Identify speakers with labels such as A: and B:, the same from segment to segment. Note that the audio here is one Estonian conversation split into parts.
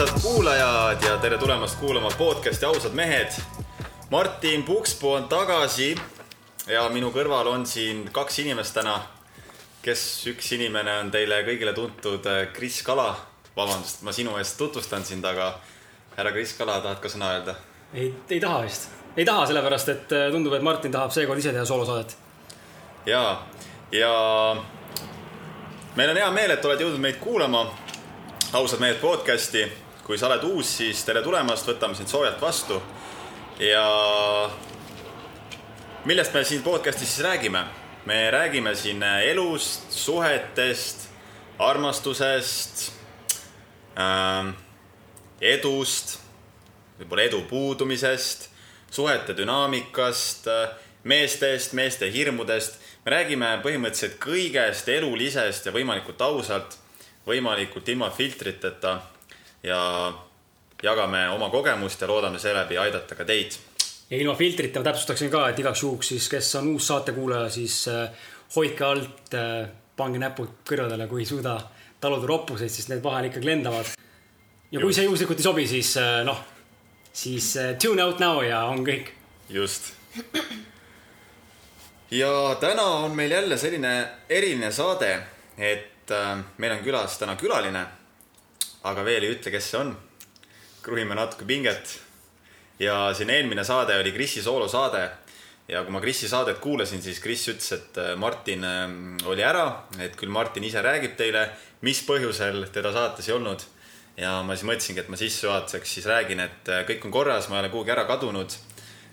A: armsad kuulajad ja tere tulemast kuulama podcasti Ausad mehed. Martin Pukspuu on tagasi ja minu kõrval on siin kaks inimest täna, kes üks inimene on teile kõigile tuntud eh, Kris Kala. vabandust, ma sinu eest tutvustan sind, aga härra Kris Kala, tahad ka sõna öelda?
B: ei, ei taha vist, ei taha, sellepärast et eh, tundub, et Martin tahab seekord ise teha soolosaadet.
A: ja, ja meil on hea meel, et oled jõudnud meid kuulama. ausad mehed podcasti, kui sa oled uus, siis tere tulemast, võtame sind soojalt vastu. ja millest me siin podcastis siis räägime? me räägime siin elust, suhetest, armastusest ähm,, edust, võib-olla edu puudumisest, suhete dünaamikast, meestest, meeste hirmudest me räägime põhimõtteliselt kõigest elulisest ja võimalikult ausalt, võimalikult ilma filtriteta ja jagame oma kogemust ja loodame seeläbi aidata ka teid.
B: ja ilma filtrita täpsustaksin ka, et igaks juhuks siis, kes on uus saatekuulaja, siis äh, hoidke alt, äh, pange näpud kõrvadele, kui ei suuda taluda roppuseid, sest need vahel ikkagi lendavad. ja kui see juhuslikult ei sobi, siis äh, noh, siis tune out now ja on kõik.
A: just ja täna on meil jälle selline eriline saade, et meil on külas täna külaline. Aga veel ei ütle, kes see on. kruhime natuke pinget. ja siin eelmine saade oli Krisi soolosaade. ja kui ma Krisi saadet kuulasin, siis Kris ütles, et äh, Martin äh, oli ära, et küll Martin ise räägib teile, mis põhjusel teda saates ei olnud. ja ma siis mõtlesingi, et ma sissejuhatuseks siis räägin, et äh, kõik on korras, ma ei ole kuhugi ära kadunud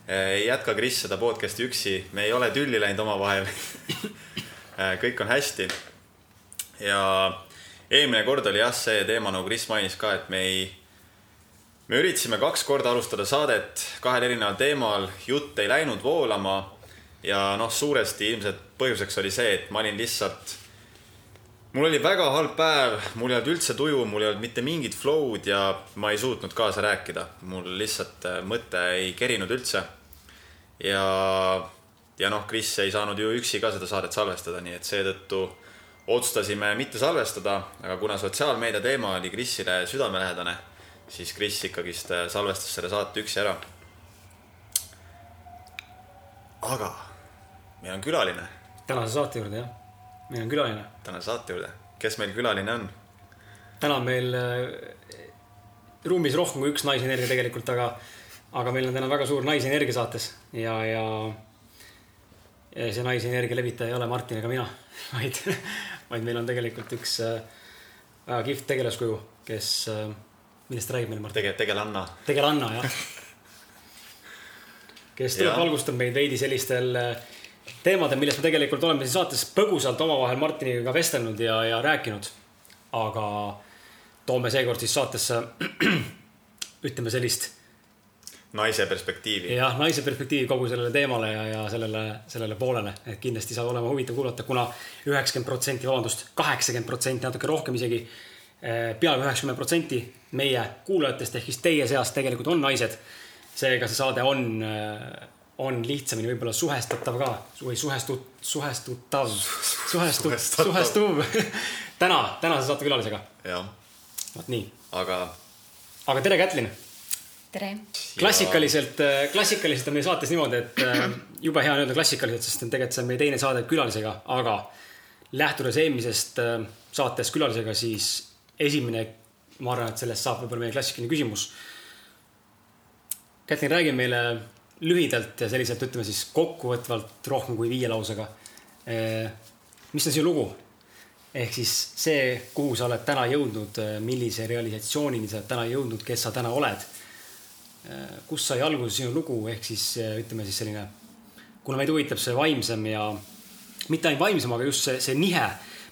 A: ei jätka Kris seda podcast'i üksi, me ei ole tülli läinud omavahel kõik on hästi. ja eelmine kord oli jah, see teema, nagu Kris mainis ka, et me ei, me üritasime kaks korda alustada saadet kahel erineval teemal, jutt ei läinud voolama. ja noh, suuresti ilmselt põhjuseks oli see, et ma olin lihtsalt mul oli väga halb päev, mul ei olnud üldse tuju, mul ei olnud mitte mingit flow'd ja ma ei suutnud kaasa rääkida. mul lihtsalt mõte ei kerinud üldse ja, ja noh, Kris ei saanud ju üksi ka seda saadet salvestada, nii et seetõttu otsustasime mitte salvestada, aga kuna sotsiaalmeedia teema oli Krisile südamelähedane, siis Kris ikkagist salvestas selle saate üksi ära. aga meil on külaline.
B: tänase saate juurde jah, meil on külaline.
A: tänase saate juurde, kes meil külaline on?
B: täna on meil äh, ruumis rohkem kui üks naisenergia tegelikult, aga aga meil on täna väga suur naisenergia saates ja, ja, ja see naisenergia levitaja ei ole Martin ega mina, vaid, vaid meil on tegelikult üks äh, väga kihvt tegelaskuju, kes, äh, millest räägib meil Martin?
A: tege-, tegelanna.
B: tegelanna, jah. kes tuleb, valgustab meid veidi sellistel äh, teemadel, millest me tegelikult oleme siin saates põgusalt omavahel Martiniga ka vestelnud ja, ja rääkinud. aga toome seekord siis saatesse ütleme sellist
A: naise perspektiivi.
B: jah, naise perspektiivi kogu sellele teemale ja, ja sellele, sellele poolele, et kindlasti saab olema huvitav kuulata kuna, üheksakümmend protsenti, vabandust, kaheksakümmend protsenti, natuke rohkem isegi, eh, peaaegu üheksakümmend protsenti meie kuulajatest ehk siis teie seast tegelikult on naised. seega see saade on, eh, on lihtsamini võib-olla suhestatav ka või suhestu-, suhestutav, suhestu-, suhestuv täna, tänase saate külalisega. vot nii.
A: aga.
B: aga tere, Kätlin
C: tere!
B: klassikaliselt, äh, klassikaliselt on meie saates niimoodi, et äh, jube hea on öelda klassikaliselt, sest tegelikult see on meie teine saade külalisega, aga lähtudes eelmisest äh, saatest külalisega, siis esimene, ma arvan, et sellest saab võib-olla meie klassikaline küsimus. Kätlin, räägi meile lühidalt ja selliselt, ütleme siis kokkuvõtvalt rohkem kui viie lausega. mis on sinu lugu? ehk siis see, kuhu sa oled täna jõudnud, millise realisatsioonini sa oled täna jõudnud, kes sa täna oled kust sai alguse sinu lugu, ehk siis äh, ütleme siis selline, kuna meid huvitab see vaimsem ja mitte ainult vaimsem, aga just see, see nihe,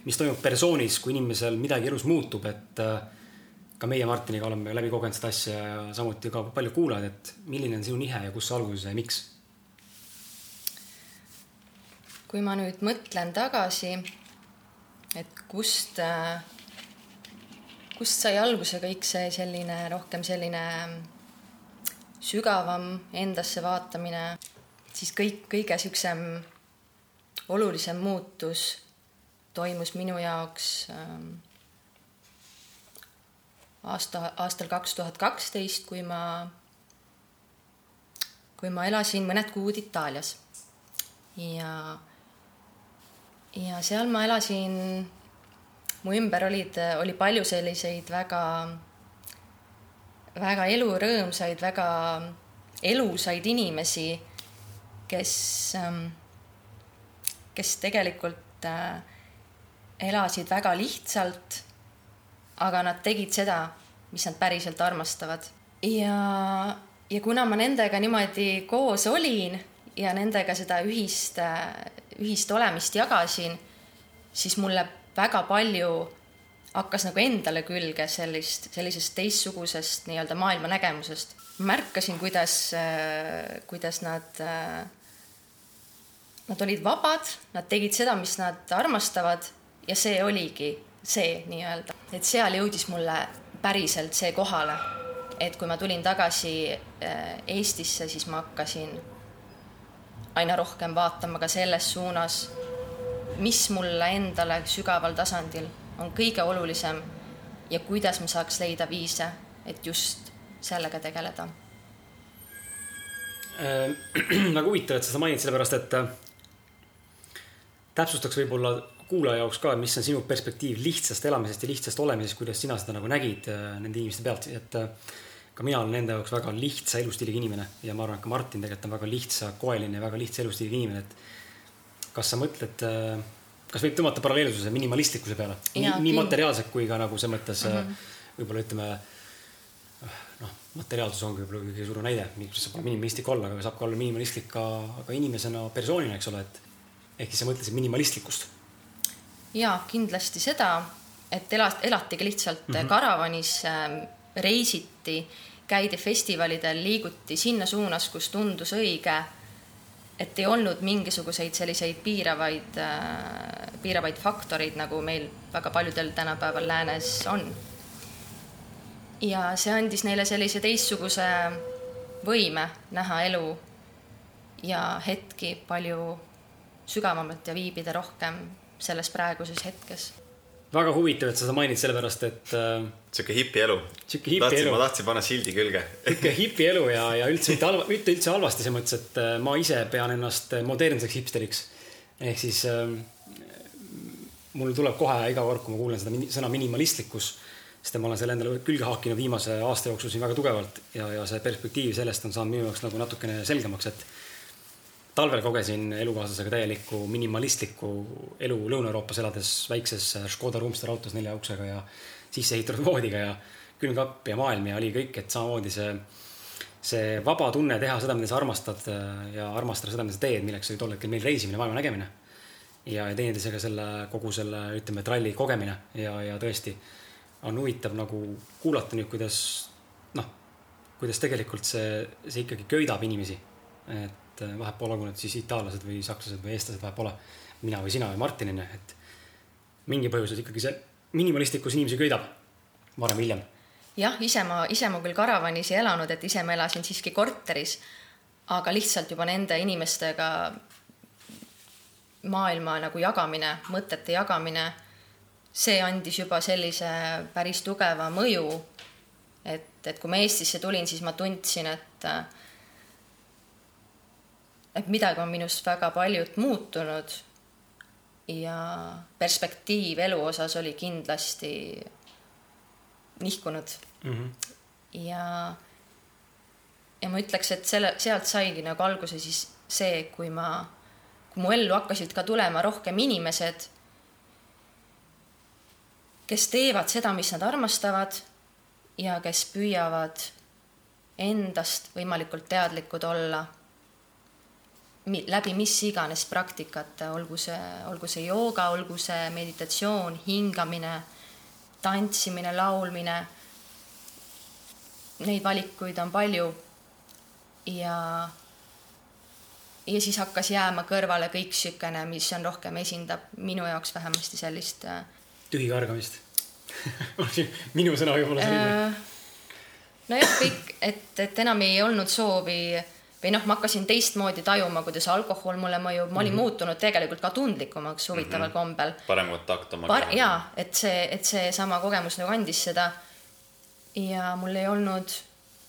B: mis toimub persoonis, kui inimesel midagi elus muutub, et äh, ka meie Martiniga oleme läbi kogenud seda asja ja samuti ka palju kuulajad, et milline on sinu nihe ja kust see alguse sai, miks?
C: kui ma nüüd mõtlen tagasi, et kust, kust sai alguse kõik see selline rohkem selline sügavam endasse vaatamine, siis kõik, kõige siuksem olulisem muutus toimus minu jaoks ähm, aasta, aastal kaks tuhat kaksteist, kui ma, kui ma elasin mõned kuud Itaalias. ja, ja seal ma elasin, mu ümber olid, oli palju selliseid väga, väga elurõõmsaid, väga elusaid inimesi, kes, kes tegelikult äh, elasid väga lihtsalt aga nad tegid seda, mis nad päriselt armastavad. ja, ja kuna ma nendega niimoodi koos olin ja nendega seda ühist, ühist olemist jagasin, siis mulle väga palju hakkas nagu endale külge sellist, sellisest teistsugusest nii-öelda maailmanägemusest. märkasin, kuidas, kuidas nad, nad olid vabad, nad tegid seda, mis nad armastavad ja see oligi see nii-öelda, et seal jõudis mulle päriselt see kohale, et kui ma tulin tagasi äh, Eestisse, siis ma hakkasin aina rohkem vaatama ka selles suunas, mis mulle endale sügaval tasandil on kõige olulisem ja kuidas ma saaks leida viise, et just sellega tegeleda
B: äh,. väga huvitav, et sa seda mainid, sellepärast et äh, täpsustaks võib-olla kuulaja jaoks ka, mis on sinu perspektiiv lihtsast elamisest ja lihtsast olemisest, kuidas sina seda nagu nägid äh, nende inimeste pealt, et äh, ka mina olen nende jaoks väga lihtsa elustiiliga inimene ja ma arvan, et ka Martin tegelikult on väga lihtsakoeline ja väga lihtsa elustiiliga inimene, et kas sa mõtled, äh, kas võib tõmmata paralleelsuse minimalistlikkuse peale? nii, nii materiaalselt kui ka nagu selles mõttes mm -hmm. võib-olla ütleme noh, materiaalsus ongi võib-olla kõige suurem näide, miks saab minimalistlik olla, aga saab ka olla minimalistlik ka, ka inimesena, persoonina, eks ole, et ehk siis sa mõtlesid minimalistlikkust
C: jaa, kindlasti seda, et elas, elatigi lihtsalt mm -hmm. karavanis äh,, reisiti, käidi festivalidel, liiguti sinna suunas, kus tundus õige. Et ei olnud mingisuguseid selliseid piiravaid äh,, piiravaid faktoreid, nagu meil väga paljudel tänapäeval läänes on. ja see andis neile sellise teistsuguse võime näha elu ja hetki palju sügavamalt ja viibida rohkem selles praeguses hetkes.
B: Väga huvitav, et sa seda mainid, sellepärast et äh,.
A: sihuke hipi elu.
B: sihuke hipi elu.
A: ma tahtsin panna sildi külge
B: sihuke hipi elu ja, ja üldse mitte halva, mitte üldse halvasti selles mõttes, et äh, ma ise pean ennast modernseks hipsteriks. ehk siis äh, mul tuleb kohe iga kord, kui ma kuulen seda mini, sõna minimalistlikkus, sest ma olen selle endale külge haakinud viimase aasta jooksul siin väga tugevalt ja, ja see perspektiiv sellest on saanud minu jaoks nagu natukene selgemaks, et talvel kogesin elukaaslasega täielikku minimalistlikku elu Lõuna-Euroopas elades väikses Škoda Roomster autos nelja uksega ja sisse ehitatud voodiga ja külmkapp ja maailm ja oli kõik, et samamoodi see, see vaba tunne teha seda, mida sa armastad ja armastada seda, mida sa teed, milleks oli tol hetkel meil reisimine, maailma nägemine. ja, ja teineteisega selle, kogu selle, ütleme, tralli kogemine ja, ja tõesti on huvitav nagu kuulata nüüd, kuidas noh, kuidas tegelikult see, see ikkagi köidab inimesi. et et äh, vahet pole, olgu nad siis itaallased või sakslased või eestlased, vahet pole. mina või sina või Martin onju, et mingi põhjusel ikkagi see minimalistlikkus inimesi köidab varem või hiljem.
C: jah, ise ma, ise ma küll karavanis ei elanud, et ise ma elasin siiski korteris. aga lihtsalt juba nende inimestega maailma nagu jagamine, mõtete jagamine, see andis juba sellise päris tugeva mõju. et, et kui ma Eestisse tulin, siis ma tundsin, et et midagi on minust väga paljut muutunud ja perspektiiv elu osas oli kindlasti nihkunud mm. -hmm. ja, ja ma ütleks, et selle, sealt saigi nagu alguse siis see, kui ma, kui mu ellu hakkasid ka tulema rohkem inimesed, kes teevad seda, mis nad armastavad ja kes püüavad endast võimalikult teadlikud olla läbi mis iganes praktikate, olgu see, olgu see jooga, olgu see meditatsioon, hingamine, tantsimine, laulmine. Neid valikuid on palju. ja, ja siis hakkas jääma kõrvale kõik niisugune, mis on rohkem, esindab minu jaoks vähemasti sellist. Äh,
B: tühikargamist minu sõna võib-olla selline äh,.
C: nojah, kõik, et, et enam ei olnud soovi või noh, ma hakkasin teistmoodi tajuma, kuidas alkohol mulle mõjub, ma olin mm -hmm. muutunud tegelikult ka tundlikumaks huvitaval mm -hmm. kombel.
A: parem kontakt
C: omaga Par. jaa, et see, et seesama kogemus nagu andis seda. ja mul ei olnud,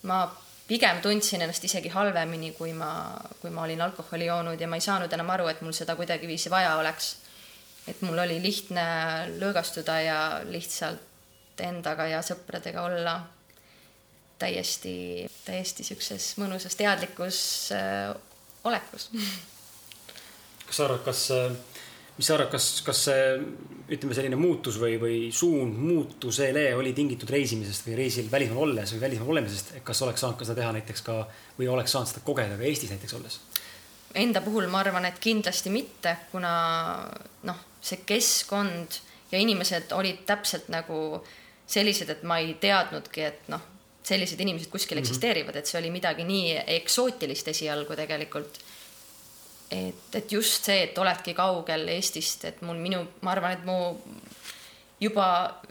C: ma pigem tundsin ennast isegi halvemini, kui ma, kui ma olin alkoholi joonud ja ma ei saanud enam aru, et mul seda kuidagiviisi vaja oleks. et mul oli lihtne lõõgastuda ja lihtsalt endaga ja sõpradega olla täiesti, täiesti siukses mõnusas teadlikus äh, olekus.
B: kas sa arvad, kas, mis sa arvad, kas, kas see ütleme, selline muutus või, või suund muutusele oli tingitud reisimisest või reisil välismaal olles või välismaal olemisest, et kas oleks saanud ka seda teha näiteks ka või oleks saanud seda kogeda ka Eestis näiteks olles?
C: Enda puhul ma arvan, et kindlasti mitte, kuna noh, see keskkond ja inimesed olid täpselt nagu sellised, et ma ei teadnudki, et noh, sellised inimesed kuskil mm -hmm. eksisteerivad, et see oli midagi nii eksootilist esialgu tegelikult. et, et just see, et oledki kaugel Eestist, et mul minu, ma arvan, et mu juba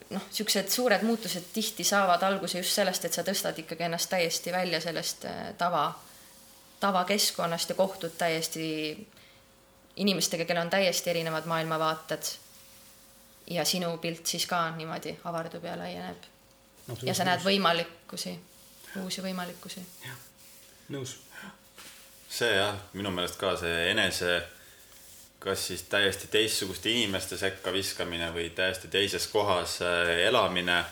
C: noh, niisugused suured muutused tihti saavad alguse just sellest, et sa tõstad ikkagi ennast täiesti välja sellest äh, tava, tavakeskkonnast ja kohtud täiesti inimestega, kellel on täiesti erinevad maailmavaated. ja sinu pilt siis ka niimoodi avardub ja laieneb no,. ja sa näed võimalikkusi, uusi võimalikkusi.
B: jah, nõus.
A: see jah, minu meelest ka see enese, kas siis täiesti teistsuguste inimeste sekka viskamine või täiesti teises kohas äh, elamine,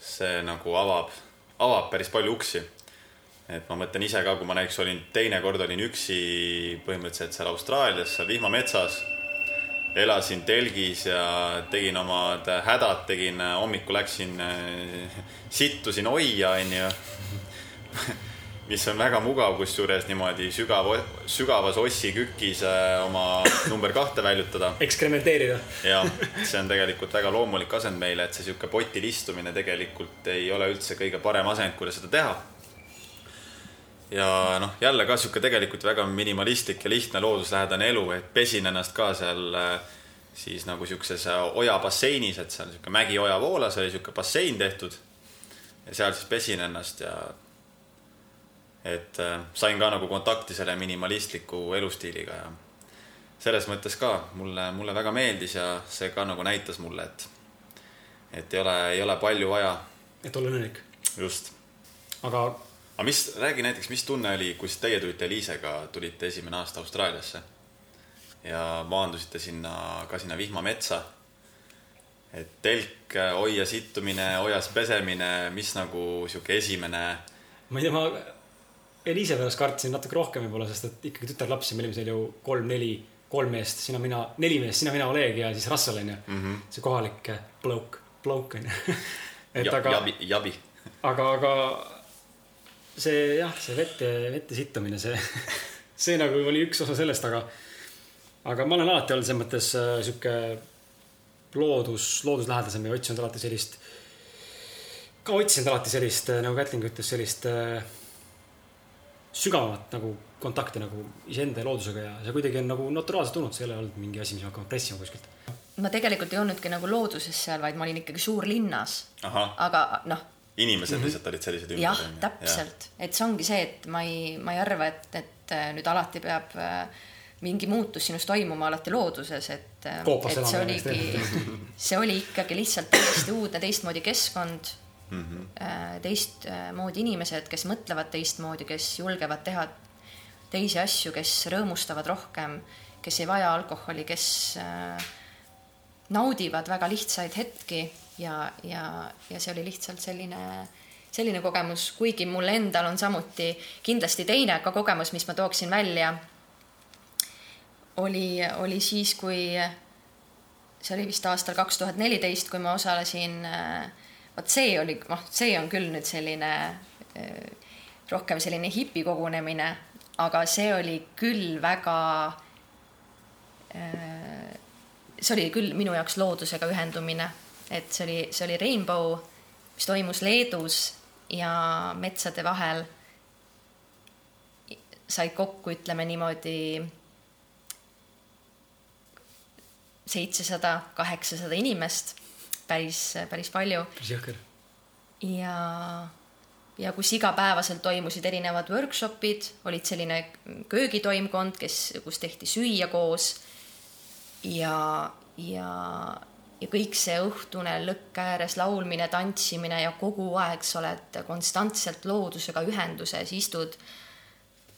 A: see nagu avab, avab päris palju uksi et ma mõtlen ise ka, kui ma näiteks olin, teine kord olin üksi põhimõtteliselt seal Austraalias, seal vihmametsas. Elasin telgis ja tegin omad hädad, tegin, hommikul läksin, sittusin ojja, onju. mis on väga mugav, kusjuures niimoodi sügav, sügavas ossi kükis äh, oma number kahte väljutada.
B: ekskrementeerida.
A: jah, see on tegelikult väga loomulik asend meile, et see sihuke potil istumine tegelikult ei ole üldse kõige parem asend, kuidas seda teha ja noh, jälle ka sihuke tegelikult väga minimalistlik ja lihtne looduslähedane elu, et pesin ennast ka seal äh, siis nagu sihukeses äh, ojabasseinis, et seal sihuke mägioja voolas oli sihuke bassein tehtud. ja seal siis pesin ennast ja et äh, sain ka nagu kontakti selle minimalistliku elustiiliga ja selles mõttes ka mulle, mulle väga meeldis ja see ka nagu näitas mulle, et, et ei ole, ei ole palju vaja.
B: et olla õnnelik.
A: just.
B: aga
A: aga mis, räägi näiteks, mis tunne oli, kui teie tulite Eliisega, tulite esimene aasta Austraaliasse ja maandusite sinna, ka sinna vihmametsa. et telk, oia sittumine, ojas pesemine, mis nagu sihuke esimene.
B: ma ei tea, ma Eliise pärast kartsin natuke rohkem võib-olla, sest et ikkagi tütarlapsi, me olime seal ju kolm-neli, kolm meest, sina, mina, neli meest, sina, mina, Oleg ja siis Russell onju mm. -hmm. see kohalik bloke, bloke onju
A: et ja, aga. jabi, jabi.
B: aga, aga see jah, see vette, vette sittumine, see, see nagu oli üks osa sellest, aga, aga ma olen alati olnud selles mõttes äh, sihuke loodus, looduslähedasem ja otsinud alati sellist, ka otsinud alati sellist, äh, nagu Kätling ütles, sellist äh, sügavamat nagu kontakti nagu iseenda ja loodusega ja see kuidagi on nagu naturaalselt tulnud, see ei ole olnud mingi asi, mis ma hakkan pressima kuskilt.
C: ma tegelikult ei olnudki nagu looduses seal, vaid ma olin ikkagi suurlinnas. aga noh
A: inimesed mm -hmm. lihtsalt olid sellised
C: ümber. jah, täpselt, et see ongi see, et ma ei, ma ei arva, et, et äh, nüüd alati peab äh, mingi muutus sinus toimuma alati looduses, et,
B: äh, et
C: see oligi, see oli ikkagi lihtsalt täiesti uudne teistmoodi keskkond mm. -hmm. teistmoodi inimesed, kes mõtlevad teistmoodi, kes julgevad teha teisi asju, kes rõõmustavad rohkem, kes ei vaja alkoholi, kes naudivad väga lihtsaid hetki ja, ja, ja see oli lihtsalt selline, selline kogemus, kuigi mul endal on samuti kindlasti teine ka kogemus, mis ma tooksin välja, oli, oli siis, kui see oli vist aastal kaks tuhat neliteist, kui ma osalesin, vot see oli, noh, see on küll nüüd selline rohkem selline hipikogunemine, aga see oli küll väga see oli küll minu jaoks loodusega ühendumine et see oli, see oli Rainbow, mis toimus Leedus ja metsade vahel said kokku, ütleme niimoodi, seitsesada, kaheksasada inimest, päris, päris palju.
B: päris jõhker.
C: ja, ja kus igapäevaselt toimusid erinevad workshop'id, olid selline köögitoimkond, kes, kus tehti süüa koos ja, ja ja kõik see õhtune lõkke ääres laulmine, tantsimine ja kogu aeg sa oled konstantselt loodusega ühenduses, istud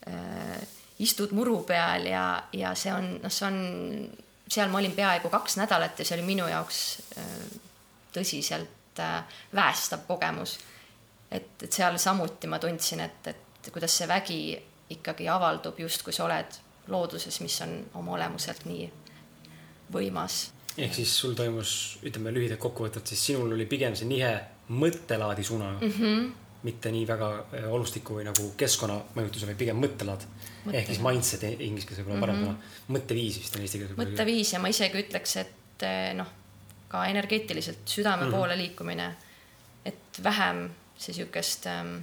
C: äh,, istud muru peal ja, ja see on, noh, see on, seal ma olin peaaegu kaks nädalat ja see oli minu jaoks äh, tõsiselt äh, väestav kogemus. et, et seal samuti ma tundsin, et, et kuidas see vägi ikkagi avaldub justkui sa oled looduses, mis on oma olemuselt nii võimas
B: ehk siis sul toimus, ütleme lühidalt kokkuvõtvalt, siis sinul oli pigem see nihe mõttelaadi suunaga mm. -hmm. mitte nii väga äh, olustiku või nagu keskkonnamõjutuse, vaid pigem mõttelaad Mõtte. ehk siis mindset inglise keeles võib-olla parem sõna mm -hmm., mõtteviis vist on eesti keeles.
C: mõtteviis ja ma isegi ütleks, et äh, noh, ka energeetiliselt südame mm -hmm. poole liikumine, et vähem see sihukest ähm,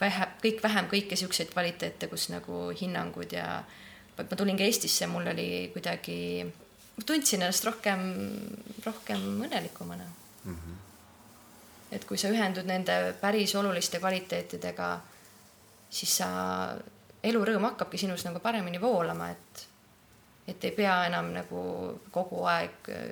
C: vähe, kõik vähem kõiki siukseid kvaliteete, kus nagu hinnangud ja ma tulin ka Eestisse, mul oli kuidagi ma tundsin ennast rohkem, rohkem õnnelikumana mm. -hmm. et kui sa ühendud nende päris oluliste kvaliteetidega, siis sa, elurõõm hakkabki sinus nagu paremini voolama, et, et ei pea enam nagu kogu aeg äh,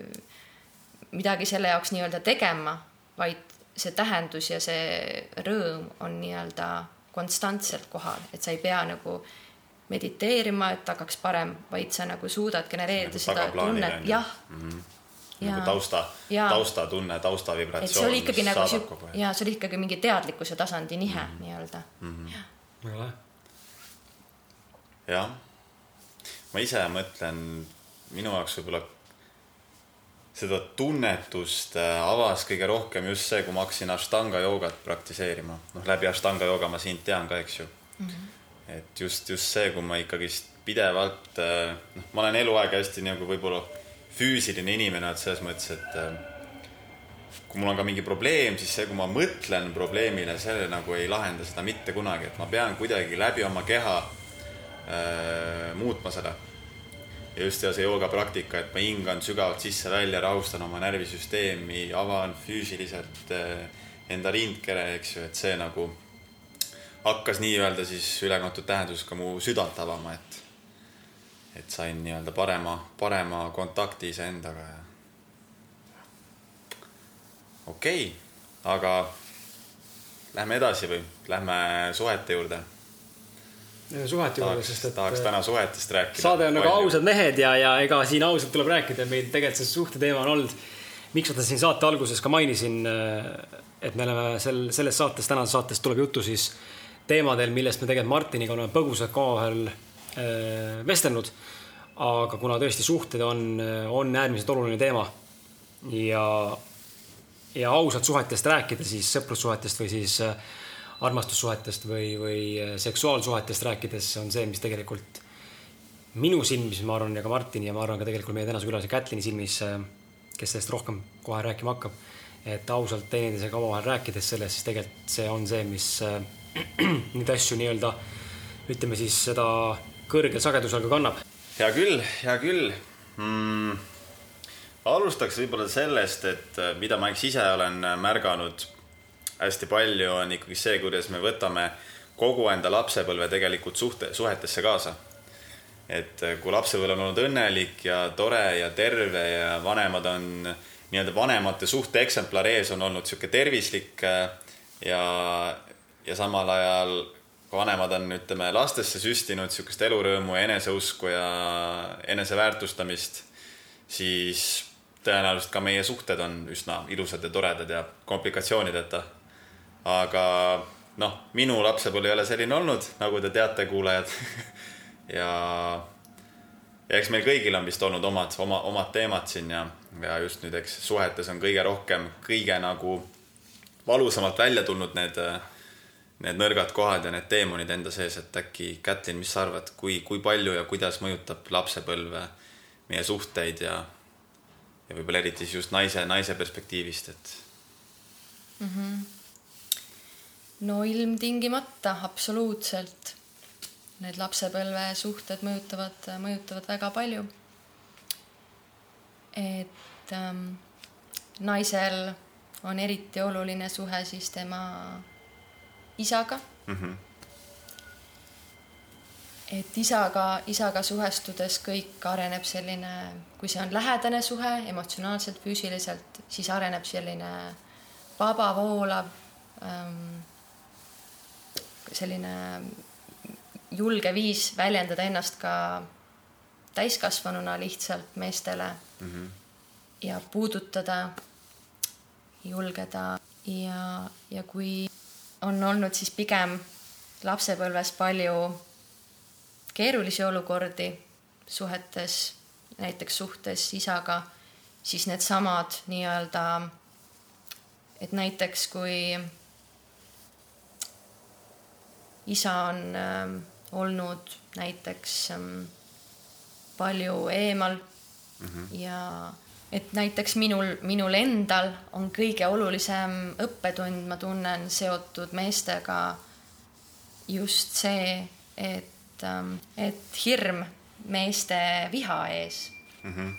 C: midagi selle jaoks nii-öelda tegema, vaid see tähendus ja see rõõm on nii-öelda konstantselt kohal, et sa ei pea nagu äh, mediteerima, et hakkaks parem, vaid sa nagu suudad genereerida nagu seda tunnet, jah mm. -hmm.
A: Ja, nagu tausta, taustatunne, taustavibratsioon.
C: et see oli ikkagi nagu sihuke, ja see oli ikkagi mingi teadlikkuse tasandi nihe mm -hmm. nii-öelda
A: mm. -hmm. väga lahe. jah, ma ise mõtlen, minu jaoks võib-olla seda tunnetust äh, avas kõige rohkem just see, kui ma hakkasin Ashtanga joogat praktiseerima. noh, läbi Ashtanga jooga ma sind tean ka, eks ju mm. -hmm et just, just see, kui ma ikkagist pidevalt, äh, noh, ma olen eluaeg hästi nagu võib-olla füüsiline inimene, et selles mõttes, et äh, kui mul on ka mingi probleem, siis see, kui ma mõtlen probleemile, see nagu ei lahenda seda mitte kunagi, et ma pean kuidagi läbi oma keha äh, muutma seda. ja just see joogapraktika, et ma hingan sügavalt sisse-välja, rahustan oma närvisüsteemi, avan füüsiliselt äh, enda rindkere, eks ju, et see nagu hakkas nii-öelda siis ülekantud tähenduses ka mu südant avama, et, et sain nii-öelda parema, parema kontakti iseendaga ja. okei okay,, aga lähme edasi või lähme suhete juurde
B: suhete juurde, sest et.
A: tahaks täna suhetest rääkida.
B: saade on nagu ausad mehed ja, ja ega siin ausalt tuleb rääkida, meil tegelikult see suhteteema on olnud. miks ma seda siin saate alguses ka mainisin, et me oleme sel, selles saates, tänases saates tuleb juttu siis teemadel, millest me tegelikult Martiniga oleme põgusalt ka omavahel äh, vestelnud. aga kuna tõesti suhted on, on äärmiselt oluline teema ja, ja ausalt suhetest rääkida, siis sõprussuhetest või siis äh, armastussuhetest või, või äh, seksuaalsuhetest rääkides on see, mis tegelikult minu silmis, ma arvan, ja ka Martini ja ma arvan ka tegelikult meie tänase külalise Kätlini silmis, kes sellest rohkem kohe rääkima hakkab, et ausalt teineteisega omavahel rääkides sellest, siis tegelikult see on see, mis neid asju nii-öelda ütleme siis seda kõrgel sagedusel ka kannab.
A: hea küll, hea küll mm,. alustaks võib-olla sellest, et äh, mida ma eks ise olen äh, märganud hästi palju, on ikkagi see, kuidas me võtame kogu enda lapsepõlve tegelikult suhte, suhetesse kaasa. et äh, kui lapsepõlv on olnud õnnelik ja tore ja terve ja vanemad on nii-öelda vanemate suhte eksemplar ees on olnud sihuke tervislik ja, ja samal ajal vanemad on, ütleme, lastesse süstinud niisugust elurõõmu ja eneseusku ja eneseväärtustamist, siis tõenäoliselt ka meie suhted on üsna ilusad ja toredad ja komplikatsioonideta. aga noh, minu lapsepõlv ei ole selline olnud, nagu te teate, kuulajad ja, ja eks meil kõigil on vist olnud omad, oma, omad teemad siin ja, ja just nüüd, eks suhetes on kõige rohkem, kõige nagu valusamalt välja tulnud need äh, need nõrgad kohad ja need teemonid enda sees, et äkki, Kätlin, mis sa arvad, kui, kui palju ja kuidas mõjutab lapsepõlve meie suhteid ja, ja võib-olla eriti siis just naise, naise perspektiivist, et
C: mm? -hmm. no ilmtingimata, absoluutselt. Need lapsepõlve suhted mõjutavad, mõjutavad väga palju. et ähm, naisel on eriti oluline suhe siis tema isaga mm. -hmm. et isaga, isaga suhestudes kõik areneb selline, kui see on lähedane suhe emotsionaalselt, füüsiliselt, siis areneb selline vaba, voolav ähm,, selline julge viis väljendada ennast ka täiskasvanuna lihtsalt meestele mm -hmm. ja puudutada, julgeda ja, ja kui on olnud siis pigem lapsepõlves palju keerulisi olukordi suhetes, näiteks suhtes isaga, siis needsamad nii-öelda, et näiteks kui isa on äh, olnud näiteks ähm, palju eemal mm -hmm. ja et näiteks minul, minul endal on kõige olulisem õppetund, ma tunnen, seotud meestega just see, et, ähm, et hirm meeste viha ees mm. -hmm.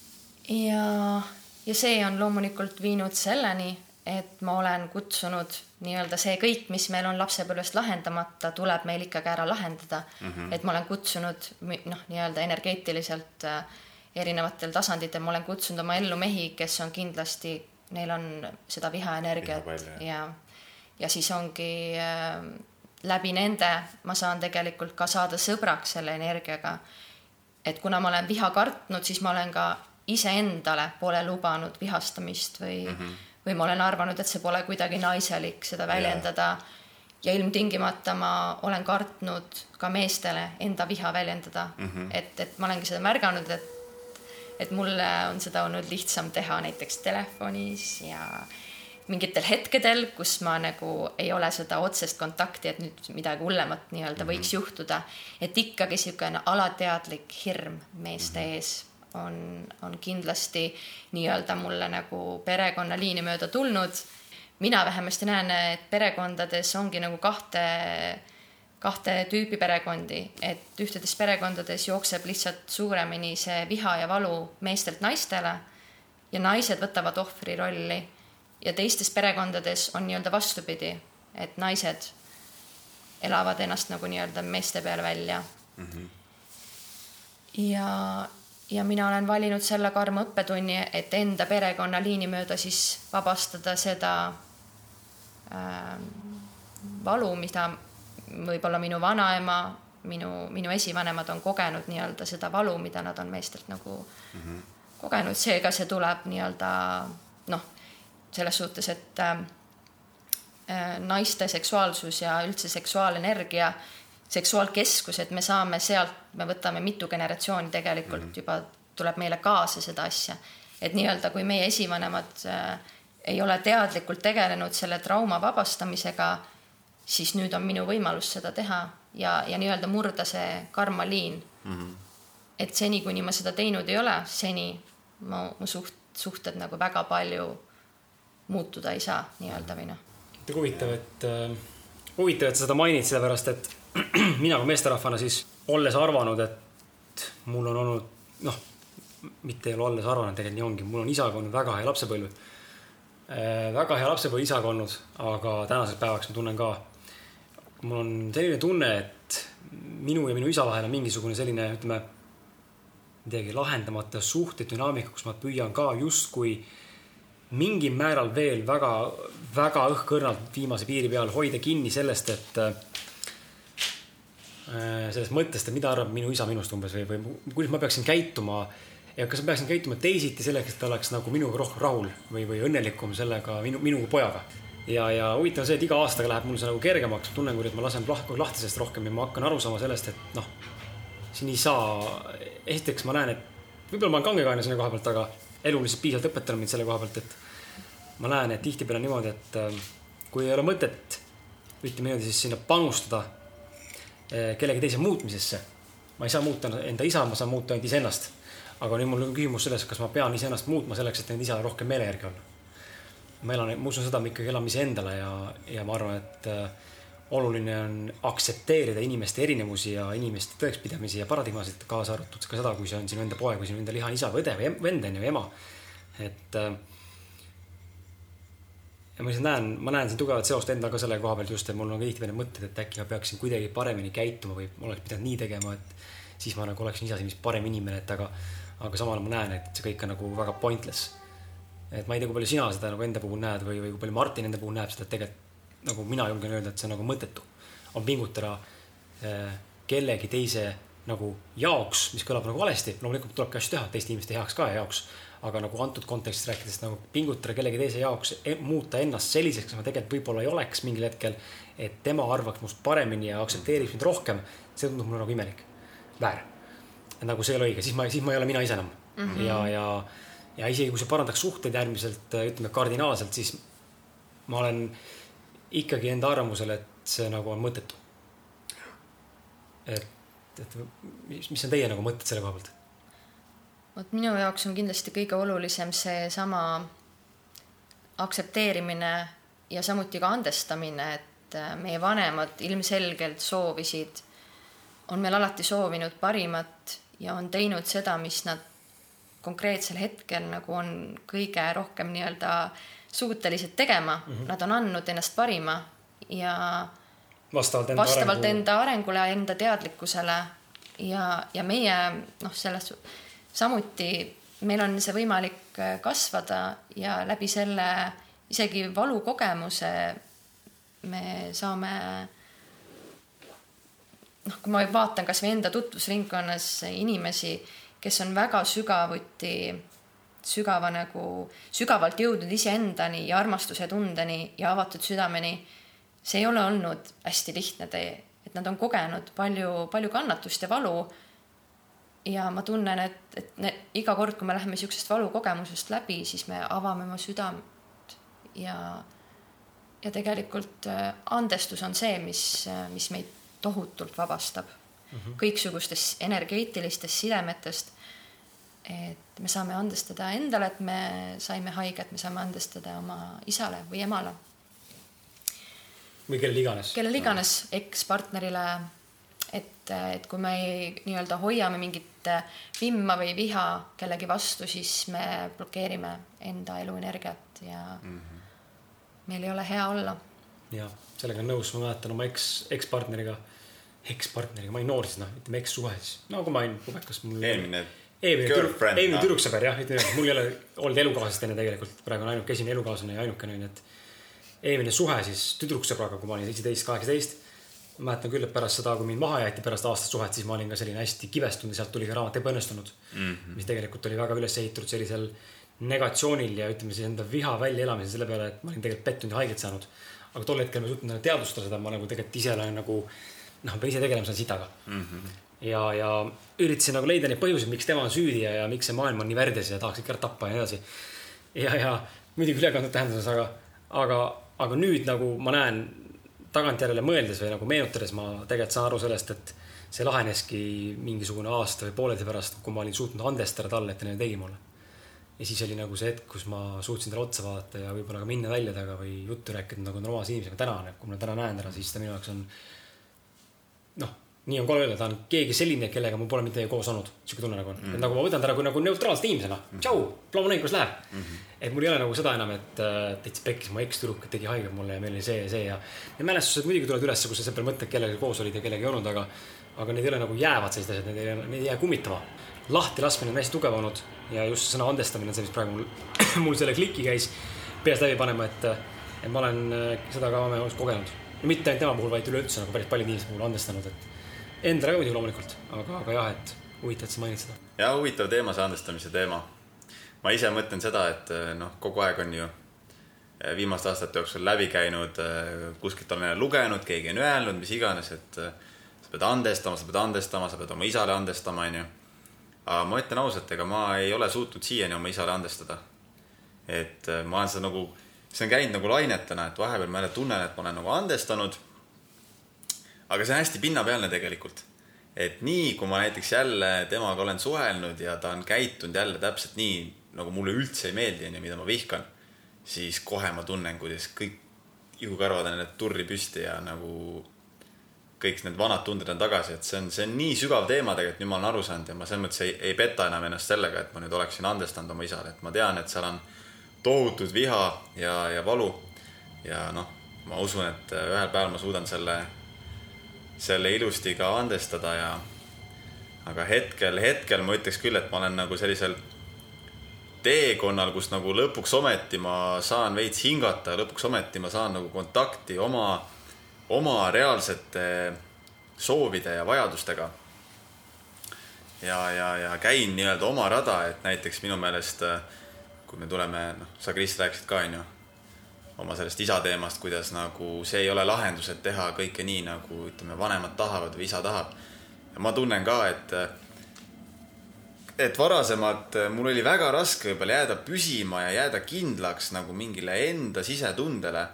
C: ja, ja see on loomulikult viinud selleni, et ma olen kutsunud nii-öelda see kõik, mis meil on lapsepõlvest lahendamata, tuleb meil ikkagi ära lahendada mm. -hmm. et ma olen kutsunud noh, nii-öelda energeetiliselt äh, erinevatel tasanditel, ma olen kutsunud oma ellu mehi, kes on kindlasti, neil on seda vihaenergiat viha ja, ja siis ongi äh, läbi nende ma saan tegelikult ka saada sõbraks selle energiaga. et kuna ma olen viha kartnud, siis ma olen ka iseendale pole lubanud vihastamist või mm -hmm või ma olen arvanud, et see pole kuidagi naiselik seda väljendada yeah. ja ilmtingimata ma olen kartnud ka meestele enda viha väljendada mm, -hmm. et, et ma olengi seda märganud, et et mulle on seda olnud lihtsam teha näiteks telefonis ja mingitel hetkedel, kus ma nagu ei ole seda otsest kontakti, et nüüd midagi hullemat nii-öelda mm -hmm. võiks juhtuda, et ikkagi niisugune alateadlik hirm meeste -hmm. ees on, on kindlasti nii-öelda mulle nagu perekonnaliini mööda tulnud. mina vähemasti näen, et perekondades ongi nagu kahte, kahte tüüpi perekondi, et ühtedes perekondades jookseb lihtsalt suuremini see viha ja valu meestelt naistele ja naised võtavad ohvri rolli ja teistes perekondades on nii-öelda vastupidi, et naised elavad ennast nagu nii-öelda meeste peale välja mm. -hmm. ja, ja mina olen valinud selle karma õppetunni, et enda perekonnaliini mööda siis vabastada seda äh, valu, mida võib-olla minu vanaema, minu, minu esivanemad on kogenud nii-öelda seda valu, mida nad on meestelt nagu mm -hmm. kogenud, seega see tuleb nii-öelda noh, selles suhtes, et äh, naiste seksuaalsus ja üldse seksuaalenergia äh, seksuaalkeskus, et me saame sealt, me võtame mitu generatsiooni tegelikult mm -hmm. juba tuleb meile kaasa seda asja. et nii-öelda, kui meie esivanemad äh, ei ole teadlikult tegelenud selle trauma vabastamisega, siis nüüd on minu võimalus seda teha ja, ja nii-öelda murda see karmaliin mm. -hmm. et seni, kuni ma seda teinud ei ole, seni mu, mu suht, suhted nagu väga palju muutuda ei saa nii-öelda või noh.
B: huvitav, et äh, huvitav, et sa seda mainid, sellepärast et mina kui meesterahvana siis olles arvanud, et mul on olnud noh, mitte ei ole olles arvanud, tegelikult nii ongi, mul on isaga olnud väga hea lapsepõlv äh,. väga hea lapsepõlv isaga olnud, aga tänaseks päevaks ma tunnen ka, mul on selline tunne, et minu ja minu isa vahel on mingisugune selline, ütleme, midagi lahendamata suhtedünaamika, kus ma püüan ka justkui mingil määral veel väga, väga õhkõrnalt viimase piiri peal hoida kinni sellest, et Äh, sellest mõttest, et mida arvab minu isa minust umbes või, või kuidas ma peaksin käituma. ja kas ma peaksin käituma teisiti selleks, et ta oleks nagu minuga rohkem rahul või, või õnnelikum sellega minu, minu pojaga. Ja, ja huvitav on see, et iga aastaga läheb mul see nagu kergemaks, tunnen, kuidas ma lasen lahku lahtisest rohkem ja ma hakkan aru saama sellest, et noh, siin ei saa. esiteks ma näen, et võib-olla ma olen kangekaelne selle koha pealt, aga elu lihtsalt piisavalt õpetanud mind selle koha pealt, et ma näen, et tihtipeale on niimoodi, et äh, kui ei ole mõtet, ütleme niimoodi siis sinna panustada Eh, kellegi teise muutmisesse. ma ei saa muuta enda isa, ma saan muuta ainult iseennast. aga nüüd mul on küsimus selles, kas ma pean iseennast muutma selleks, et enda isa rohkem meele järgi olla. Ma elan, ma usun seda, me ikkagi elame iseendale ja, ja ma arvan, et äh, oluline on aktsepteerida inimeste erinevusi ja inimeste tõekspidamisi ja paradigmasid, kaasa arvatud ka seda, kui see on sinu enda poeg või sinu enda lihaisa või õde või vend on ju, ema. et, äh, ja ma lihtsalt näen, ma näen siin tugevat seost endaga selle koha pealt just, et mul on ka tihtipeale mõtted, et äkki ma peaksin kuidagi paremini käituma või oleks pidanud nii tegema, et siis ma nagu oleksin ise silmis parem inimene, et aga, aga samal ma näen, et see kõik on nagu väga pointless. Et ma ei tea, kui palju sina seda nagu enda puhul näed või, või kui palju Martin enda puhul näeb seda, et tegelikult nagu mina julgen öelda, et see on nagu mõttetu. on pingutada äh, kellegi teise nagu jaoks, mis kõlab nagu valesti, loomulikult tulebki asju teha teiste inimeste heaks ka ja jaoks aga nagu antud kontekstis rääkides nagu pingutada kellegi teise jaoks, e-, muuta ennast selliseks, kes ma tegelikult võib-olla ei oleks mingil hetkel. et tema arvaks must paremini ja aktsepteeriks mind rohkem, see tundub mulle nagu imelik, väär. nagu see ei ole õige, siis ma, siis ma ei ole mina ise enam mm. -hmm. ja, ja, ja isegi kui see parandaks suhteid äärmiselt, ütleme kardinaalselt, siis ma olen ikkagi enda arvamusel, et see nagu on mõttetu. et, et mis, mis on teie nagu mõtted selle koha pealt?
C: vot minu jaoks on kindlasti kõige olulisem seesama aktsepteerimine ja samuti ka andestamine, et äh, meie vanemad ilmselgelt soovisid, on meil alati soovinud parimat ja on teinud seda, mis nad konkreetsel hetkel nagu on kõige rohkem nii-öelda suutelised tegema mm, -hmm. nad on andnud ennast parima ja
B: vastavalt enda,
C: vastavalt
B: arengu...
C: enda arengule, enda teadlikkusele ja, ja meie noh, selles samuti meil on see võimalik äh, kasvada ja läbi selle isegi valukogemuse me saame noh, kui ma vaatan kasvõi enda tutvusringkonnas inimesi, kes on väga sügavuti, sügava nagu, sügavalt jõudnud iseendani ja armastuse tundeni ja avatud südameni. see ei ole olnud hästi lihtne tee, et nad on kogenud palju, palju kannatust ja valu. Ja ma tunnen, et, et ne, iga kord, kui me läheme niisugusest valukogemusest läbi, siis me avame oma südant ja, ja tegelikult äh, andestus on see, mis, mis meid tohutult vabastab mm -hmm. kõiksugustest energeetilistest sidemetest. et me saame andestada endale, et me saime haiget, me saame andestada oma isale või emale.
B: või kellele iganes.
C: kellele iganes, ekspartnerile et, et kui me nii-öelda hoiame mingit vimma või viha kellegi vastu, siis me blokeerime enda eluenergiat ja mm -hmm. meil ei ole hea olla.
B: jah, sellega on nõus, ma mäletan oma eks, ekspartneriga, ekspartneriga, ma olin noor siis noh, ütleme ekssuhe siis, no kui ma olin pubekas.
A: eelmine
B: eelmine tüdruk, eelmine no. tüdruksõber jah, ütleme mul ei ole olnud elukaaslast enne tegelikult, praegu on ainuke esimene elukaaslane ja ainukene onju, et eelmine suhe siis tüdruksõbraga, kui ma olin seitseteist, kaheksateist ma mäletan küll, et pärast seda, kui mind maha jäeti pärast aastast suhet, siis ma olin ka selline hästi kibestunud ja sealt tuli ka raamat Ebaõnnestunud mm. -hmm. mis tegelikult oli väga üles ehitatud sellisel negatsioonil ja ütleme siis enda viha väljaelamisel selle peale, et ma olin tegelikult pettunud ja haiget saanud. aga tol hetkel ma ei suutnud teadvustada seda, ma nagu tegelikult ise olen nagu noh, ma pean ise tegelema selle sitaga mm. -hmm. ja, ja üritasin nagu leida neid põhjuseid, miks tema on süüdi ja, ja miks see maailm on nii värdjas ja tahaks ikka ära tappa ja nii edasi. ja, ja muidugi ülekantud tähenduses, aga, aga, aga nüüd nagu ma näen tagantjärele mõeldes või nagu meenutades ma tegelikult saan aru sellest, et see laheneski mingisugune aasta või pooleteise pärast, kui ma olin suutnud andestada talle, et ta nii tegi mulle. ja siis oli nagu see hetk, kus ma suutsin talle otsa vaadata ja võib-olla ka minna välja temaga või juttu rääkida nagu normaalse inimesega täna, kui ma täna näen teda, siis ta minu jaoks on noh nii on kole öelda, ta on keegi selline, kellega mul pole mitte koos olnud, sihuke tunne nagu on mm. -hmm. nagu ma võtan ta nagu, nagu neutraalse inimesena mm -hmm., tšau, loomulikult, kuidas läheb mm. -hmm. et mul ei ole nagu seda enam, et äh, täitsa pekkis mu ekstüdruk, tegi haiget mulle ja meil oli see ja see ja. Need mälestused muidugi tulevad ülesse, kus sa selle peale mõtled, kellega koos olid ja kellega ei olnud, aga, aga need ei ole nagu jäävad sellised asjad, need ei, need ei jää kummitama. lahtilaskmine on hästi tugev olnud ja just sõna andestamine on see, mis praegu mul, mul selle kliki käis peas läbi panema, et, et ma olen äh, seda ka oma elus kogenud. Ja mitte ainult tema puhul, vaid üleüldse nagu päris paljude inimeste puhul andestanud, et Endale ka muidugi loomulikult, aga, aga jah, et huvitav, et sa mainid seda.
A: jah, huvitav teema, see andestamise teema. ma ise mõtlen seda, et eh, noh, kogu aeg on ju eh, viimaste aastate jooksul läbi käinud, eh, kuskilt olen lugenud, keegi on öelnud, mis iganes, et sa pead andestama, sa pead andestama, sa pead oma isale andestama, onju. aga ma ütlen ausalt, ega ma ei ole suutnud siiani oma isale andestada. et ma olen seda nagu, see on käinud nagu lainetena, et vahepeal ma jälle tunnen, et ma olen nagu andestanud aga see on hästi pinnapealne tegelikult. et nii, kui ma näiteks jälle temaga olen suhelnud ja ta on käitunud jälle täpselt nii, nagu mulle üldse ei meeldi, onju, mida ma vihkan, siis kohe ma tunnen, kuidas kõik ihukarvad on need turri püsti ja nagu kõik need vanad tunded on tagasi, et see on, see on nii sügav teema tegelikult, nüüd ma olen aru saanud ja ma selles mõttes ei, ei peta enam ennast sellega, et ma nüüd oleksin andestanud oma isale, et ma tean, et seal on tohutut viha ja, ja valu. ja noh, ma usun, et ühel päeval ma suudan selle, selle ilusti ka andestada ja aga hetkel, hetkel ma ütleks küll, et ma olen nagu sellisel teekonnal, kus nagu lõpuks ometi ma saan veits hingata, lõpuks ometi ma saan nagu kontakti oma, oma reaalsete soovide ja vajadustega. ja, ja, ja käin nii-öelda oma rada, et näiteks minu meelest, kui me tuleme, noh, sa, Kris, rääkisid ka, onju, oma sellest isa teemast, kuidas nagu see ei ole lahendus, et teha kõike nii, nagu ütleme, vanemad tahavad või isa tahab. ma tunnen ka, et et varasemalt mul oli väga raske võib-olla jääda püsima ja jääda kindlaks nagu mingile enda sisetundele.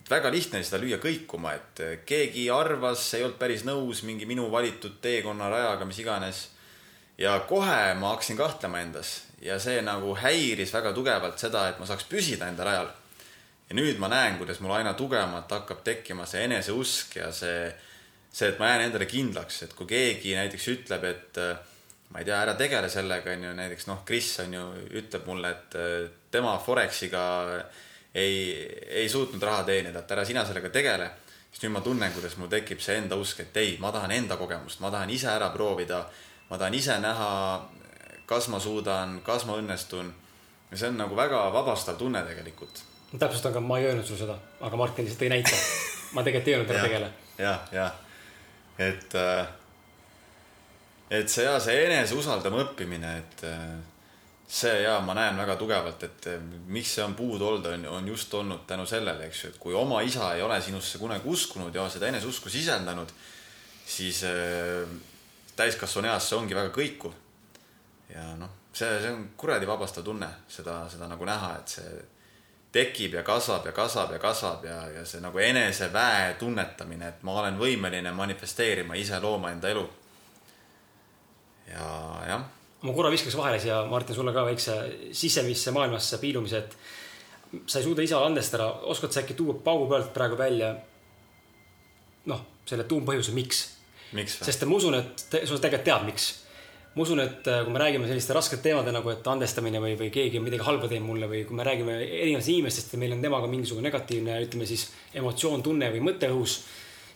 A: et väga lihtne seda lüüa kõikuma, et keegi arvas, ei olnud päris nõus mingi minu valitud teekonna rajaga, mis iganes. ja kohe ma hakkasin kahtlema endas ja see nagu häiris väga tugevalt seda, et ma saaks püsida enda rajal. ja nüüd ma näen, kuidas mul aina tugevamalt hakkab tekkima see eneseusk ja see, see, et ma jään endale kindlaks, et kui keegi näiteks ütleb, et äh, ma ei tea, ära tegele sellega, on ju, näiteks noh, Kris on ju, ütleb mulle, et äh, tema Forexiga ei, ei suutnud raha teenida, et ära sina sellega tegele. siis nüüd ma tunnen, kuidas mul tekib see enda usk, et ei, ma tahan enda kogemust, ma tahan ise ära proovida. ma tahan ise näha, kas ma suudan, kas ma õnnestun. ja see on nagu väga vabastav tunne tegelikult.
B: täpsustan ka, ma ei öelnud sulle seda, aga Martin lihtsalt tõi näite. ma tegelikult ei öelnud, ära tegele.
A: jah, jah, et äh, et see ja see enese usaldama õppimine, et äh, see ja ma näen väga tugevalt, et äh, miks see on puudu olnud, on, on just olnud tänu sellele, eks ju, et kui oma isa ei ole sinusse kunagi uskunud ja seda eneseusku sisendanud, siis äh, täiskasvanu eas see ongi väga kõikuv. Ja noh, see, see on kuradi vabastav tunne, seda, seda nagu näha, et see tekib ja kasvab ja kasvab ja kasvab ja, ja see nagu eneseväe tunnetamine, et ma olen võimeline manifesteerima, ise looma enda elu ja jah.
B: ma korra viskaks vahele siia, Martin, sulle ka väikse sisemisse maailmasse piilumise, et sa ei suuda isale andestada, oskad sa äkki tuua paugu pealt praegu välja noh, selle tuumpõhjuse, miks?
A: miks
B: sest ma usun, et te, sa tegelikult tead, miks. Ma usun, et äh, kui me räägime selliste raskete teemade nagu, et andestamine või, või keegi on midagi halba teinud mulle või kui me räägime erinevatest inimestest ja meil on temaga mingisugune negatiivne, ütleme siis emotsioon, tunne või mõte õhus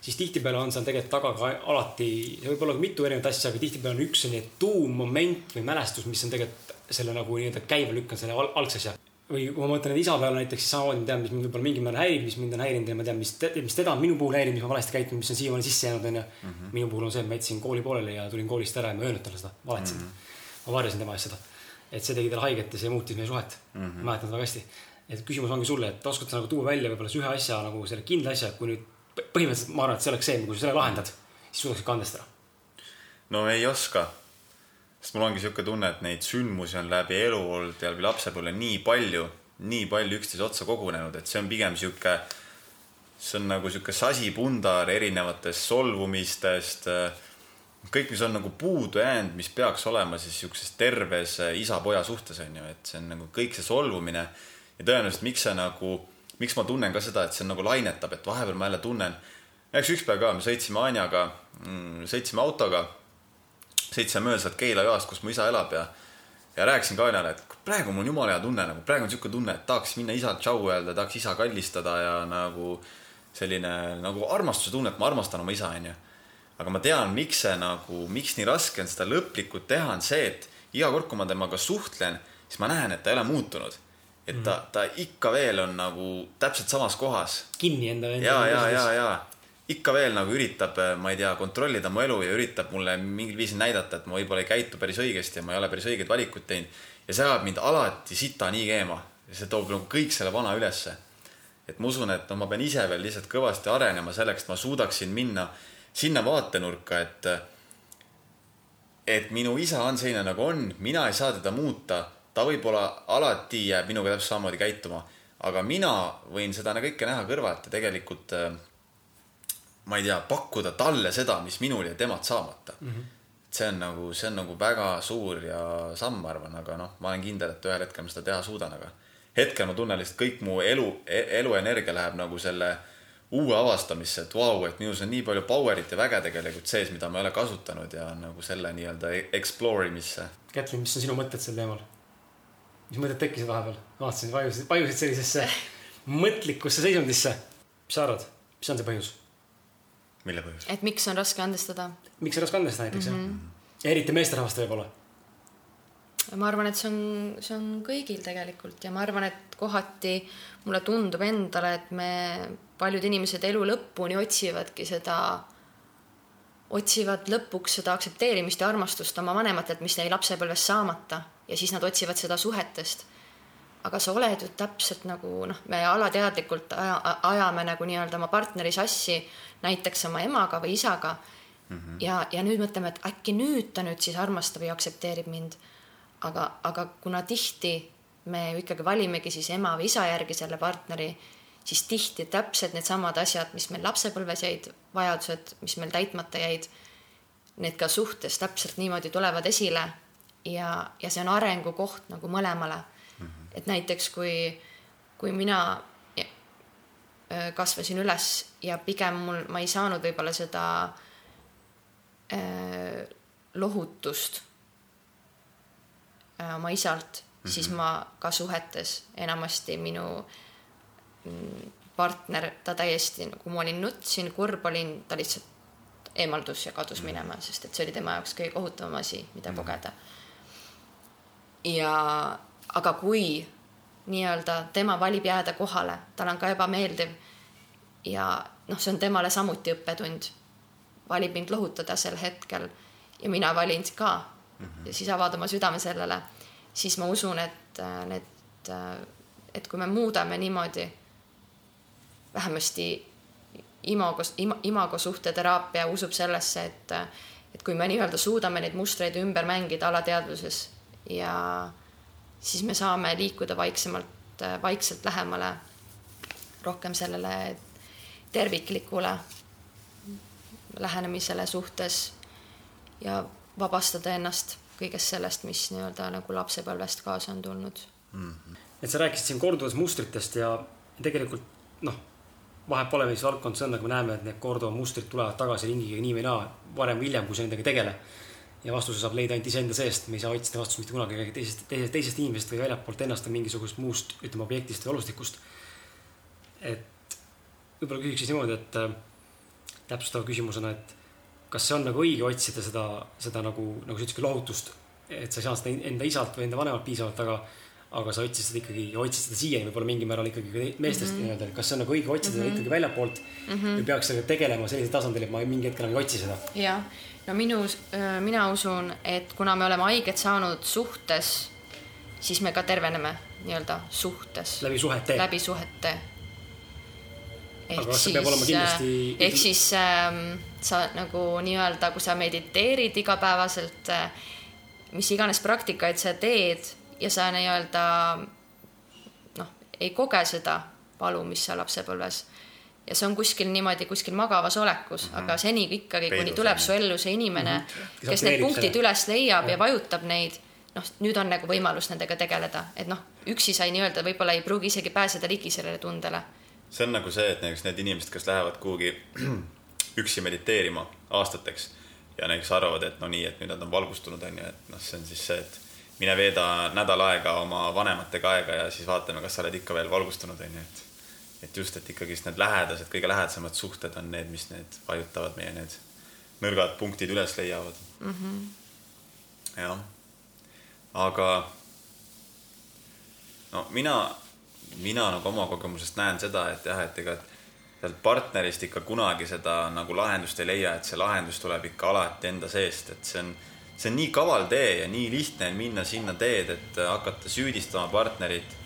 B: siis tihtipeale on seal tegelikult taga ka alati, see võib olla ka mitu erinevat asja, aga tihtipeale on üks selline tuummoment või mälestus, mis on tegelikult selle nagu nii-öelda käima lükanud selle al algse asja. Või kui ma mõtlen nüüd isa peale näiteks, siis samamoodi ma tean, mis mind võib-olla mingil määral häirib, mis mind on häirinud ja ma tean, mis, mis teda minu puhul häirinud, mis ma valesti käitunud, mis on siiamaani sisse jäänud, onju. Mhm. minu puhul on see, et ma jätsin kooli pooleli ja tulin koolist ära ja ma ei öelnud talle seda, valetasin mm. -hmm. ma varjasin tema eest seda. et see tegi talle haiget ja see muutis meie suhet mm. -hmm. mäletan väga hästi. et küsimus ongi sulle, et oskad sa nagu tuua välja võib-olla ühe asja nagu selle kindla asja, kui nüüd põhimõtteliselt ma arvan, et see oleks see, kui sa selle lahendad, siis suudaksid ka andestada.
A: no ei oska, sest mul ongi sihuke tunne, et neid sündmusi on läbi elu olnud ja läbi lapsepõlve nii palju, nii palju üksteise otsa kogunenud, et see on pigem sihuke, see on nagu sihuke sasipundar erinevatest solvumistest kõik, mis on nagu puudu jäänud, mis peaks olema siis sihukeses terves isa-poja suhtes on ju, et see on nagu kõik see solvumine ja tõenäoliselt, miks see nagu miks ma tunnen ka seda, et see nagu lainetab, et vahepeal ma jälle tunnen. näiteks üks päev ka, me sõitsime Anjaga, mm, sõitsime autoga, sõitsime mööda sealt Keila joast, kus mu isa elab ja ja rääkisin ka Anjale, et praegu mul on jumala hea tunne, nagu praegu on niisugune tunne, et tahaks minna isale tšau öelda, tahaks isa kallistada ja nagu selline nagu armastuse tunne, et ma armastan oma isa, onju. aga ma tean, miks see nagu, miks nii raske on seda lõplikult teha, on see, et iga kord, kui ma temaga suhtlen, siis ma näen, et ta ei ole muutunud et ta, ta ikka veel on nagu täpselt samas kohas.
B: kinni enda.
A: ja, ja, ja, ja ikka veel nagu üritab, ma ei tea, kontrollida mu elu ja üritab mulle mingil viisil näidata, et ma võib-olla ei käitu päris õigesti ja ma ei ole päris õigeid valikuid teinud. ja see ajab mind alati sita nii keema see toob nagu kõik selle vana ülesse. et ma usun, et no ma pean ise veel lihtsalt kõvasti arenema selleks, et ma suudaksin minna sinna vaatenurka, et et minu isa on selline nagu on, mina ei saa teda muuta ta võib-olla alati jääb minuga täpselt samamoodi käituma, aga mina võin seda kõike näha kõrvalt ja tegelikult äh, ma ei tea, pakkuda talle seda, mis minul jäi temalt saamata mm. -hmm. see on nagu, see on nagu väga suur ja samm, ma arvan, aga noh, ma olen kindel, et ühel hetkel ma seda teha suudan, aga hetkel ma tunnen lihtsalt kõik mu elu, e-, eluenergia läheb nagu selle uue avastamisse, et vau wow,, et minus on nii palju power'it ja väge tegelikult sees, mida ma ei ole kasutanud ja nagu selle nii-öelda e-, explore imisse.
B: Kätlin, mis on sinu mõtted sel teemal? mis mõtted tekkisid vahepeal? vaatasin, vajusid, vajusid sellisesse mõtlikusse seisundisse. mis sa arvad, mis on see põhjus?
A: Mille põhjus?
C: et miks on raske andestada?
B: miks on raske andestada näiteks mm -hmm. jah? ja eriti meesterahvastel võib-olla.
C: ma arvan, et see on, see on kõigil tegelikult ja ma arvan, et kohati mulle tundub endale, et me, paljud inimesed elu lõpuni otsivadki seda, otsivad lõpuks seda aktsepteerimist ja armastust oma vanematelt, mis neil lapsepõlves saamata ja siis nad otsivad seda suhetest aga sa oled ju täpselt nagu noh, me alateadlikult aja, ajame nagu nii-öelda oma partneri sassi näiteks oma emaga või isaga mm. -hmm. ja, ja nüüd mõtleme, et äkki nüüd ta nüüd siis armastab ja aktsepteerib mind. aga, aga kuna tihti me ju ikkagi valimegi siis ema või isa järgi selle partneri, siis tihti täpselt needsamad asjad, mis meil lapsepõlves jäid, vajadused, mis meil täitmata jäid, need ka suhtes täpselt niimoodi tulevad esile ja, ja see on arengukoht nagu mõlemale et näiteks kui, kui mina kasvasin üles ja pigem mul, ma ei saanud võib-olla seda äh, lohutust äh, oma isalt mm, -hmm. siis ma ka suhetes enamasti minu mm, partner, ta täiesti nagu ma olin nutsin, kurb olin, ta lihtsalt eemaldus ja kadus mhm. minema, sest et see oli tema jaoks kõige kohutavam asi, mida mhm. kogeda. ja aga kui nii-öelda tema valib jääda kohale, tal on ka ebameeldiv ja noh, see on temale samuti õppetund. valib mind lohutada sel hetkel ja mina valin ka mm -hmm. ja siis avada oma südame sellele, siis ma usun, et need, et kui me muudame niimoodi vähemasti imago, imago suhteteraapia usub sellesse, et, et kui me nii-öelda suudame neid mustreid ümber mängida alateadvuses ja siis me saame liikuda vaiksemalt, vaikselt lähemale rohkem sellele terviklikule lähenemisele suhtes ja vabastada ennast kõigest sellest, mis nii-öelda nagu lapsepõlvest kaasa on tulnud
B: mm. -hmm. et sa rääkisid siin korduvas mustritest ja tegelikult noh, vahet pole, mis valdkond see on, aga me näeme, et need korduvad mustrid tulevad tagasi ringiga nii või naa, varem või hiljem, kui sa nendega ei tegele ja vastuse saab leida ainult iseenda seest, me ei saa otsida vastust mitte kunagi kellegi teisest, teisest, teisest inimesest või väljapoolt ennast või mingisugusest muust, ütleme, objektist või olustikust. et võib-olla küsiks siis niimoodi, et äh, täpsustava küsimusena, et kas see on nagu õige otsida seda, seda nagu, nagu sa ütlesidki, lohutust, et sa ei saa seda enda isalt või enda vanemalt piisavalt, aga aga sa otsisid seda ikkagi otsid seda siiani võib-olla mingil määral ikkagi meestest mm -hmm. nii-öelda, kas see on nagu õige otsida mm -hmm. ikkagi väljapoolt mm -hmm. või peaks sellega tegelema sellisel tasandil, et ma mingi hetk enam ei otsi seda?
C: jah, no minu, mina usun, et kuna me oleme haiget saanud suhtes, siis me ka terveneme nii-öelda suhtes.
B: läbi suhete.
C: läbi suhete.
B: ehk siis, kindlasti...
C: ehk siis ähm, sa nagu nii-öelda, kui sa mediteerid igapäevaselt äh,, mis iganes praktikaid sa teed ja sa nii-öelda noh, ei koge seda valu, mis sa lapsepõlves ja see on kuskil niimoodi kuskil magavas olekus mm, -hmm. aga seni ikkagi, kuni tuleb su ellu see inimene mm, -hmm. kes need punktid selle. üles leiab ja. ja vajutab neid, noh, nüüd on nagu võimalus nendega tegeleda, et noh, üksi sa ei nii-öelda võib-olla ei pruugi isegi pääseda ligi sellele tundele.
A: see on nagu see, et näiteks need inimesed, kes lähevad kuhugi üksi mediteerima aastateks ja näiteks arvavad, et no nii, et nüüd nad on valgustunud, on ju, et noh, see on siis see, et mine veeda nädal aega oma vanematega aega ja siis vaatame, kas sa oled ikka veel valgustunud, on ju, et et just, et ikkagist need lähedased, kõige lähedasemad suhted on need, mis need vajutavad meie need nõrgad punktid üles leiavad mm. -hmm. jah, aga no mina, mina nagu oma kogemusest näen seda, et jah, et ega sealt partnerist ikka kunagi seda nagu lahendust ei leia, et see lahendus tuleb ikka alati enda seest, et see on, see on nii kaval tee ja nii lihtne on minna sinna teed, et hakata süüdistama partnerit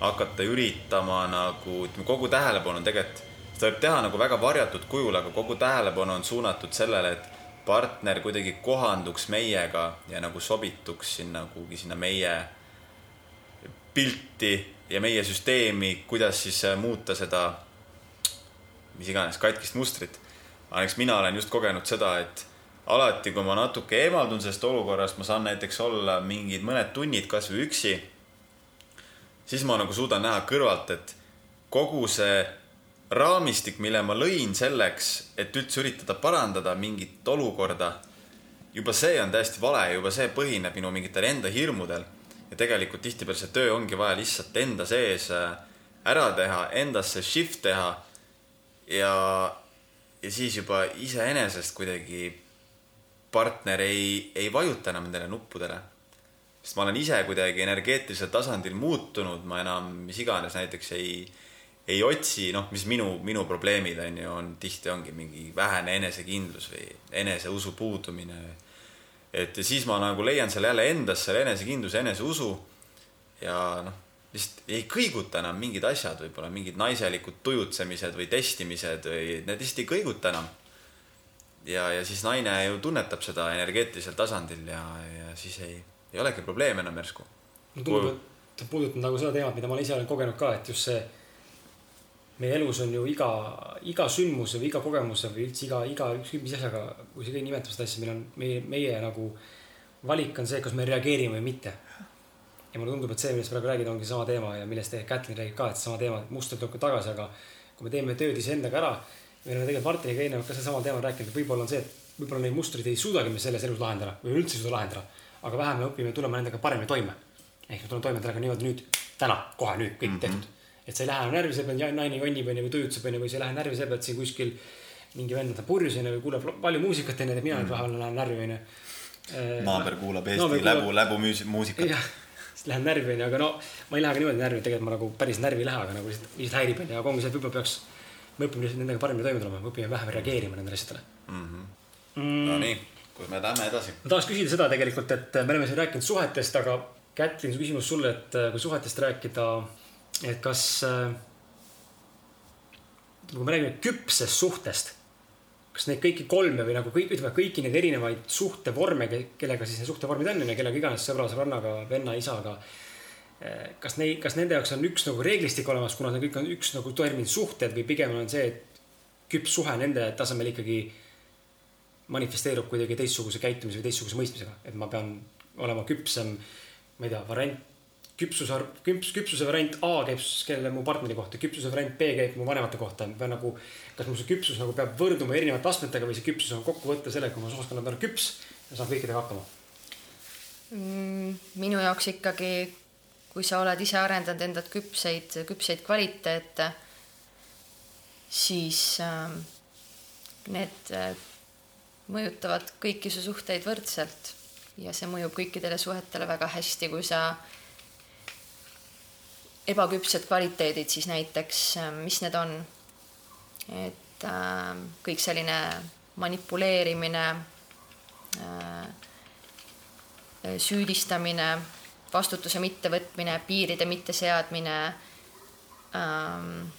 A: hakata üritama nagu, ütleme, kogu tähelepanu on tegelikult, seda võib teha nagu väga varjatud kujul, aga kogu tähelepanu on suunatud sellele, et partner kuidagi kohanduks meiega ja nagu sobituks sinna kuhugi sinna meie pilti ja meie süsteemi, kuidas siis äh, muuta seda, mis iganes, katkist mustrit. aga eks mina olen just kogenud seda, et alati, kui ma natuke eemaldun sellest olukorrast, ma saan näiteks olla mingid mõned tunnid kasvõi üksi siis ma nagu suudan näha kõrvalt, et kogu see raamistik, mille ma lõin selleks, et üldse üritada parandada mingit olukorda, juba see on täiesti vale, juba see põhineb minu mingitel enda hirmudel. ja tegelikult tihtipeale see töö ongi vaja lihtsalt enda sees äh, ära teha, endasse shift teha ja, ja siis juba iseenesest kuidagi partner ei, ei vajuta enam nendele nuppudele. Sest ma olen ise kuidagi energeetilisel tasandil muutunud, ma enam mis iganes näiteks ei, ei otsi, noh, mis minu, minu probleemid on ju, on tihti ongi mingi vähene enesekindlus või eneseusu puudumine. et ja siis ma nagu leian selle jälle endas selle enesekindluse, eneseusu ja noh, lihtsalt ei kõiguta enam mingid asjad, võib-olla mingid naiselikud tujutsemised või testimised või need lihtsalt ei kõiguta enam. ja, ja siis naine ju tunnetab seda energeetilisel tasandil ja, ja siis ei, ei olegi probleeme enam järsku.
B: mulle tundub, et sa puudutad nagu seda teemat, mida ma ise olen kogenud ka, et just see meie elus on ju iga, iga sündmuse või iga kogemuse või üldse iga, iga ükskõik mis asjaga, kui sa kõik nimetad seda asja, meil on meie, meie nagu valik on see, kas me reageerime või mitte. ja mulle tundub, et see, millest praegu räägid, ongi sama teema ja millest Kätlin räägib ka, et sama teema, et mustrid tulevad tagasi, aga kui me teeme tööd iseendaga ära, me oleme tegelikult Martiniga eelnevalt ka sedasama teemat rääkinud, et võib-olla on see, et võib-olla neid mustreid ei suudagi me selles elus lahendada või üldse ei suuda lahendada, aga vähe me õpime tulema nendega paremini toime ehk me tuleme toime nendega niimoodi nüüd, täna, kohe nüüd kõik mm -hmm. tehtud. et sa ei lähe närvi selle peale, naine jonnib onju või tujutseb onju või sa ei lähe närvi selle peale, et siin kuskil mingi vend võtab purjus onju või kuuleb palju muusikat onju, et mina nüüd vahepeal lähen närvi onju.
A: naaber kuulab Eesti
B: Naaber
A: läbu,
B: kuulab-
A: läbumuusikat.
B: jah, siis lähen närvi onju, aga no ma ei lähe ka niimoodi närvi, tegelikult ma nagu päris närvi ei lähe, aga nagu lihtsalt, lihtsalt häirib onju, aga ongi see, et võib-olla peaks, me õpime lihtsalt nendega paremini toime tulema, me õpime vähem reageerima nendele asjadele mm..
A: no nii, kus me lähme edasi?
B: ma tahaks küsida seda tegelikult, et me oleme siin rääkinud suhetest, aga Kätlin, küsimus sulle, et äh, kui suhetest rääkida, et kas, kui me räägime küpsest suhtest, kas neid kõiki kolme või nagu kõik, ütleme kõiki neid erinevaid suhtevorme, kellega siis need suhtevormid on, kellega iganes sõbra, sõbrannaga, venna, isaga. kas neid, kas nende jaoks on üks nagu reeglistik olemas, kuna need kõik on üks nagu termin suhted või pigem on see, et küps suhe nende tasemel ikkagi manifesteerub kuidagi teistsuguse käitumise või teistsuguse mõistmisega, et ma pean olema küpsem, ma ei tea, variant, küpsuse, küps, küpsuse variant A käib kellele mu partneri kohta, küpsuse variant B käib mu vanemate kohta, pean nagu, kas mu see küpsus nagu peab võrduma erinevate astmetega või see küpsus on kokkuvõte sellega, kui ma oskan olla küps ja saan kõikidega hakkama.
C: Mm, minu jaoks ikkagi, kui sa oled ise arendanud endad küpseid, küpseid kvaliteete, siis äh, need äh, mõjutavad kõiki su suhteid võrdselt ja see mõjub kõikidele suhetele väga hästi, kui sa ebaküpsed kvaliteedid siis näiteks, mis need on? et äh, kõik selline manipuleerimine äh, süüdistamine, vastutuse mittevõtmine, piiride mitteseadmine ähm,.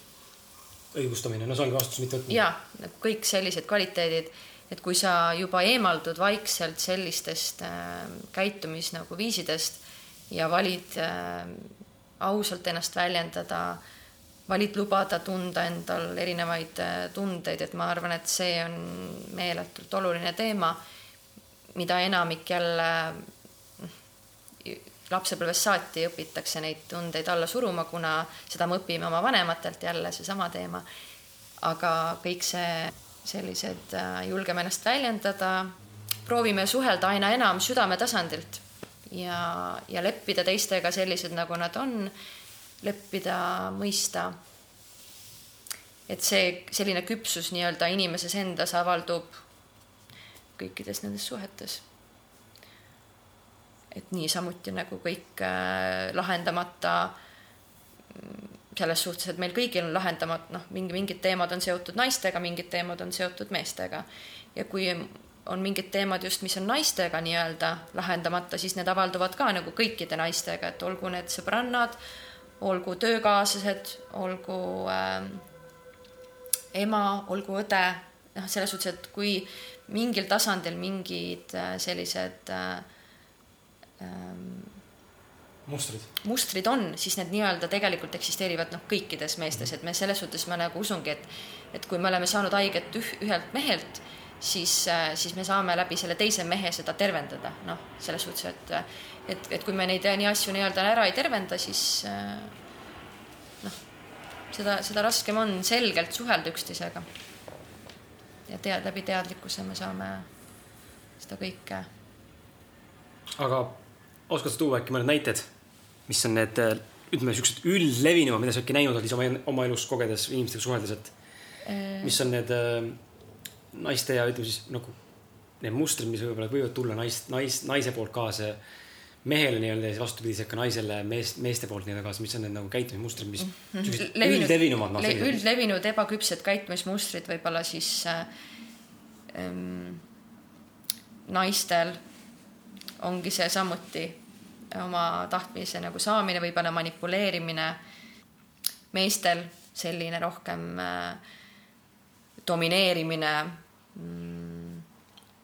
B: õigustamine, no see ongi vastutuse mittevõtmine.
C: ja kõik sellised kvaliteedid, et kui sa juba eemaldud vaikselt sellistest äh, käitumis nagu viisidest ja valid äh, ausalt ennast väljendada, valid lubada tunda endal erinevaid äh, tundeid, et ma arvan, et see on meeletult oluline teema, mida enamik jälle lapsepõlvest saati õpitakse neid tundeid alla suruma, kuna seda me õpime oma vanematelt jälle seesama teema. aga kõik see sellised äh, julgeme ennast väljendada, proovime suhelda aina enam südametasandilt ja, ja leppida teistega sellised, nagu nad on, leppida, mõista. et see selline küpsus nii-öelda inimeses endas avaldub kõikides nendes suhetes et niisamuti nagu kõik äh, lahendamata mm, selles suhtes, et meil kõigil on lahendamata, noh, mingi, mingid teemad on seotud naistega, mingid teemad on seotud meestega. ja kui on mingid teemad just, mis on naistega nii-öelda lahendamata, siis need avalduvad ka nagu kõikide naistega, et olgu need sõbrannad, olgu töökaaslased, olgu äh, ema, olgu õde, noh, selles suhtes, et kui mingil tasandil mingid äh, sellised äh,
B: mustrid.
C: mustrid on, siis need nii-öelda tegelikult eksisteerivad noh, kõikides meestes, et me selles suhtes ma nagu usungi, et et kui me oleme saanud haiget üh, ühelt mehelt, siis, siis me saame läbi selle teise mehe seda tervendada, noh, selles suhtes, et et, et kui me neid nii asju nii-öelda ära ei tervenda, siis noh, seda, seda raskem on selgelt suhelda üksteisega. ja tead, läbi teadlikkuse me saame seda kõike
B: aga oskad sa tuua äkki mõned näited, mis on need äh, ütleme, siuksed üldlevinumad, mida sa äkki näinud oled ise oma, oma elus kogedes, inimestega suheldes, et mis on need äh, naiste ja ütleme siis nagu need mustrid, mis võib-olla võivad tulla naist, nais, naise poolt kaasa mehele nii-öelda ja siis vastupidiselt ka naisele mees, meeste poolt nii-öelda kaasa, mis on need nagu käitumismustrid, mis
C: Mhm.
B: siuksed
C: Levinud-
B: üldlevinumad
C: le-
B: sellised.
C: üldlevinud ebaküpsed käitumismustrid võib-olla siis äh, ähm, naistel ongi see samuti oma tahtmise nagu saamine, võib-olla manipuleerimine. meestel selline rohkem äh, domineerimine mm,,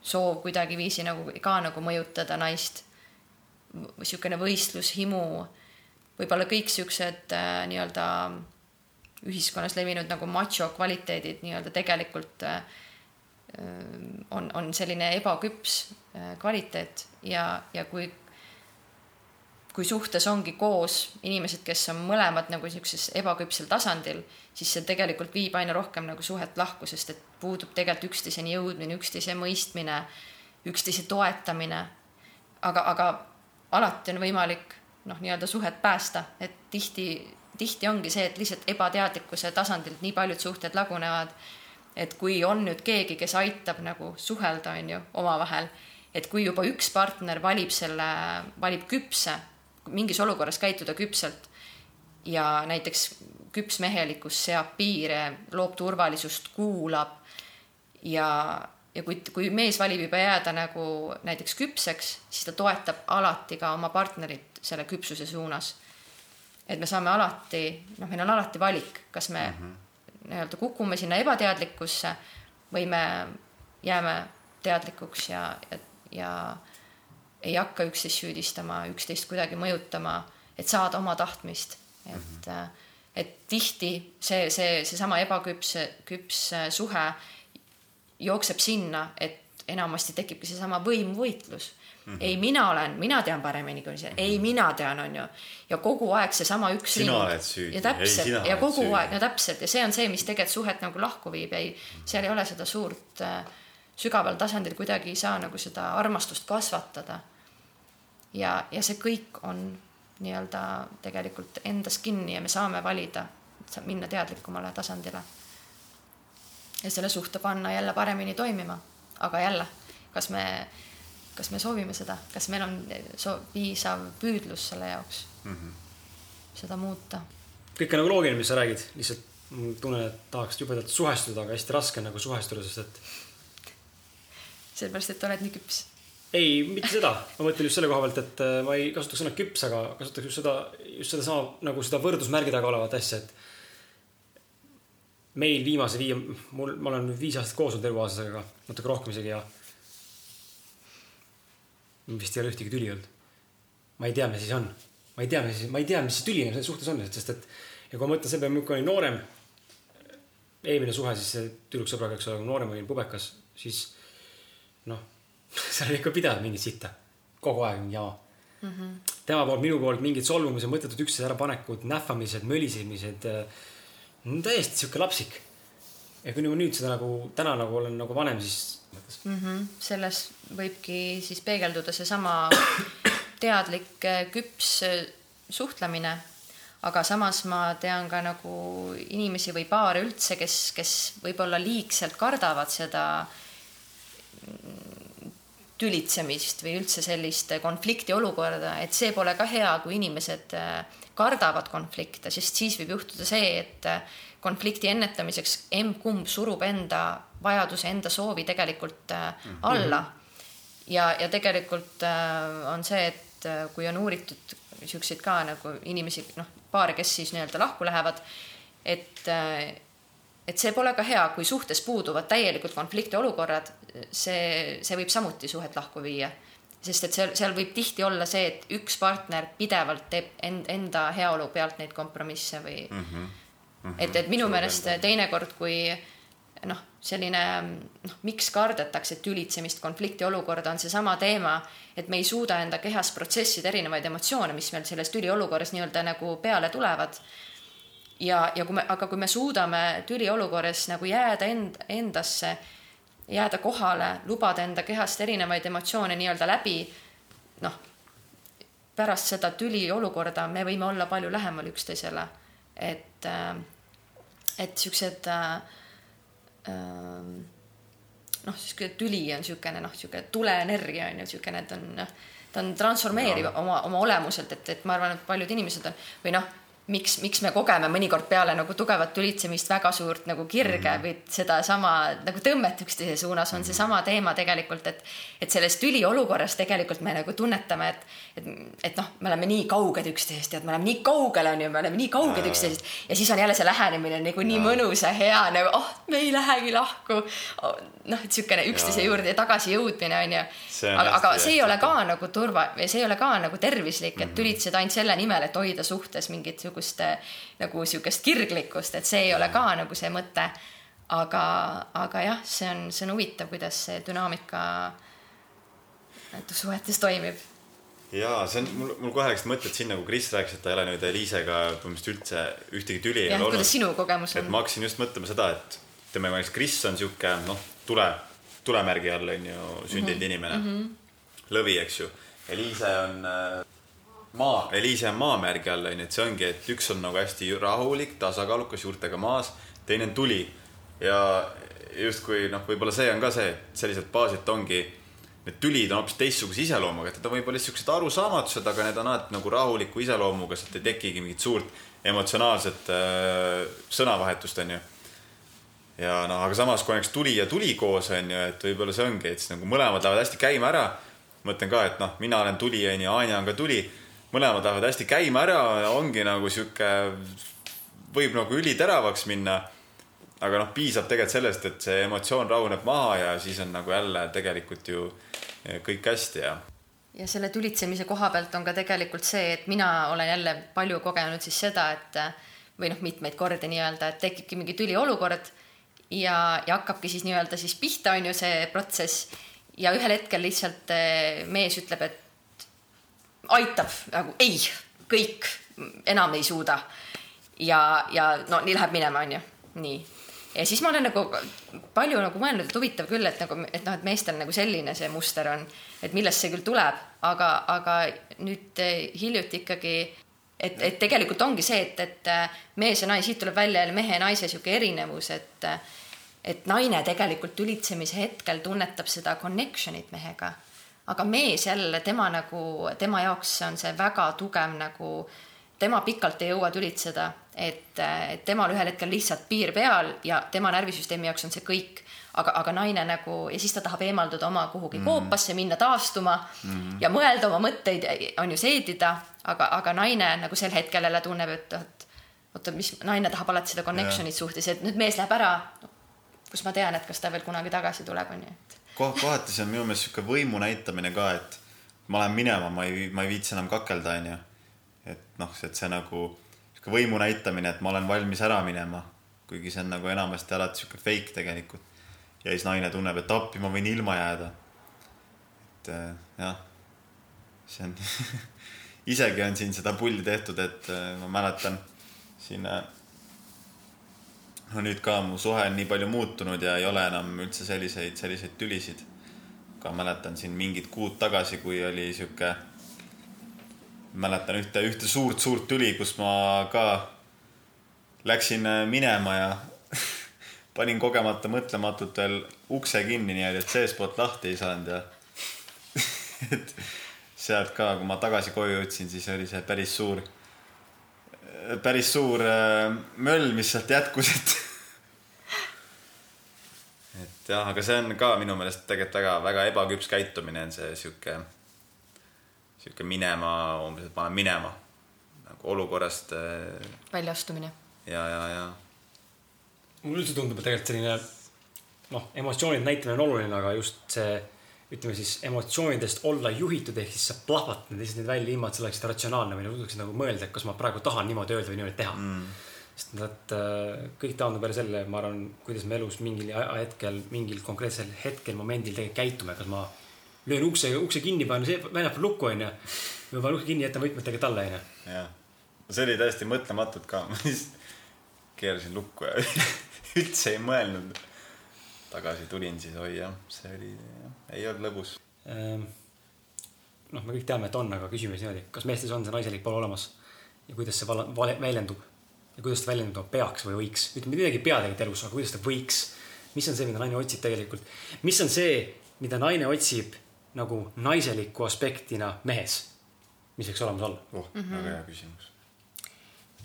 C: soov kuidagiviisi nagu ka nagu mõjutada naist. niisugune võistlushimu, võib-olla kõik siuksed äh, nii-öelda ühiskonnas levinud nagu macho kvaliteedid nii-öelda tegelikult äh, on, on selline ebaküps äh, kvaliteet ja, ja kui, kui suhtes ongi koos inimesed, kes on mõlemad nagu niisuguses ebaküpsel tasandil, siis see tegelikult viib aina rohkem nagu suhet lahku, sest et puudub tegelikult üksteiseni jõudmine, üksteise mõistmine, üksteise toetamine. aga, aga alati on võimalik noh, nii-öelda suhet päästa, et tihti, tihti ongi see, et lihtsalt ebateadlikkuse tasandilt nii paljud suhted lagunevad. et kui on nüüd keegi, kes aitab nagu suhelda, on ju, omavahel, et kui juba üks partner valib selle, valib küpse, mingis olukorras käituda küpselt ja näiteks küpsmehelikkus seab piire, loob turvalisust, kuulab ja, ja kui, kui mees valib juba jääda nagu näiteks küpseks, siis ta toetab alati ka oma partnerit selle küpsuse suunas. et me saame alati, noh, meil on alati valik, kas me mm -hmm. nii-öelda kukume sinna ebateadlikkusse või me jääme teadlikuks ja, ja, ja ei hakka üksteist süüdistama, üksteist kuidagi mõjutama, et saada oma tahtmist, et mm, -hmm. et tihti see, see, seesama ebaküps, küps suhe jookseb sinna, et enamasti tekibki seesama võimuvõitlus mm. -hmm. ei, mina olen, mina tean paremini kui see mm, -hmm. ei, mina tean, on ju. ja kogu aeg seesama üks
A: Sina
C: ring.
A: oled süüdi.
C: ja täpselt,
A: Ei,
C: ja kogu
A: süüdi.
C: aeg, no täpselt ja see on see, mis tegelikult suhet nagu lahku viib, ei, seal ei ole seda suurt äh, sügaval tasandil kuidagi ei saa nagu seda armastust kasvatada. ja, ja see kõik on nii-öelda tegelikult endas kinni ja me saame valida, minna teadlikumale tasandile. ja selle suhte panna jälle paremini toimima, aga jälle, kas me, kas me soovime seda, kas meil on piisav püüdlus selle jaoks mm -hmm. seda muuta
B: kõik on nagu loogiline, mis sa räägid, lihtsalt tunnen, et tahaks jubedalt suhestuda, aga hästi raske on nagu suhestuda, sest et
C: sellepärast, et oled nii küps.
B: ei, mitte seda, ma mõtlen just selle koha pealt, et äh, ma ei kasutaks sõna küps, aga kasutaks just seda, just sedasama nagu seda võrdusmärgi taga olevat asja, et meil viimase viie, mul, ma olen nüüd viis aastat koos olnud elukaaslasega, natuke rohkem isegi ja vist ei ole ühtegi tüli olnud. ma ei tea, mis siis on, ma ei tea, mis, ma ei tea, mis see tüli selles suhtes on, sest et ja kui ma mõtlen selle peale, kui ma olin noorem, eelmine suhe siis tüdruksõbraga, eks ole, kui noorem olin pubekas, siis noh, seal oli ikka pidevalt mingit sitta, kogu aeg mingi jama mm. -hmm. tema poolt, minu poolt mingid solvumised, mõttetud üksteise ärapanekud, nähvamised, mölisemised äh, no, täiesti sihuke lapsik. ja kui ma nüüd seda nagu täna nagu olen nagu vanem, siis
C: mm. -hmm. selles võibki siis peegelduda seesama teadlik äh, küps äh, suhtlemine. aga samas ma tean ka nagu inimesi või paare üldse, kes, kes võib-olla liigselt kardavad seda mm, tülitsemist või üldse sellist konflikti olukorda, et see pole ka hea, kui inimesed äh, kardavad konflikte, sest siis võib juhtuda see, et äh, konflikti ennetamiseks emb-kumb surub enda vajaduse, enda soovi tegelikult äh, alla. ja, ja tegelikult on see, et kui on uuritud siukseid ka nagu inimesi, noh, paare, kes siis nii-öelda lahku lähevad, et et see pole ka hea, kui suhtes puuduvad täielikult konfliktiolukorrad, see, see võib samuti suhet lahku viia. sest et seal, seal võib tihti olla see, et üks partner pidevalt teeb end, enda heaolu pealt neid kompromisse või mm. -hmm. Mm -hmm. et, et minu meelest teinekord, kui noh, selline noh, miks kardetakse tülitsemist, konfliktiolukorda, on seesama teema, et me ei suuda enda kehas protsessida erinevaid emotsioone, mis meil selles tüliolukorras nii-öelda nagu peale tulevad ja, ja kui me, aga kui me suudame tüliolukorras nagu jääda end, endasse, jääda kohale, lubada enda kehast erinevaid emotsioone nii-öelda läbi, noh, pärast seda tüliolukorda me võime olla palju lähemal üksteisele. et, äh, et siuksed äh, äh, noh, sihuke tüli on siukene noh, sihuke tuleenergia on ju siukene, et on, ta on transformeeriv oma, oma olemuselt, et, et ma arvan, et paljud inimesed on või noh miks, miks me kogeme mõnikord peale nagu tugevat tülitsemist väga suurt nagu kirge mm -hmm. või sedasama nagu tõmmet üksteise suunas, on seesama teema tegelikult, et et selles tüliolukorras tegelikult me nagu tunnetame, et et, et noh, me oleme nii kauged üksteisest ja et me oleme nii kaugel, on ju, me oleme nii kauged üksteisest ja siis on jälle see lähenemine nagu nii mõnus ja hea nagu oh, me ei lähegi lahku oh,. noh, et niisugune üksteise juurde tagasi jõudmine on ju. aga, aga see ei ole ka nagu turva, see ei ole ka nagu tervislik, et mhm. tülitseda ainult selle nimel, et hoida suhtes mingit mingisugust nagu sihukest kirglikkust, et see ei ole ka nagu see mõte. aga, aga jah, see on, see on huvitav, kuidas see dünaamika suhetes toimib
A: jaa, see on, mul, mul kohe läksid mõtted sinna, kui Kris rääkis, et ta ei ole nüüd Eliisega põhimõtteliselt üldse ühtegi tüli ei ole
C: olnud. kuidas sinu kogemus
A: on? et ma hakkasin just mõtlema seda, et ütleme, näiteks Kris on sihuke noh, tule, tulemärgi all on ju sündinud mm -hmm. inimene mm. -hmm. lõvi, eks ju. Eliise on äh, maa, Eliise on maamärgi all onju, et see ongi, et üks on nagu hästi rahulik, tasakaalukas, juurtega maas, teine on tuli. ja justkui noh, võib-olla see on ka see, et selliselt baasilt ongi, need tülid on hoopis teistsuguse iseloomuga, et need on võib-olla siuksed arusaamatused, aga need on alati nagu rahuliku iseloomuga, sealt ei tekigi mingit suurt emotsionaalset äh, sõnavahetust onju ja noh, aga samas, kui oleks tuli ja tuli koos, on ju, et võib-olla see ongi, et siis nagu mõlemad lähevad hästi käima ära. mõtlen ka, et noh, mina olen tuli, on ju, Anja on ka tuli mõlemad lähevad hästi käima ära ja ongi nagu sihuke, võib nagu üliteravaks minna. aga noh, piisab tegelikult sellest, et see emotsioon rahuneb maha ja siis on nagu jälle tegelikult ju kõik hästi ja.
C: ja selle tülitsemise koha pealt on ka tegelikult see, et mina olen jälle palju kogenud siis seda, et või noh, mitmeid kordi nii-öelda, et tekibki mingi tüliolukord ja, ja hakkabki siis nii-öelda siis pihta, on ju see protsess ja ühel hetkel lihtsalt eh, mees ütleb, et aitab nagu ei, kõik, enam ei suuda. ja, ja no nii läheb minema, onju, nii. Ja siis ma olen nagu palju nagu mõelnud, et huvitav küll, et nagu, et noh, et meestel nagu selline see muster on, et millest see küll tuleb, aga, aga nüüd eh, hiljuti ikkagi, et, et tegelikult ongi see, et, et eh, mees ja naine, siit tuleb välja jälle mehe ja naise sihuke erinevus, et et naine tegelikult tülitsemise hetkel tunnetab seda connection'it mehega aga mees jälle, tema nagu, tema jaoks on see väga tugev nagu, tema pikalt ei jõua tülitseda, et, temal ühel hetkel lihtsalt piir peal ja tema närvisüsteemi jaoks on see kõik. aga, aga naine nagu ja siis ta tahab eemalduda oma kuhugi mm -hmm. koopasse, minna taastuma mm -hmm. ja mõelda oma mõtteid, on ju seedida, aga, aga naine nagu sel hetkel jälle tunneb, et oot, oota, mis naine tahab alati seda connection'it suhtes, et nüüd mees läheb ära. kus ma tean, et kas ta veel kunagi tagasi tuleb, on ju, et
A: kohati see on minu meelest sihuke võimu näitamine ka, et ma lähen minema, ma ei, ma ei viitsi enam kakelda, onju. et noh, et see nagu sihuke võimu näitamine, et ma olen valmis ära minema, kuigi see on nagu enamasti alati sihuke fake tegelikult. ja siis naine tunneb, et appi, ma võin ilma jääda. et äh, jah, see on isegi on siin seda pulli tehtud, et äh, ma mäletan siin äh, no nüüd ka mu suhe on nii palju muutunud ja ei ole enam üldse selliseid, selliseid tülisid. ka mäletan siin mingid kuud tagasi, kui oli sihuke, mäletan ühte, ühte suurt-suurt tüli, kus ma ka läksin minema ja panin kogemata mõtlematult veel ukse kinni niimoodi, et seestpoolt lahti ei saanud ja et sealt ka, kui ma tagasi koju jõudsin, siis oli see päris suur päris suur äh, möll, mis sealt jätkus, et et jah, aga see on ka minu meelest tegelikult väga, väga ebaküps käitumine on see sihuke, sihuke minema, umbes, et ma lähen minema nagu olukorrast. Äh,
C: väljaastumine.
A: ja, ja, ja.
B: mulle üldse tundub, et tegelikult selline noh, emotsioonide näitamine on oluline, aga just see ütleme siis emotsioonidest olla juhitud, ehk siis sa plahvatad lihtsalt neid välja ilma, et sa oleksid ratsionaalne või suudaksid nagu mõelda, et kas ma praegu tahan niimoodi öelda või niimoodi teha. Mm.. sest nad äh, kõik taandub jälle selle, ma arvan, kuidas me elus mingil hetkel, mingil konkreetsel hetkel, momendil tegelikult käitume, kas ma löön ukse, ukse kinni, panen väljapool lukku, onju. või panen ukse kinni, jätan võtmetega talle, onju.
A: jah, see oli täiesti mõtlematult ka, ma lihtsalt keerasin lukku ja üldse ei mõelnud. Tagasi tulin, siis oi jah, see oli, ei olnud lõbus
B: ähm,. noh, me kõik teame, et on, aga küsime siis niimoodi, kas meestes on see naiselik pool olemas ja kuidas see vala, vale, väljendub ja kuidas ta väljenduma peaks või võiks, ütleme midagi ei pea tegelikult elus, aga kuidas ta võiks. mis on see, mida naine otsib tegelikult, mis on see, mida naine otsib nagu naiseliku aspektina mehes, mis võiks olemas olla?
A: oh mm, -hmm. väga hea küsimus.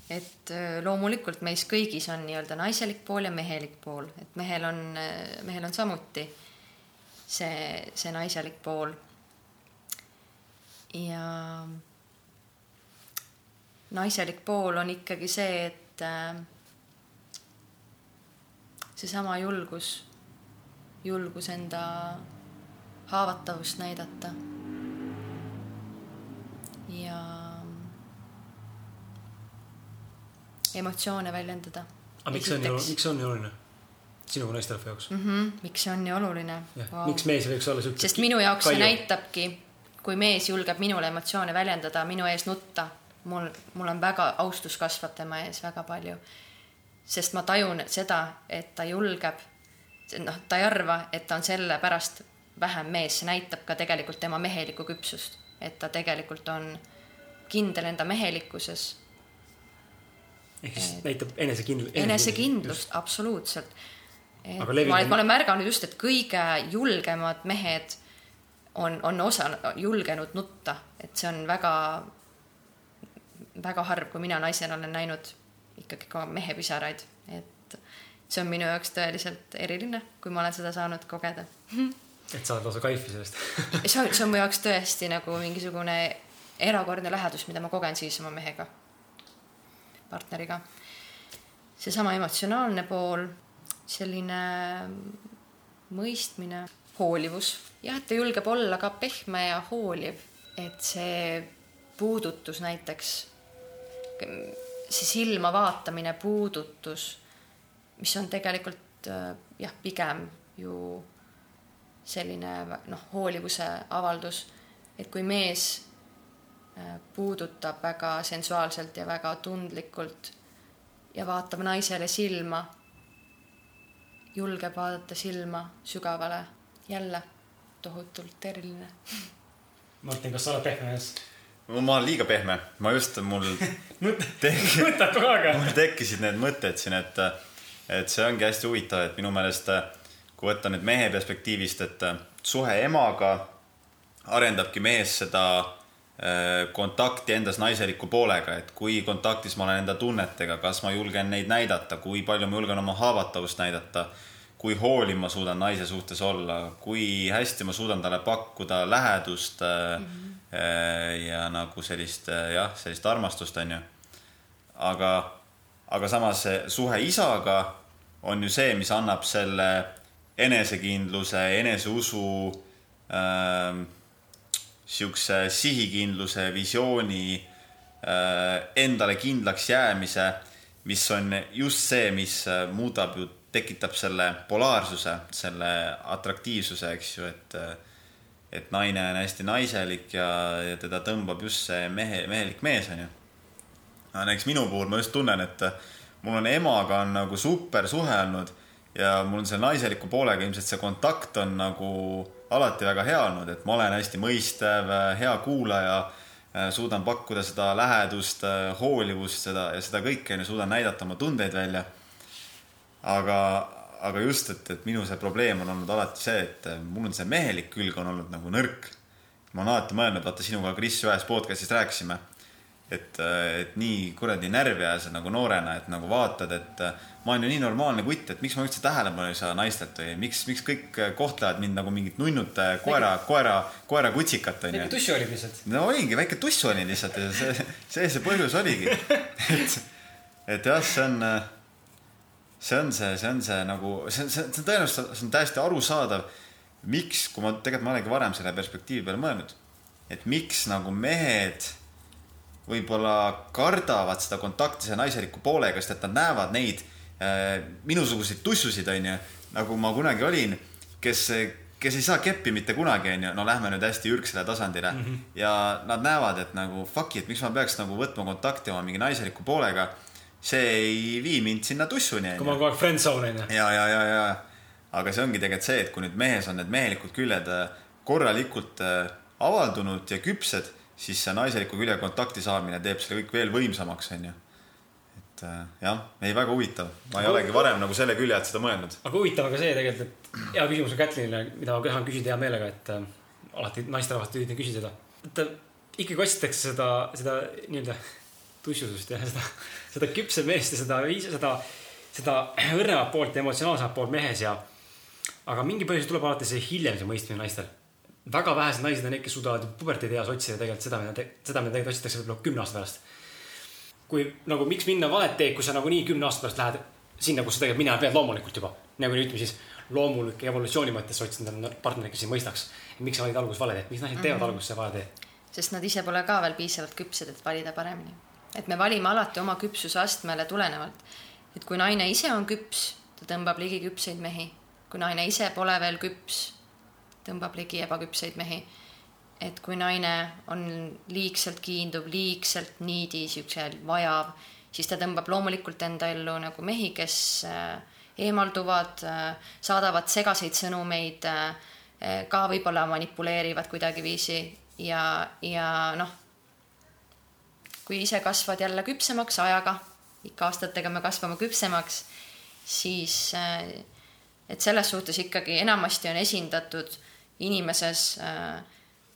C: et äh, loomulikult meis kõigis on nii-öelda naiselik pool ja mehelik pool, et mehel on, äh, mehel on samuti see, see naiselik pool. ja naiselik pool on ikkagi see, et äh, seesama julgus, julgus enda haavatavust näidata. ja emotsioone väljendada.
B: aga miks see on miks see on oluline? Sinu kui naisterahva jaoks
C: mm? -hmm. miks see on nii oluline?
B: Wow. miks mees võiks olla siuke?
C: sest minu jaoks see näitabki, kui mees julgeb minule emotsioone väljendada, minu ees nutta, mul, mul on väga, austus kasvab tema ees väga palju. sest ma tajun seda, et ta julgeb, noh, ta ei arva, et ta on sellepärast vähem mees, see näitab ka tegelikult tema mehelikku küpsust, et ta tegelikult on kindel enda mehelikkuses.
B: ehk siis näitab enesekindlust.
C: enesekindlust, absoluutselt. Et ma olen, ma olen märganud just, et kõige julgemad mehed on, on osa, julgenud nutta, et see on väga, väga harv, kui mina naisena olen näinud ikkagi ka mehepisaraid, et see on minu jaoks tõeliselt eriline, kui ma olen seda saanud kogeda.
B: Et saad lausa kaifi sellest.
C: See on, see on mu jaoks tõesti nagu mingisugune erakordne lähedus, mida ma kogen siis oma mehega, partneriga. seesama emotsionaalne pool, selline mõistmine, hoolivus, jah, et ta julgeb olla ka pehme ja hooliv, et see puudutus näiteks, see silma vaatamine, puudutus, mis on tegelikult jah, pigem ju selline noh, hoolivuse avaldus, et kui mees äh, puudutab väga sensuaalselt ja väga tundlikult ja vaatab naisele silma, julgeb vaadata silma sügavale, jälle tohutult eriline.
B: Martin, kas sa oled pehme mees?
A: ma olen liiga pehme, ma just, mul
B: mõtled kogu aeg?
A: mul tekkisid need mõtted siin, et, et see ongi hästi huvitav, et minu meelest kui võtta nüüd mehe perspektiivist, et suhe emaga arendabki mees seda kontakti endas naiseliku poolega, et kui kontaktis ma olen enda tunnetega, kas ma julgen neid näidata, kui palju ma julgen oma haavatavust näidata, kui hooliv ma suudan naise suhtes olla, kui hästi ma suudan talle pakkuda lähedust mm -hmm. ja nagu sellist jah, sellist armastust, onju. aga, aga samas suhe isaga on ju see, mis annab selle enesekindluse, eneseusu äh,, siukse sihikindluse, visiooni äh,, endale kindlaks jäämise, mis on just see, mis äh, muudab ju, tekitab selle polaarsuse, selle atraktiivsuse, eks ju, et äh, et naine on hästi naiselik ja, ja teda tõmbab just see mehe, mehelik mees, onju. näiteks minu puhul ma just tunnen, et mul on emaga on nagu super suhe olnud ja mul on selle naiseliku poolega ilmselt see kontakt on nagu alati väga hea olnud, et ma olen hästi mõistev, hea kuulaja, suudan pakkuda seda lähedust, hoolivust, seda ja seda kõike on ju, suudan näidata oma tundeid välja. aga, aga just, et, et minu see probleem on olnud alati see, et mul on see mehelik külg on olnud nagu nõrk. ma olen alati mõelnud, vaata sinuga, Kris, ühes podcast'is rääkisime, et, et nii kuradi närvi ajas nagu noorena, et nagu vaatad, et ma olen ju nii normaalne kutt, et miks ma üldse tähelepanu ei saa naistelt või miks, miks kõik kohtlevad mind nagu mingit nunnut koera, koera, koera kutsikat onju.
B: väike tussu olid lihtsalt.
A: no oligi, väike tussu olin lihtsalt ja see, see see põhjus oligi. et, et jah, see on, see on see, see on see nagu, see on, see on tõenäoliselt, see on täiesti arusaadav, miks, kui ma tegelikult ma olengi varem selle perspektiivi peale mõelnud, et miks nagu mehed võib-olla kardavad seda kontakti selle naiseliku poolega, sest et nad näevad neid Äh, minusuguseid tussusid, onju, nagu ma kunagi olin, kes, kes ei saa keppi mitte kunagi, onju, no lähme nüüd hästi ürgsele tasandile mm. -hmm. ja nad näevad, et nagu fuck'i, et miks ma peaks nagu võtma kontakti oma mingi naiseliku poolega. see ei vii mind sinna tussuni.
B: kui ma kogu aeg friendzone onju.
A: ja, ja, ja, ja, aga see ongi tegelikult see, et kui nüüd mehes on need mehelikud küljed äh, korralikult äh, avaldunud ja küpsed, siis see naiseliku külje kontakti saamine teeb selle kõik veel võimsamaks, onju. et äh, jah, ei väga huvitav, ma ei olegi varem nagu selle külje alt seda mõelnud.
B: aga huvitav on ka see tegelikult, et hea küsimus on Kätlinile, mida ma tahan küsida hea meelega, et äh, alati naisterahvast üritan küsida seda. et äh, ikkagi otsitakse seda, seda nii-öelda tussusust ja seda, seda küpse meest ja seda, seda, seda õrnemat poolt ja emotsionaalsemat poolt mehes ja. aga mingi põhjusel tuleb alati see hiljem see mõistmine naistel. Väga vähesed naised on need, kes suudavad puberteedieas otsida tegelikult seda, mida, seda, mida tegelikult otsitakse võib-olla kümne aasta pärast. kui nagu, miks minna valet teed, kui sa nagunii kümne aasta pärast lähed sinna, kus sa tegelikult minema pead loomulikult juba. nagu ütleme siis loomulik evolutsiooni mõttes otsida endale partnerit, kes sind mõistaks. miks sa valid alguses vale teed, miks naised teevad mm -hmm. alguses vale tee?
C: sest nad ise pole ka veel piisavalt küpsed, et valida paremini et me valime alati oma küpsuse astmele tulenevalt. et kui naine ise on küps, ta tõmbab ligi küpseid mehi. kui naine ise pole veel küps, tõmbab ligi ebaküpseid mehi. et kui naine on liigselt kiinduv, liigselt niidi, siukse vajav, siis ta tõmbab loomulikult enda ellu nagu mehi, kes äh, eemalduvad, äh, saadavad segaseid sõnumeid, äh, ka võib-olla manipuleerivad kuidagiviisi ja, ja noh kui ise kasvad jälle küpsemaks ajaga, ikka aastatega me kasvame küpsemaks, siis et selles suhtes ikkagi enamasti on esindatud inimeses äh,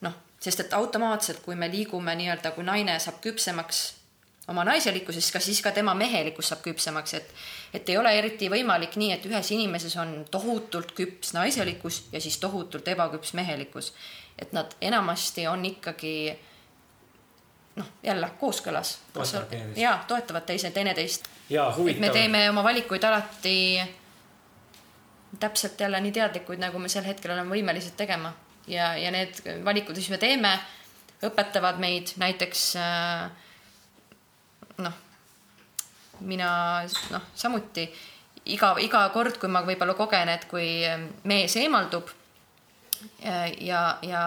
C: noh, sest et automaatselt, kui me liigume nii-öelda, kui naine saab küpsemaks oma naiselikkusest, ka siis ka tema mehelikkus saab küpsemaks, et et ei ole eriti võimalik nii, et ühes inimeses on tohutult küps naiselikkus ja siis tohutult ebaküps mehelikkus. et nad enamasti on ikkagi noh, jälle kooskõlas. ja toetavad teise, teineteist. et me teeme oma valikuid alati täpselt jälle nii teadlikuid, nagu me sel hetkel oleme võimelised tegema. Ja, ja need valikud, mis me teeme, õpetavad meid näiteks äh, noh, mina noh, samuti iga, iga kord, kui ma võib-olla kogen, et kui mees eemaldub ja, ja, ja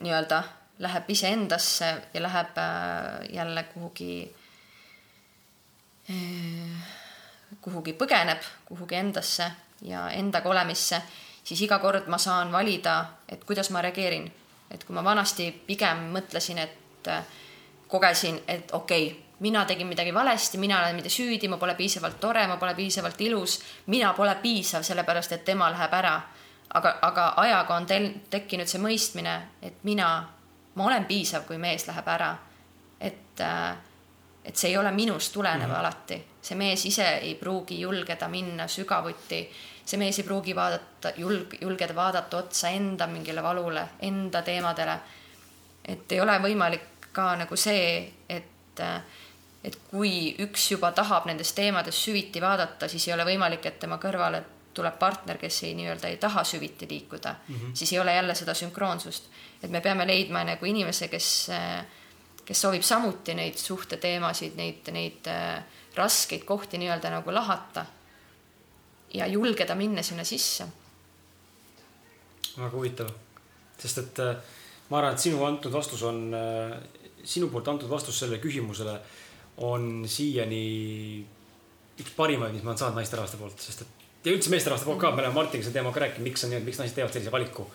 C: nii-öelda läheb iseendasse ja läheb äh, jälle kuhugi, äh, kuhugi põgeneb, kuhugi endasse ja endaga olemisse, siis iga kord ma saan valida, et kuidas ma reageerin. et kui ma vanasti pigem mõtlesin, et äh, kogesin, et okei okay,, mina tegin midagi valesti, mina olen midagi süüdi, ma pole piisavalt tore, ma pole piisavalt ilus, mina pole piisav, sellepärast et tema läheb ära. aga, aga ajaga on tel-, tekkinud see mõistmine, et mina ma olen piisav, kui mees läheb ära. et, äh, et see ei ole minust tulenev mm -hmm. alati, see mees ise ei pruugi julgeda minna sügavuti, see mees ei pruugi vaadata, julg-, julgeda vaadata otsa enda mingile valule, enda teemadele. et ei ole võimalik ka nagu see, et et kui üks juba tahab nendes teemades süviti vaadata, siis ei ole võimalik, et tema kõrvale tuleb partner, kes ei nii-öelda ei taha süviti liikuda mm, -hmm. siis ei ole jälle seda sünkroonsust et me peame leidma nagu inimese, kes, kes soovib samuti neid suhteteemasid, neid, neid äh, raskeid kohti nii-öelda nagu lahata. ja julgeda minna sinna sisse.
B: väga huvitav, sest et äh, ma arvan, et sinu antud vastus on, äh, sinu poolt antud vastus sellele küsimusele on siiani üks parimaid, mis ma olen saanud naisterahvaste poolt, sest et ja üldse meesterahvaste poolt ka, me oleme Martiniga sel teemal ka rääkinud, miks on nii, et miks naised teevad sellise valiku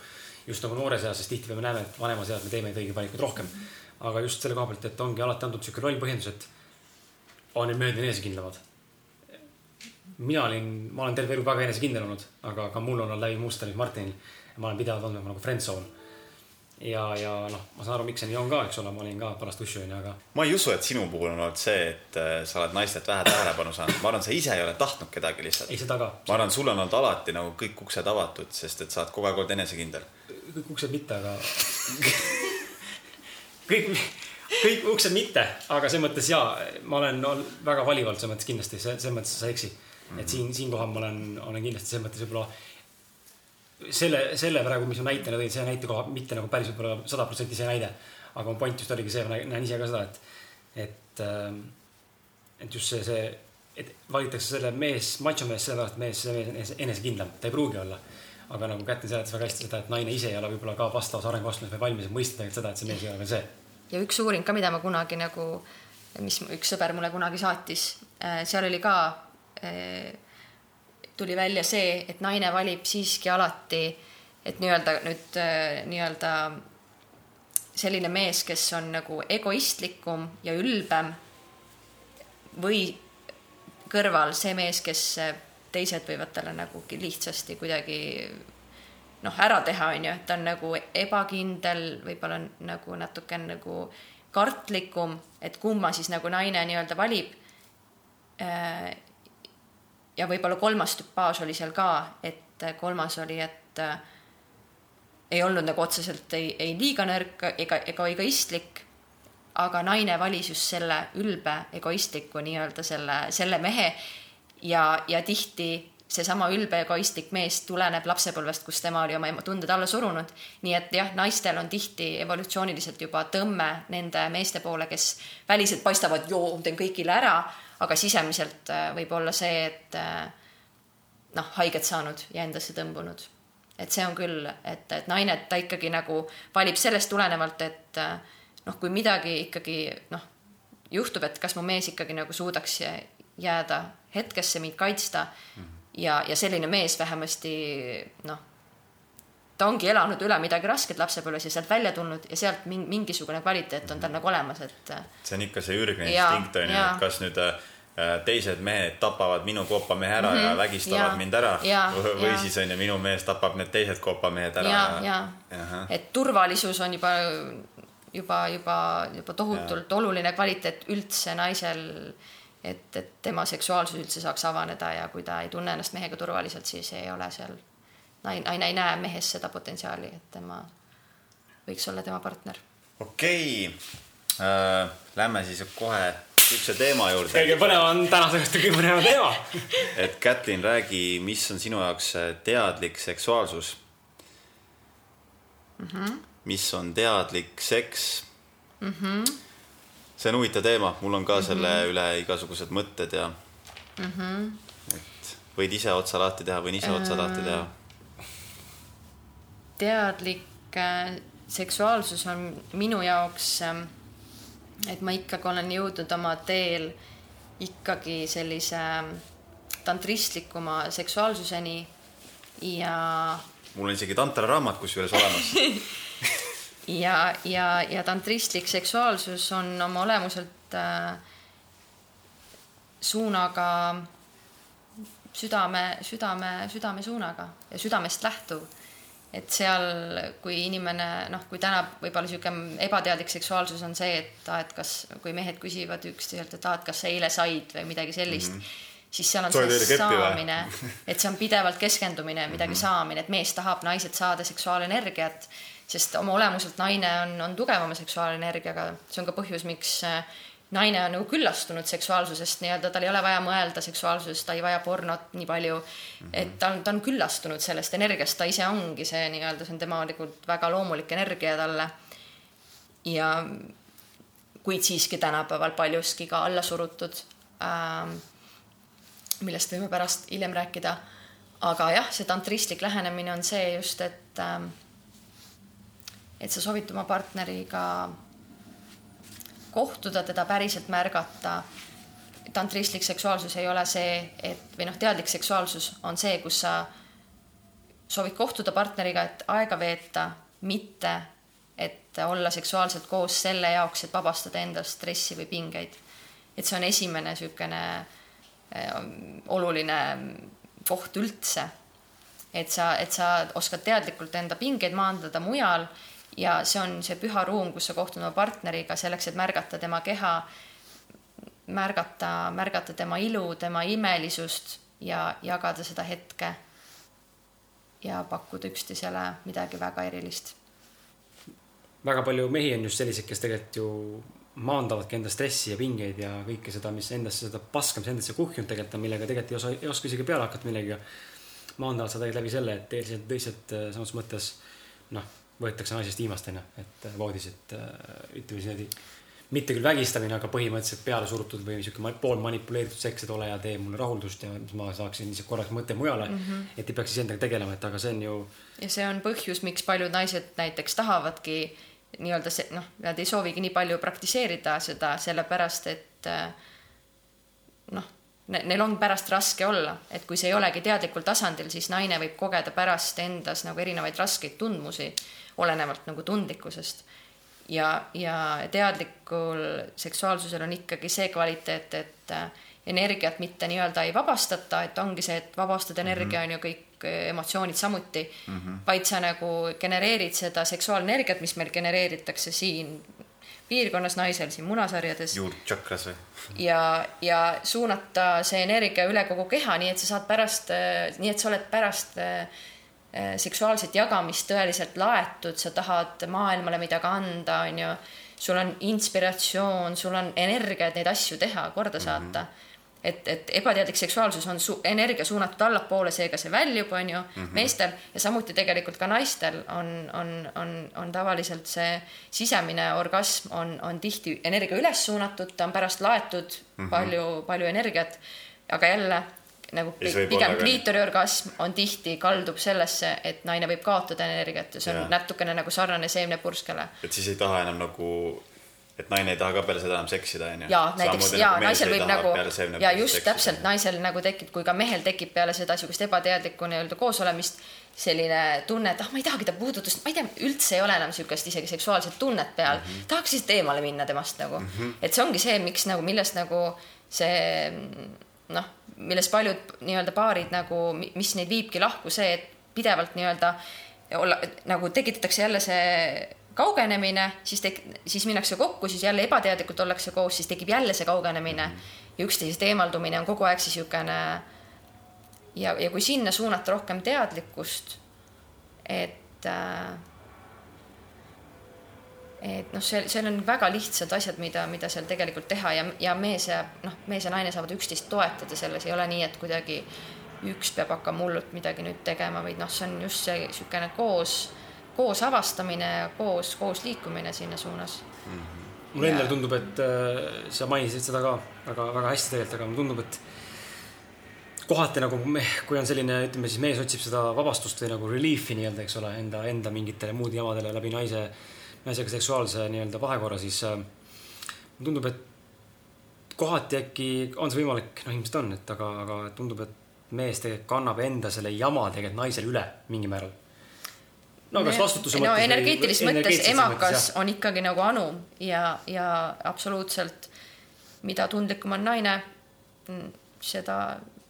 B: just nagu noores eas, sest tihti me näeme, et vanemas eas me teeme neid õigeid valikuid rohkem. aga just selle koha pealt, et ongi alati antud sihuke loll põhjendus, et on need mehed enesekindlamad. mina olin, ma olen terve elu väga enesekindel olnud, aga ka mul on olnud läbi muster Martinil. ma olen pidevalt olnud nagu friendzone ja, ja noh, ma saan aru, miks see nii on ka, eks ole, ma olin ka paras tussi onju, aga.
A: ma ei usu, et sinu puhul on olnud see, et äh, sa oled naistelt vähe tähelepanu saanud, ma arvan, sa ise ei ole tahtnud kedagi lihtsalt.
B: ei, seda ka.
A: ma arvan, sul on olnud alati nagu kõik uksed avatud, sest et sa oled kogu aeg olnud enesekindel.
B: kõik uksed mitte, aga kõik, kõik uksed mitte, aga selles mõttes jaa, ma olen no, väga valivalt selles mõttes kindlasti, selles mõttes sa ei eksi mm. -hmm. et siin, siinkohal ma olen, olen kindlasti selles mõttes võib-olla selle, selle praegu, mis ma näitena tõin, see näitekoha mitte nagu päris võib-olla sada protsenti see näide. aga mu point just oligi see, ma näen ise ka seda, et, et, ähm, et just see, see, et valitakse selle mees, machomees sellepärast, mees, see mees enesekindlam, ta ei pruugi olla. aga nagu Kätlin seletas väga hästi seda, et naine ise ei ole võib-olla ka vastavas arenguastmes veel valmis, mõista tegelikult seda, et see mees ei ole veel see.
C: Ja üks uuring ka, mida ma kunagi nagu, mis üks sõber mulle kunagi saatis, äh, seal oli ka äh, tuli välja see, et naine valib siiski alati, et nii-öelda nüüd äh, nii-öelda selline mees, kes on nagu egoistlikum ja ülbem või kõrval see mees, kes teised võivad talle nagu lihtsasti kuidagi noh, ära teha, on ju, et ta on nagu ebakindel, võib-olla nagu natuke nagu kartlikum, et kumma siis nagu naine nii-öelda valib. Äh, ja võib-olla kolmas tüpaaž oli seal ka, et kolmas oli, et äh, ei olnud nagu otseselt ei, ei liiga nõrk ega, ega egoistlik, aga naine valis just selle ülbe egoistliku nii-öelda selle, selle mehe ja, ja tihti seesama ülbe egoistlik mees tuleneb lapsepõlvest, kus tema oli oma tunded alla surunud. nii et jah, naistel on tihti evolutsiooniliselt juba tõmme nende meeste poole, kes väliselt paistavad, joo, teen kõigile ära, aga sisemiselt äh, võib olla see, et äh, noh, haiget saanud ja endasse tõmbunud. et see on küll, et, et naine, ta ikkagi nagu valib sellest tulenevalt, et äh, noh, kui midagi ikkagi noh, juhtub, et kas mu mees ikkagi nagu suudaks jääda hetkesse, mind kaitsta mm. -hmm ja, ja selline mees vähemasti noh, ta ongi elanud üle midagi rasket lapsepõlves ja sealt välja tulnud ja sealt mingisugune kvaliteet on tal nagu olemas, et.
A: see on ikka see ürgne instinkt on ju, et kas nüüd äh, teised mehed tapavad minu koopamehe ära mm -hmm. ja vägistavad ja, mind ära ja, või ja. siis on ju minu mees tapab need teised koopamehed ära.
C: ja, ja, ja., et turvalisus on juba, juba, juba, juba tohutult ja. oluline kvaliteet üldse naisel et, et tema seksuaalsus üldse saaks avaneda ja kui ta ei tunne ennast mehega turvaliselt, siis ei ole seal, naine ei näe mehes seda potentsiaali, et tema võiks olla tema partner.
A: okei okay. äh,, lähme siis kohe siukse teema juurde.
B: kõige põnevam on tänaseks kõige põnevam teema
A: et Kätlin, räägi, mis on sinu jaoks teadlik seksuaalsus mm? -hmm. mis on teadlik seks mm? -hmm see on huvitav teema, mul on ka mm -hmm. selle mhm. üle igasugused mõtted ja mm. -hmm. et võid ise otsa lahti teha, võin ise otsa lahti teha. Äh,
C: teadlik äh, seksuaalsus on minu jaoks, ähm, et ma ikkagi olen jõudnud oma teel ikkagi sellise ähm, tantristlikuma seksuaalsuseni ja.
A: mul on isegi tantra raamat kusjuures olemas
C: ja, ja, ja tantristlik seksuaalsus on oma olemuselt äh, suunaga südame, südame, südame suunaga ja südamest lähtuv. et seal, kui inimene noh, kui täna võib-olla niisugune ebateadlik seksuaalsus on see, et aa, et kas, kui mehed küsivad üksteiselt, et aa, et kas sa eile said või midagi sellist mm, -hmm. siis seal on Soid see saamine, et see on pidevalt keskendumine, midagi mm -hmm. saamine, et mees tahab naiselt saada seksuaalenergiat sest oma olemuselt naine on, on tugevama seksuaalenergiaga, see on ka põhjus, miks äh, naine on nagu küllastunud seksuaalsusest nii-öelda, tal ei ole vaja mõelda seksuaalsusest, ta ei vaja pornot nii palju mm. -hmm. et ta on, ta on küllastunud sellest energiast, ta ise ongi see nii-öelda, see on temalikult väga loomulik energia talle. ja kuid siiski tänapäeval paljuski ka alla surutud ähm,. millest võime pärast hiljem rääkida. aga jah, see tantristlik lähenemine on see just, et ähm, et sa soovid oma partneriga kohtuda, teda päriselt märgata. tantristlik seksuaalsus ei ole see, et või noh, teadlik seksuaalsus on see, kus sa soovid kohtuda partneriga, et aega veeta, mitte et olla seksuaalselt koos selle jaoks, et vabastada endast stressi või pingeid. et see on esimene niisugune äh, oluline koht üldse. et sa, et sa oskad teadlikult enda pingeid maandada mujal ja see on see püha ruum, kus sa kohtud oma partneriga selleks, et märgata tema keha, märgata, märgata tema ilu, tema imelisust ja jagada seda hetke. ja pakkuda üksteisele midagi väga erilist.
B: väga palju mehi on just selliseid, kes tegelikult ju maandavadki enda stressi ja pingeid ja kõike seda, mis endasse, seda paska, mis endasse kuhjunud tegelikult on, millega tegelikult ei osa, ei oska isegi peale hakata millegagi. maandavad seda läbi selle, et teised, teised samas mõttes noh võetakse naisest viimast onju, et äh, voodis, et äh, ütleme siis niimoodi. mitte küll vägistamine, aga põhimõtteliselt peale surutud või sihuke pool manipuleeritud seks, et ole ja tee mulle rahuldust ja ma saaksin lihtsalt korraks mõtte mujale mm. -hmm. et ei peaks iseendaga tegelema, et aga see on ju.
C: ja see on põhjus, miks paljud naised näiteks tahavadki nii-öelda see noh, nad ei soovigi nii palju praktiseerida seda sellepärast, et äh, noh neil on pärast raske olla, et kui see ei olegi teadlikul tasandil, siis naine võib kogeda pärast endas nagu erinevaid raskeid tundmusi olenevalt nagu tundlikkusest. ja, ja teadlikul seksuaalsusel on ikkagi see kvaliteet, et äh, energiat mitte nii-öelda ei vabastata, et ongi see, et vabastada energia mm -hmm. on ju kõik äh, emotsioonid samuti mm, -hmm. vaid sa nagu genereerid seda seksuaalenergiat, mis meil genereeritakse siin piirkonnas naisel siin munasarjades.
A: juurtšakras või?
C: ja, ja suunata see energia üle kogu keha, nii et sa saad pärast, äh, nii et sa oled pärast Äh, seksuaalset jagamist tõeliselt laetud, sa tahad maailmale midagi anda, on ju. sul on inspiratsioon, sul on energia, et neid asju teha, korda saata mm. -hmm. et, et ebateadlik seksuaalsus on su energia suunatud allapoole, seega see väljub, on ju mm, -hmm. meestel ja samuti tegelikult ka naistel on, on, on, on tavaliselt see sisemine orgasm on, on tihti energia üles suunatud, ta on pärast laetud mm -hmm. palju, palju energiat. aga jälle nagu pigem kliitoriorgasm on tihti, kaldub sellesse, et naine võib kaotada energiat ja see on ja. natukene nagu sarnane seemnepurskele.
A: et siis ei taha enam nagu, et naine ei taha ka peale seda enam seksida, onju.
C: ja näiteks ja nagu naisel võib nagu ja just seksida, täpselt naisel nagu tekib, kui ka mehel tekib peale seda sihukest ebateadlikku nii-öelda koosolemist selline tunne, et ah, ma ei tahagi ta puudutust, ma ei tea, üldse ei ole enam sihukest isegi seksuaalset tunnet peal mm. -hmm. tahaks lihtsalt eemale minna temast nagu mm. -hmm. et see ongi see, miks nagu, millest nagu see noh milles paljud nii-öelda paarid nagu, mis neid viibki lahku, see, et pidevalt nii-öelda olla nagu tekitatakse jälle see kaugenemine, siis tek-, siis minnakse kokku, siis jälle ebateadlikult ollakse koos, siis tekib jälle see kaugenemine. Ja üksteisest eemaldumine on kogu aeg siis niisugune ja, ja kui sinna suunata rohkem teadlikkust, et äh, et noh, see, seal on väga lihtsad asjad, mida, mida seal tegelikult teha ja, ja mees ja noh, mees ja naine saavad üksteist toetada selles, ei ole nii, et kuidagi üks peab hakkama hullult midagi nüüd tegema, vaid noh, see on just see niisugune koos, koos avastamine ja koos, koos liikumine sinna suunas mm.
B: -hmm. mulle endale tundub, et äh, sa mainisid seda ka väga-väga hästi tegelikult, aga mulle tundub, et kohati nagu me, kui on selline, ütleme siis mees otsib seda vabastust või nagu relief'i nii-öelda, eks ole, enda, enda mingitele muud jamadele läbi naise naisega seksuaalse nii-öelda vahekorra, siis äh, mulle tundub, et kohati äkki on see võimalik, noh, ilmselt on, et aga, aga tundub, et mees tegelikult kannab enda selle jama tegelikult naisele üle mingil määral. no kas vastutuse
C: no, mõttes. energeetilises mõttes emakas mõttes, on ikkagi nagu anum ja, ja absoluutselt, mida tundlikum on naine, mm, seda,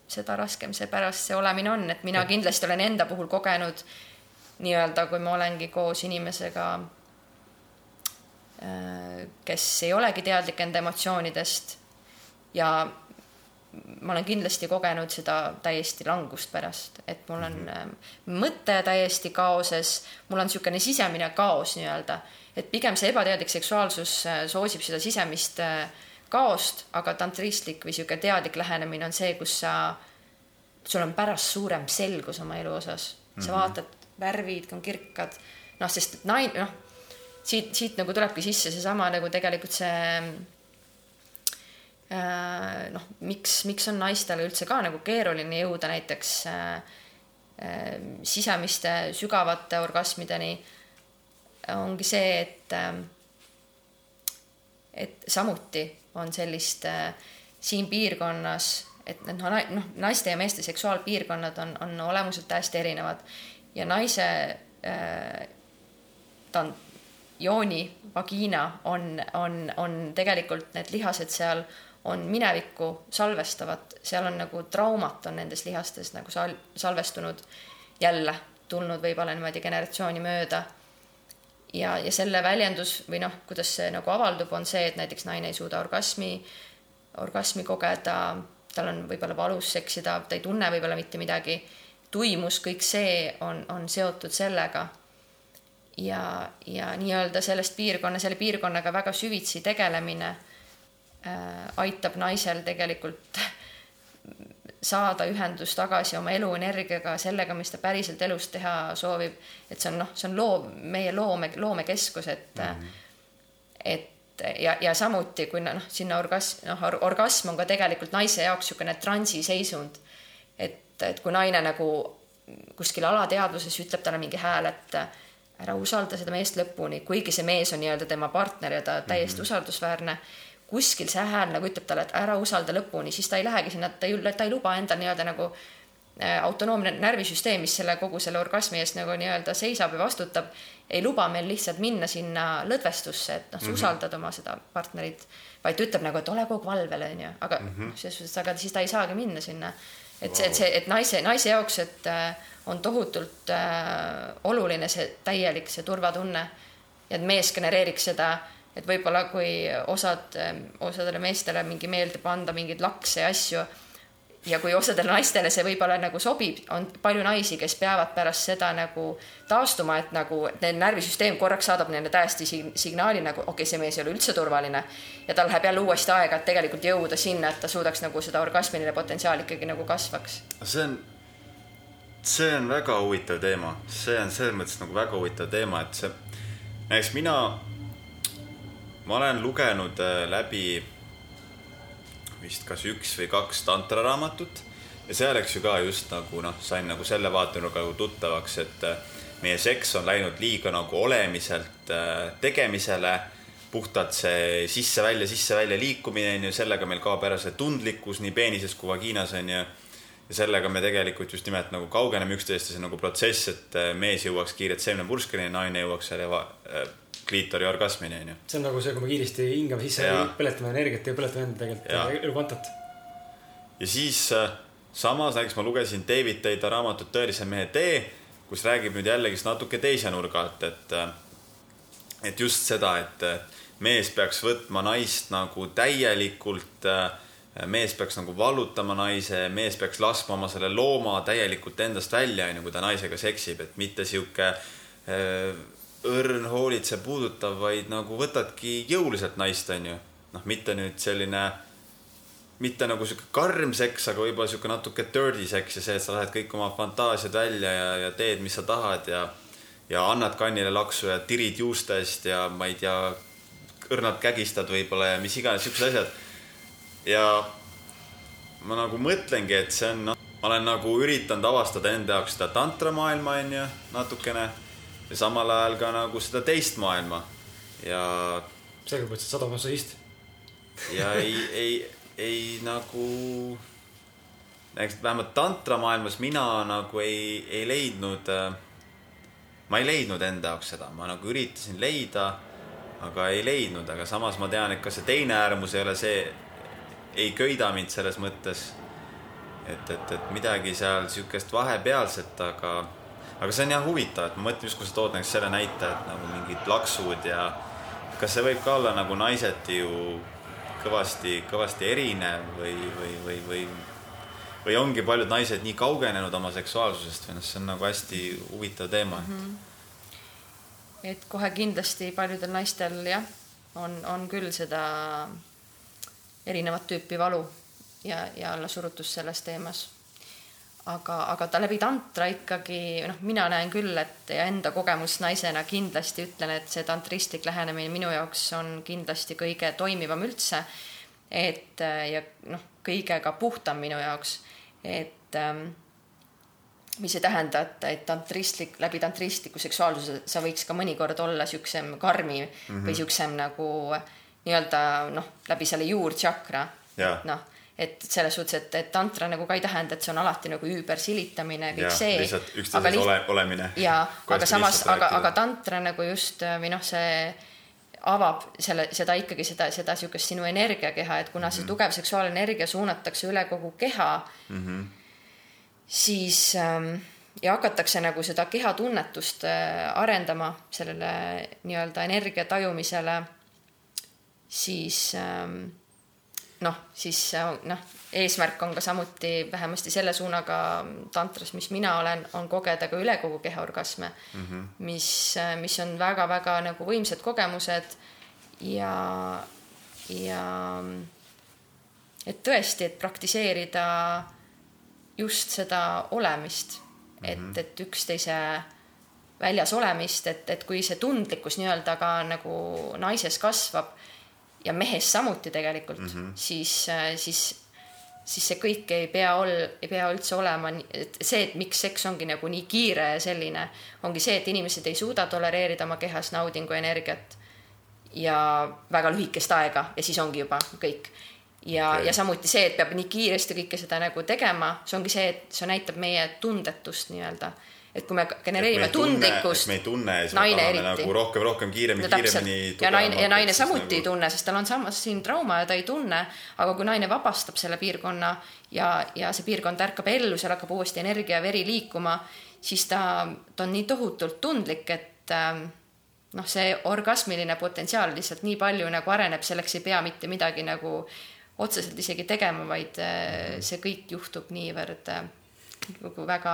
C: seda raskem see pärast see olemine on, et mina ja. kindlasti olen enda puhul kogenud nii-öelda, kui ma olengi koos inimesega kes ei olegi teadlik enda emotsioonidest ja ma olen kindlasti kogenud seda täiesti langust pärast, et mul on mm -hmm. mõte täiesti kaoses, mul on niisugune sisemine kaos nii-öelda, et pigem see ebateadlik seksuaalsus äh, soosib seda sisemist kaost, aga tantristlik või niisugune teadlik lähenemine on see, kus sa, sul on pärast suurem selgus oma elu osas, sa mm -hmm. vaatad, värvid on kirkad, noh, sest naine, noh siit, siit nagu tulebki sisse seesama nagu tegelikult see äh, noh, miks, miks on naistele üldse ka nagu keeruline jõuda näiteks äh, äh, sisemiste sügavate orgasmideni, ongi see, et äh, et samuti on sellist äh, siin piirkonnas, et noh, noh, naiste ja meeste seksuaalpiirkonnad on, on olemuselt täiesti erinevad. Ja naise äh, ta on jooni, vagiina on, on, on tegelikult need lihased seal on minevikku salvestavad, seal on nagu traumat on nendes lihastes nagu sal-, salvestunud jälle, tulnud võib-olla niimoodi generatsiooni mööda. ja, ja selle väljendus või noh, kuidas see nagu avaldub, on see, et näiteks naine ei suuda orgasmi, orgasmi kogeda, tal on võib-olla valus seksida, ta ei tunne võib-olla mitte midagi. tuimus, kõik see on, on seotud sellega ja, ja nii-öelda sellest piirkonna, selle piirkonnaga väga süvitsi tegelemine äh, aitab naisel tegelikult saada ühendus tagasi oma eluenergiaga, sellega, mis ta päriselt elus teha soovib. et see on noh, see on loov, meie loome, loomekeskus, et mm, -hmm. et ja, ja samuti, kui noh, sinna orgasm, noh, orgasm on ka tegelikult naise jaoks niisugune transiseisund. et, et kui naine nagu kuskil alateadvuses ütleb talle mingi hääl, et ära usalda seda meest lõpuni, kuigi see mees on nii-öelda tema partner ja ta täiesti mm -hmm. usaldusväärne. kuskil see hääl nagu ütleb talle, et ära usalda lõpuni, siis ta ei lähegi sinna, ta ei, ta ei luba endal nii-öelda nagu äh, autonoomne närvisüsteem, mis selle kogu selle orgasmi eest nagu nii-öelda seisab ja vastutab, ei luba meil lihtsalt minna sinna lõdvestusse, et noh, sa mm -hmm. usaldad oma seda partnerit, vaid ta ütleb nagu, et ole kogu aeg valvel, onju, aga mm -hmm. selles suhtes, aga siis ta ei saagi minna sinna. et see, et see, et naise, naise jaoks, et äh, on tohutult äh, oluline see täielik, see turvatunne et mees genereeriks seda et võib-olla kui osad, osadele meestele mingi meeldib anda mingeid lakse ja asju ja kui osadele naistele see võib-olla nagu sobib, on palju naisi, kes peavad pärast seda nagu taastuma, et nagu neil närvisüsteem korraks saadab neile täiesti signaali nagu okei okay,, see mees ei ole üldse turvaline. ja tal läheb jälle uuesti aega, et tegelikult jõuda sinna, et ta suudaks nagu seda orgasmiline potentsiaal ikkagi nagu kasvaks.
A: see on, see on väga huvitav teema, see on selles mõttes nagu väga huvitav teema, et see, näiteks mina ma olen lugenud äh, läbi vist kas üks või kaks tantraraamatut ja seal, eks ju ka just nagu noh, sain nagu selle vaatenurga nagu tuttavaks, et äh, meie seks on läinud liiga nagu olemiselt äh, tegemisele, puhtalt see sisse-välja, sisse-välja liikumine on ju, sellega meil kaob ära see tundlikkus nii peenises kui vagiinas on ju. Ja sellega me tegelikult just nimelt nagu kaugeneme üksteisest ja see nagu protsess, et mees jõuaks kiirelt seemnepurskeni, naine jõuaks selle kliitori orgasmini, onju.
B: see on nagu see, kui me kiiresti hingame sisse ja põletame energiat ja põletame enda tegelikult elukvantat.
A: ja siis äh, samas näiteks ma lugesin David Teida raamatut Tõelise mehe tee, kus räägib nüüd jällegist natuke teise nurga alt, et, äh, et just seda, et mees peaks võtma naist nagu täielikult mees peaks nagu vallutama naise, mees peaks laskma oma selle looma täielikult endast välja, onju, kui ta naisega seksib, et mitte sihuke õrn, hoolitsev, puudutav, vaid nagu võtadki jõuliselt naist, onju. noh, mitte nüüd selline, mitte nagu sihuke karm seks, aga võib-olla sihuke natuke dirty seks ja see, et sa lähed kõik oma fantaasiad välja ja, ja teed, mis sa tahad ja ja annad kannile laksu ja tirid juustest ja ma ei tea, õrnalt kägistad võib-olla ja mis iganes siuksed asjad. Ja ma nagu mõtlengi, et see on, noh, ma olen nagu üritanud avastada enda jaoks seda tantramaailma, onju, natukene ja samal ajal ka nagu seda teist maailma ja.
B: sellega võtsid sada massohist.
A: ja ei, ei, ei nagu, näiteks vähemalt tantramaailmas mina nagu ei, ei leidnud, ma ei leidnud enda jaoks seda, ma nagu üritasin leida, aga ei leidnud, aga samas ma tean, et ka see teine äärmus ei ole see, ei köida mind selles mõttes, et, et, et midagi seal sihukest vahepealset, aga aga see on jah huvitav, et ma mõtlen just, kui sa tood näiteks selle näite, et nagu mingid laksud ja kas see võib ka olla nagu naiseti ju kõvasti, kõvasti erinev või, või, või, või või ongi paljud naised nii kaugenenud oma seksuaalsusest või noh, see on nagu hästi huvitav teema mm.
C: -hmm. et kohe kindlasti paljudel naistel jah, on, on küll seda erinevat tüüpi valu ja, ja allasurutust selles teemas aga, aga ta läbi tantra ikkagi noh, mina näen küll, et ja enda kogemus naisena kindlasti ütlen, et see tantristlik lähenemine minu jaoks on kindlasti kõige toimivam üldse. et ja noh, kõige ka puhtam minu jaoks, et ähm, mis ei tähenda, et, et tantristlik, läbi tantristliku seksuaalsuse sa võiks ka mõnikord olla siuksem karmi mm -hmm. või siuksem nagu nii-öelda noh, läbi selle juurtsakra. noh et selles suhtes, et, et tantra nagu ka ei tähenda, et see on alati nagu üübersilitamine, kõik ja, see.
A: lihtsalt üksteises ole, olemine.
C: ja, aga samas, aga, aga tantra nagu just või noh, see avab selle, seda ikkagi seda, seda sihukest sinu energiakeha, et kuna mm -hmm. see mhm. tugev seksuaalenergia suunatakse üle kogu keha mm, -hmm. siis ähm, ja hakatakse nagu seda kehatunnetust äh, arendama sellele nii-öelda energia tajumisele, siis ähm, noh, siis noh, eesmärk on ka samuti vähemasti selle suunaga tantras, mis mina olen, on kogeda ka üle kogu keha orgasme mm, -hmm. mis, mis on väga-väga nagu võimsad kogemused ja, ja et tõesti, et praktiseerida just seda olemist mm, -hmm. et, mhm. et üksteise väljas olemist, et, et kui see tundlikkus nii-öelda ka nagu naises kasvab ja mehes samuti tegelikult mm, -hmm. siis, äh, siis, siis see kõik ei pea ol-, ei pea üldse olema, et see, et miks seks ongi nagu nii kiire ja selline, ongi see, et inimesed ei suuda tolereerida oma kehas naudingu energiat ja väga lühikest aega ja siis ongi juba kõik. ja okay., ja samuti see, et peab nii kiiresti kõike seda nagu tegema, see ongi see, et see näitab meie tundetust nii-öelda. Et kui me genereerime tundlikkust,
A: me ei tunne ja siis me
C: eriti.
A: nagu rohkem, rohkem, kiiremini,
C: no
A: kiiremini.
C: ja naine, ja naine samuti
A: nagu...
C: ei tunne, sest tal on samas siin trauma ja ta ei tunne, aga kui naine vabastab selle piirkonna ja, ja see piirkond ärkab ellu, seal hakkab uuesti energia ja veri liikuma, siis ta, ta on nii tohutult tundlik, et ähm, noh, see orgasmiline potentsiaal lihtsalt nii palju nagu areneb, selleks ei pea mitte midagi nagu otseselt isegi tegema, vaid äh, see kõik juhtub niivõrd äh, nagu väga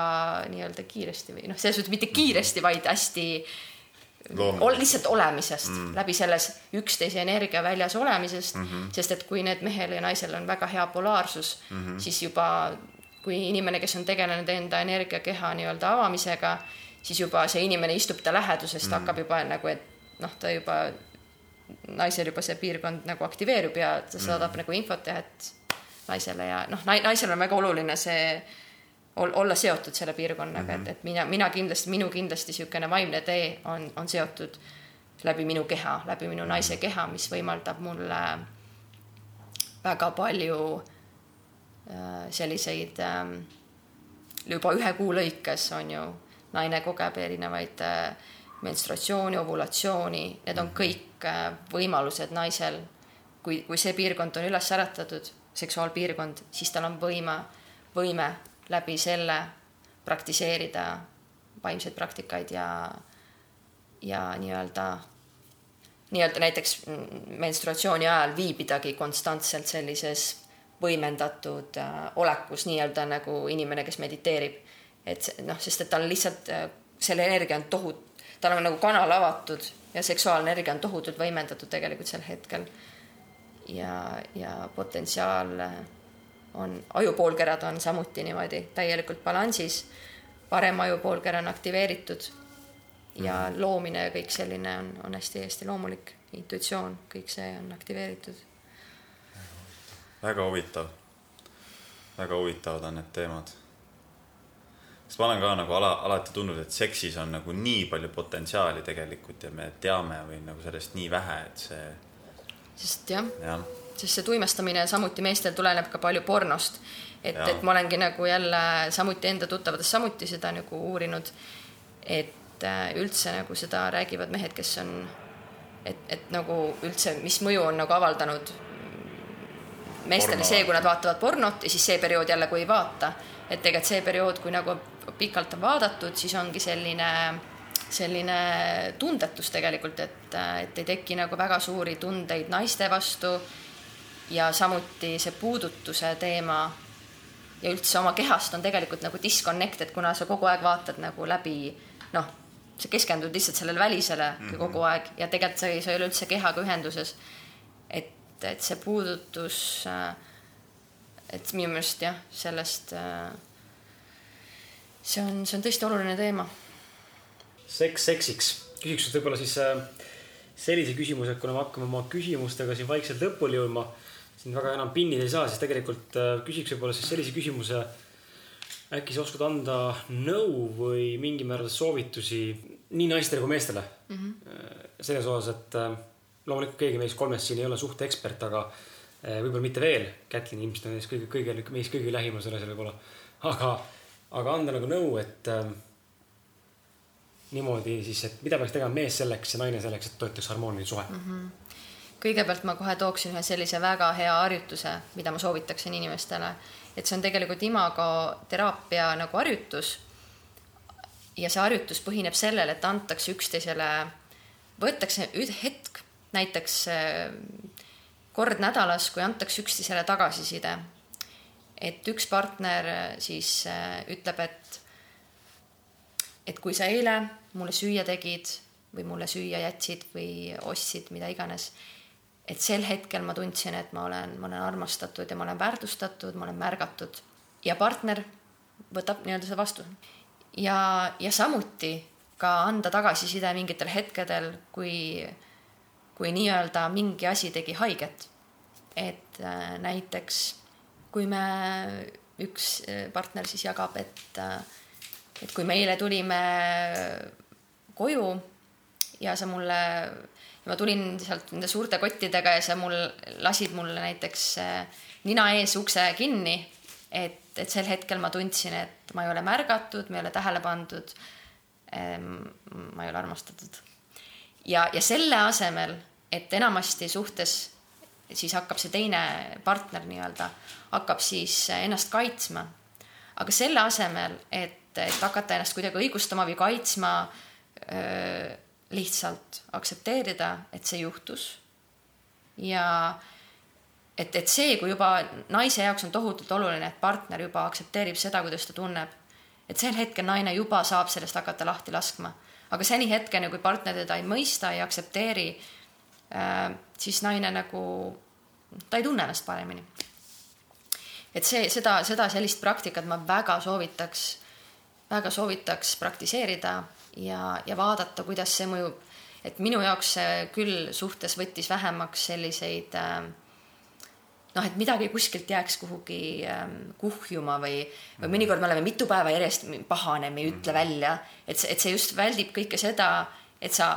C: nii-öelda kiiresti või noh, selles suhtes mitte kiiresti, vaid hästi ol, lihtsalt olemisest mm., läbi selles üksteise energia väljas olemisest mm, -hmm. sest et kui need mehel ja naisel on väga hea polaarsus mm, -hmm. siis juba kui inimene, kes on tegelenud enda energiakeha nii-öelda avamisega, siis juba see inimene istub ta lähedusest mm, -hmm. hakkab juba nagu, et noh, ta juba, naisel juba see piirkond nagu aktiveerub ja ta saadab mm. nagu infot jah, et naisele ja noh, naisel on väga oluline see ol, olla seotud selle piirkonnaga mm, -hmm. et, et mina, mina kindlasti, minu kindlasti niisugune vaimne tee on, on seotud läbi minu keha, läbi minu naise keha, mis võimaldab mulle väga palju äh, selliseid äh, juba ühe kuu lõikes on ju, naine kogeb erinevaid äh, menstruatsiooni, ovulatsiooni, need on kõik äh, võimalused naisel. kui, kui see piirkond on üles äratatud, seksuaalpiirkond, siis tal on võime, võime läbi selle praktiseerida vaimseid praktikaid ja, ja nii-öelda, nii-öelda näiteks menstruatsiooni ajal viibidagi konstantselt sellises võimendatud äh, olekus, nii-öelda nagu inimene, kes mediteerib. et noh, sest et tal lihtsalt äh, selle energia on tohut-, tal on nagu kanal avatud ja seksuaalne energia on tohutult võimendatud tegelikult sel hetkel. ja, ja potentsiaal äh, on, ajupoolkerad on samuti niimoodi täielikult balansis. parem ajupoolkera on aktiveeritud ja loomine ja kõik selline on, on hästi-hästi loomulik. intuitsioon, kõik see on aktiveeritud.
A: väga huvitav. väga huvitavad on need teemad. sest ma olen ka nagu ala, alati tundnud, et seksis on nagu nii palju potentsiaali tegelikult ja me teame või nagu sellest nii vähe, et see
C: sest jah,
A: jah,
C: sest see tuimestamine samuti meestel tuleneb ka palju pornost. et, et ma olengi nagu jälle samuti enda tuttavates samuti seda nagu uurinud. et äh, üldse nagu seda räägivad mehed, kes on, et, et nagu üldse, mis mõju on nagu avaldanud meestele see, kui nad vaatavad pornot ja siis see periood jälle, kui ei vaata. et tegelikult see periood, kui nagu pikalt on vaadatud, siis ongi selline, selline tundetus tegelikult, et, et ei teki nagu väga suuri tundeid naiste vastu. Ja samuti see puudutuse teema ja üldse oma kehast on tegelikult nagu disconnected, kuna sa kogu aeg vaatad nagu läbi noh, sa keskendud lihtsalt sellele välisele mm -hmm. kogu aeg ja tegelikult sa ei, sa ei ole üldse kehaga ühenduses. et, et see puudutus, et minu meelest jah, sellest, see on, see on tõesti oluline teema.
B: seks seksiks. küsiks võib-olla siis äh, sellise küsimuse, et kuna me hakkame oma küsimustega siin vaikselt lõpule jõudma, siin väga enam pinnida ei saa, siis tegelikult äh, küsiks võib-olla siis sellise küsimuse. äkki sa oskad anda nõu või mingil määral soovitusi nii naistele kui meestele mm? -hmm. selles osas, et äh, loomulikult keegi meist kolmest siin ei ole suhteekspert, aga võib-olla mitte veel. Kätlin ilmselt on kõige, kõige, meist kõige lähimal selles võib-olla. aga, aga anda nagu nõu, et äh, niimoodi siis, et mida peaks tegema mees selleks ja naine selleks, et toetaks harmooniline suhe mm? -hmm.
C: Kõigepealt ma kohe tooksin ühe sellise väga hea harjutuse, mida ma soovitaksin inimestele, et see on tegelikult imagoteraapia nagu harjutus. ja see harjutus põhineb sellel, et antakse üksteisele, võetakse hetk, näiteks äh, kord nädalas, kui antakse üksteisele tagasiside. et üks partner siis äh, ütleb, et et kui sa eile mulle süüa tegid või mulle süüa jätsid või ostsid, mida iganes, et sel hetkel ma tundsin, et ma olen, ma olen armastatud ja ma olen väärtustatud, ma olen märgatud ja partner võtab nii-öelda selle vastu. ja, ja samuti ka anda tagasiside mingitel hetkedel, kui, kui nii-öelda mingi asi tegi haiget. et äh, näiteks kui me, üks äh, partner siis jagab, et äh, et kui me eile tulime koju ja sa mulle ma tulin sealt nende suurte kottidega ja sa mul lasid mulle näiteks äh, nina ees ukse kinni, et, et sel hetkel ma tundsin, et ma ei ole märgatud, ma ei ole tähele pandud. ma ei ole armastatud. ja, ja selle asemel, et enamasti suhtes siis hakkab see teine partner nii-öelda, hakkab siis ennast kaitsma. aga selle asemel, et, et hakata ennast kuidagi õigustama või kaitsma, lihtsalt aktsepteerida, et see juhtus. ja et, et see, kui juba naise jaoks on tohutult oluline, et partner juba aktsepteerib seda, kuidas ta tunneb, et sel hetkel naine juba saab sellest hakata lahti laskma. aga seni hetkeni, kui partner teda ei mõista, ei aktsepteeri äh,, siis naine nagu, ta ei tunne ennast paremini. et see, seda, seda sellist praktikat ma väga soovitaks, väga soovitaks praktiseerida ja, ja vaadata, kuidas see mõjub. et minu jaoks see küll suhtes võttis vähemaks selliseid äh, noh, et midagi kuskilt jääks kuhugi ähm, kuhjuma või, või mhm. mõnikord me oleme mitu päeva järjest pahane, me ei ütle mhm. välja, et see, et see just väldib kõike seda, et sa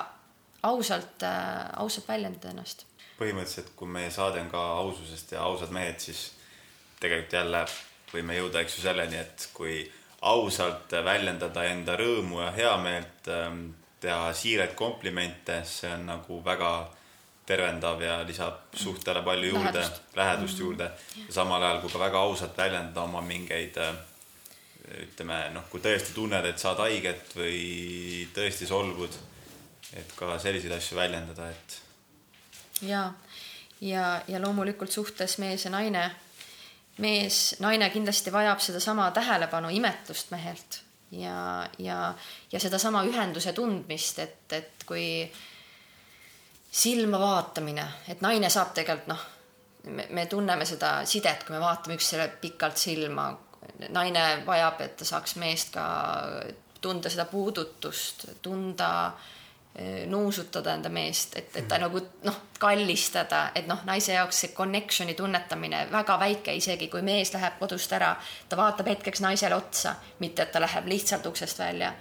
C: ausalt äh,, ausalt väljendad ennast.
A: põhimõtteliselt, kui meie saade on ka aususest ja ausad mehed, siis tegelikult jälle võime jõuda, eks ju, selleni, et kui ausalt väljendada enda rõõmu ja heameelt, ähm, teha siiraid komplimente, see on nagu väga tervendav ja lisab suhtele palju juurde, lähedust, lähedust mm juurde. samal ajal kui ka väga ausalt väljendada oma mingeid äh, ütleme noh, kui tõesti tunned, et saad haiget või tõesti solvud, et ka selliseid asju väljendada, et.
C: ja, ja, ja loomulikult suhtes mees ja naine. Mees, naine kindlasti vajab sedasama tähelepanu, imetlust mehelt ja, ja, ja sedasama ühenduse tundmist, et, et kui silma vaatamine, et naine saab tegelikult noh, me tunneme seda sidet, kui me vaatame üksteisele pikalt silma. naine vajab, et ta saaks meest ka tunda seda puudutust, tunda, eh, nuusutada enda meest, et, et ta nagu noh, kallistada, et noh, naise jaoks see connection'i tunnetamine väga väike, isegi kui mees läheb kodust ära, ta vaatab hetkeks naisele otsa, mitte et ta läheb lihtsalt uksest välja.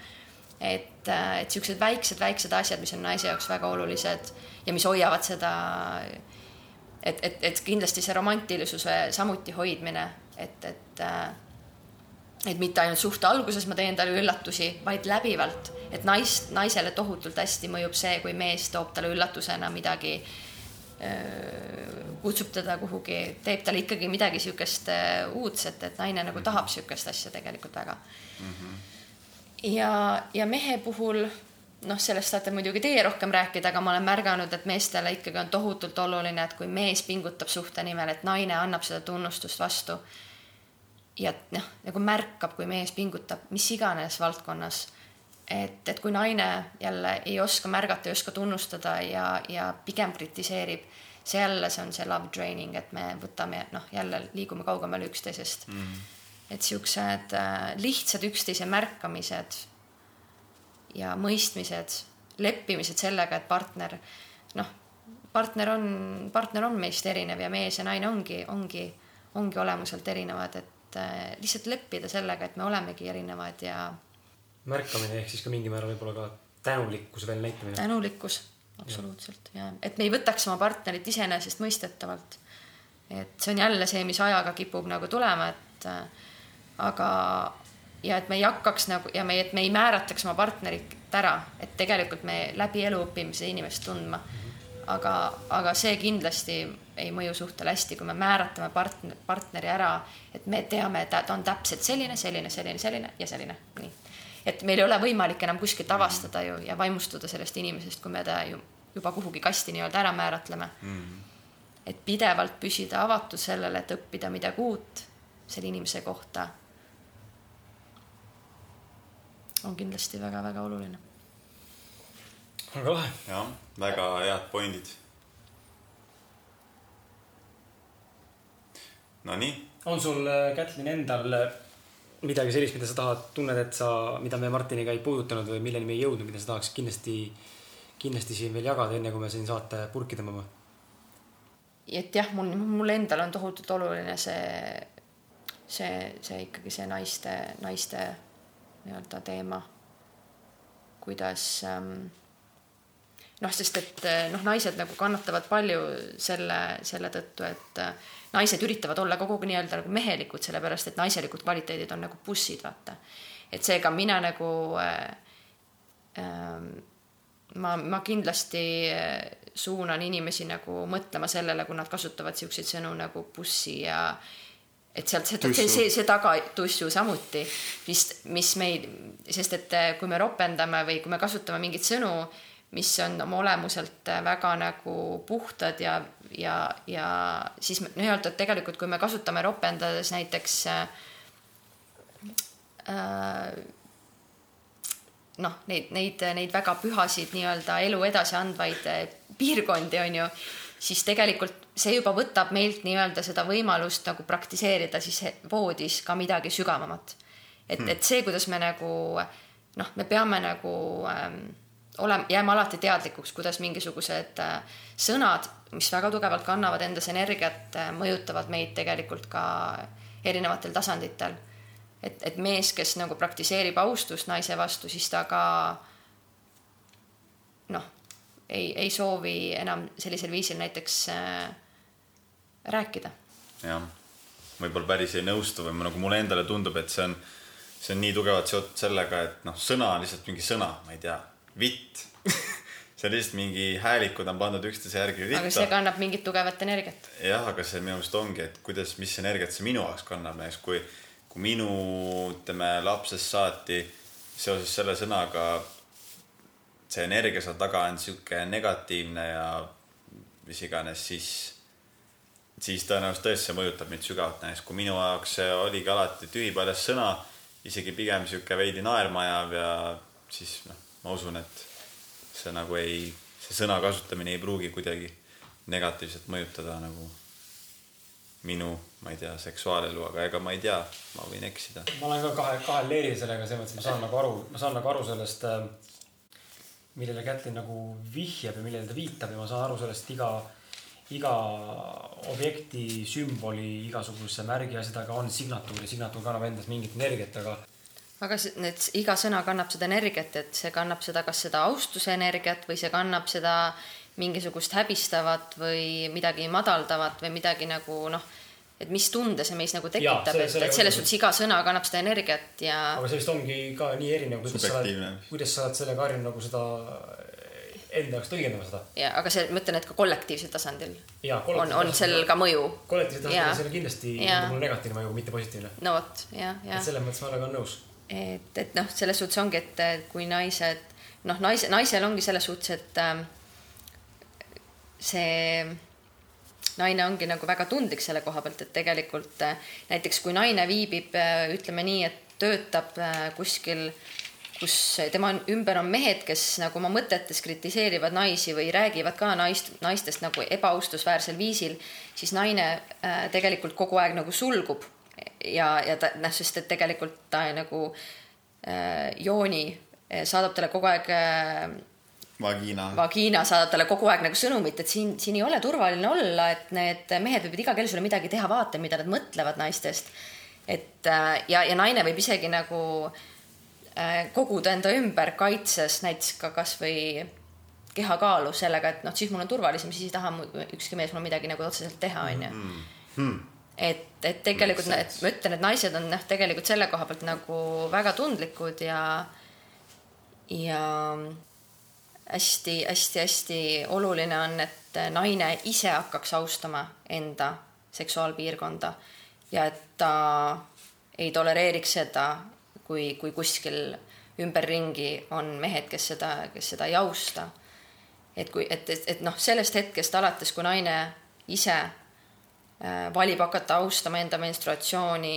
C: et, eh, et siuksed väiksed-väiksed asjad, mis on naise jaoks väga olulised ja mis hoiavad seda, et, et, et kindlasti see romantilisuse samuti hoidmine, et, et äh, et mitte ainult suhte alguses ma teen talle üllatusi, vaid läbivalt, et naist, naisele tohutult hästi mõjub see, kui mees toob talle üllatusena midagi, kutsub teda kuhugi, teeb talle ikkagi midagi niisugust uudset, et naine nagu tahab niisugust asja tegelikult väga mm. -hmm. ja, ja mehe puhul noh, sellest saate muidugi teie rohkem rääkida, aga ma olen märganud, et meestele ikkagi on tohutult oluline, et kui mees pingutab suhte nimel, et naine annab seda tunnustust vastu. Ja noh, nagu märkab, kui mees pingutab mis iganes valdkonnas. et, et kui naine jälle ei oska märgata, ei oska tunnustada ja, ja pigem kritiseerib, see jälle, see on see love draining, et me võtame noh, jälle liigume kaugemale üksteisest mm. et siuksed äh, lihtsad üksteise märkamised ja mõistmised, leppimised sellega, et partner noh, partner on, partner on meist erinev ja mees ja naine ongi, ongi, ongi olemuselt erinevad, et äh, lihtsalt leppida sellega, et me olemegi erinevad ja.
B: märkamine ehk siis ka mingil määral võib-olla ka tänulikkuse veel näitamine.
C: tänulikkus, absoluutselt ja, ja et me ei võtaks oma partnerit iseenesestmõistetavalt. et see on jälle see, mis ajaga kipub nagu tulema, et äh, aga, ja et me ei hakkaks nagu ja me, et me ei määratleks oma partnerit ära, et tegelikult me läbi elu õpime seda inimest tundma. aga, aga see kindlasti ei mõju suhtele hästi, kui me määratleme partner, partneri ära, et me teame, et ta on täpselt selline, selline, selline, selline ja selline, nii. et meil ei ole võimalik enam kuskilt avastada ju ja vaimustuda sellest inimesest, kui me ta ju juba kuhugi kasti nii-öelda ära määratleme mm. -hmm. et pidevalt püsida avatud sellele, et õppida midagi uut selle inimese kohta on kindlasti väga-väga oluline.
B: väga lahe.
A: jah, väga head pointid. Nonii.
B: on sul, äh, Kätlin, endal äh, midagi sellist, mida sa tahad, tunned, et sa, mida me Martiniga ei puudutanud või milleni me ei jõudnud, mida sa tahaks kindlasti, kindlasti siin veel jagada, enne kui me siin saate purki tõmbame?
C: et jah, mul, mul endal on tohutult oluline see, see, see ikkagi see naiste, naiste nii-öelda teema. kuidas ähm, noh, sest et noh, naised nagu kannatavad palju selle, selle tõttu, et naised üritavad olla kogu aeg nii-öelda nagu mehelikud, sellepärast et naiselikud kvaliteedid on nagu bussid, vaata. et seega mina nagu äh, äh, ma, ma kindlasti suunan inimesi nagu mõtlema sellele, kui nad kasutavad siukseid sõnu nagu bussi ja et sealt see, see, see, see tagatussu samuti, mis, mis meid, sest et kui me ropendame või kui me kasutame mingeid sõnu, mis on oma olemuselt väga nagu puhtad ja, ja, ja siis nii-öelda, et tegelikult, kui me kasutame ropendades näiteks äh, noh, neid, neid, neid väga pühasid nii-öelda elu edasi andvaid piirkondi, on ju siis tegelikult see juba võtab meilt nii-öelda seda võimalust nagu praktiseerida siis voodis ka midagi sügavamat. et hmm., et see, kuidas me nagu noh, me peame nagu ähm, olema, jääma alati teadlikuks, kuidas mingisugused äh, sõnad, mis väga tugevalt kannavad endas energiat äh,, mõjutavad meid tegelikult ka erinevatel tasanditel. et, et mees, kes nagu praktiseerib austust naise vastu, siis ta ka noh ei, ei soovi enam sellisel viisil näiteks äh, rääkida.
A: jah, võib-olla päris ei nõustu või nagu mulle endale tundub, et see on, see on nii tugevalt seotud sellega, et noh, sõna on lihtsalt mingi sõna, ma ei tea, vitt see on lihtsalt mingi häälikud on pandud üksteise järgi
C: ritta. aga see kannab mingit tugevat energiat.
A: jah, aga see minu meelest ongi, et kuidas, mis energiat see minu jaoks kannab, näiteks kui, kui minu, ütleme lapsest saati seoses selle sõnaga see energia seal taga on sihuke negatiivne ja mis iganes, siis, siis tõenäoliselt tõesti see mõjutab mind sügavalt. näiteks kui minu jaoks see oligi alati tühipaljas sõna, isegi pigem sihuke veidi naerma ajav ja siis noh, ma usun, et see nagu ei, see sõna kasutamine ei pruugi kuidagi negatiivselt mõjutada nagu minu, ma ei tea, seksuaalelu, aga ega ma ei tea, ma võin eksida.
B: ma olen ka kahe, kahel leeril sellega, selles mõttes ma saan nagu aru, ma saan nagu aru sellest äh, millele Kätlin nagu vihjab ja millele ta viitab ja ma saan aru sellest iga, iga objekti sümboli, igasuguse märgi asjadega on signatuur ja signatuur kannab endas mingit energiat, aga.
C: Aga need, iga sõna kannab seda energiat, et see kannab seda, kas seda austuse energiat või see kannab seda mingisugust häbistavat või midagi madaldavat või midagi nagu noh et mis tunde see meis nagu tekitab, et, et selles suhtes iga sõna kannab seda energiat ja.
B: aga see vist ongi ka nii erinev, kuidas sa oled, kuidas sa oled sellega harjunud nagu seda enda jaoks tõlgendama seda.
C: ja, aga see, ma ütlen, et ka kollektiivsel tasandil
B: ja,
C: on, on sellel ka mõju.
B: kollektiivsel tasandil sellel kindlasti nagu negatiivne mõju, mitte positiivne.
C: no vot, jah, jah.
B: et selles mõttes ma olen ka nõus.
C: Et, et noh, selles suhtes ongi, et kui naised, noh, naise, naisel ongi selles suhtes, et äh, see naine ongi nagu väga tundlik selle koha pealt, et tegelikult äh, näiteks kui naine viibib, äh, ütleme nii, et töötab äh, kuskil, kus tema ümber on mehed, kes nagu oma mõtetes kritiseerivad naisi või räägivad ka naist, naistest nagu ebaaustusväärsel viisil, siis naine tegelikult kogu aeg nagu sulgub ja, ja ta noh, sest et tegelikult ta nagu äh, jooni saadab talle kogu aeg äh,
A: Vagiina.
C: Vagiina saadab talle kogu aeg nagu sõnumit, et siin, siin ei ole turvaline olla, et need mehed võivad iga kell sulle midagi teha, vaata, mida nad mõtlevad naistest. et äh, ja, ja naine võib isegi nagu äh, koguda enda ümber kaitses näiteks ka kasvõi kehakaalu sellega, et noh, siis mul on turvalisem, siis ei taha ükski mees mul midagi nagu otseselt teha, onju. Et, et tegelikult, et ma ütlen, et naised on noh, tegelikult selle koha pealt nagu väga tundlikud ja, ja hästi-hästi-hästi oluline on, et naine ise hakkaks austama enda seksuaalpiirkonda ja et ta ei tolereeriks seda, kui, kui kuskil ümberringi on mehed, kes seda, kes seda ei austa. et kui, et, et, et noh, sellest hetkest alates, kui naine ise valib hakata austama enda menstruatsiooni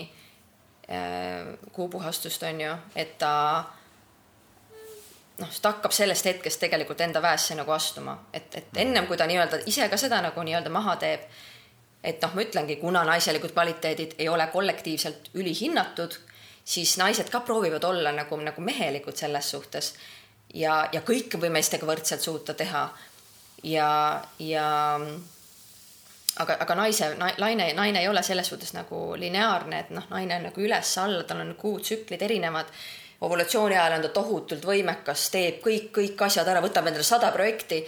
C: äh,, kuupuhastust on ju, et ta noh, ta hakkab sellest hetkest tegelikult enda väesse nagu astuma, et, et ennem kui ta nii-öelda ise ka seda nagu nii-öelda maha teeb, et noh, ma ütlengi, kuna naiselikud kvaliteedid ei ole kollektiivselt ülihinnatud, siis naised ka proovivad olla nagu, nagu mehelikud selles suhtes ja, ja kõike või meestega võrdselt suuta teha. ja, ja aga, aga naise, naine, naine ei ole selles suhtes nagu lineaarne, et noh, naine on nagu üles-alla, tal on kuutsüklid erinevad ovulatsiooni ajal on ta tohutult võimekas, teeb kõik, kõik asjad ära, võtab endale sada projekti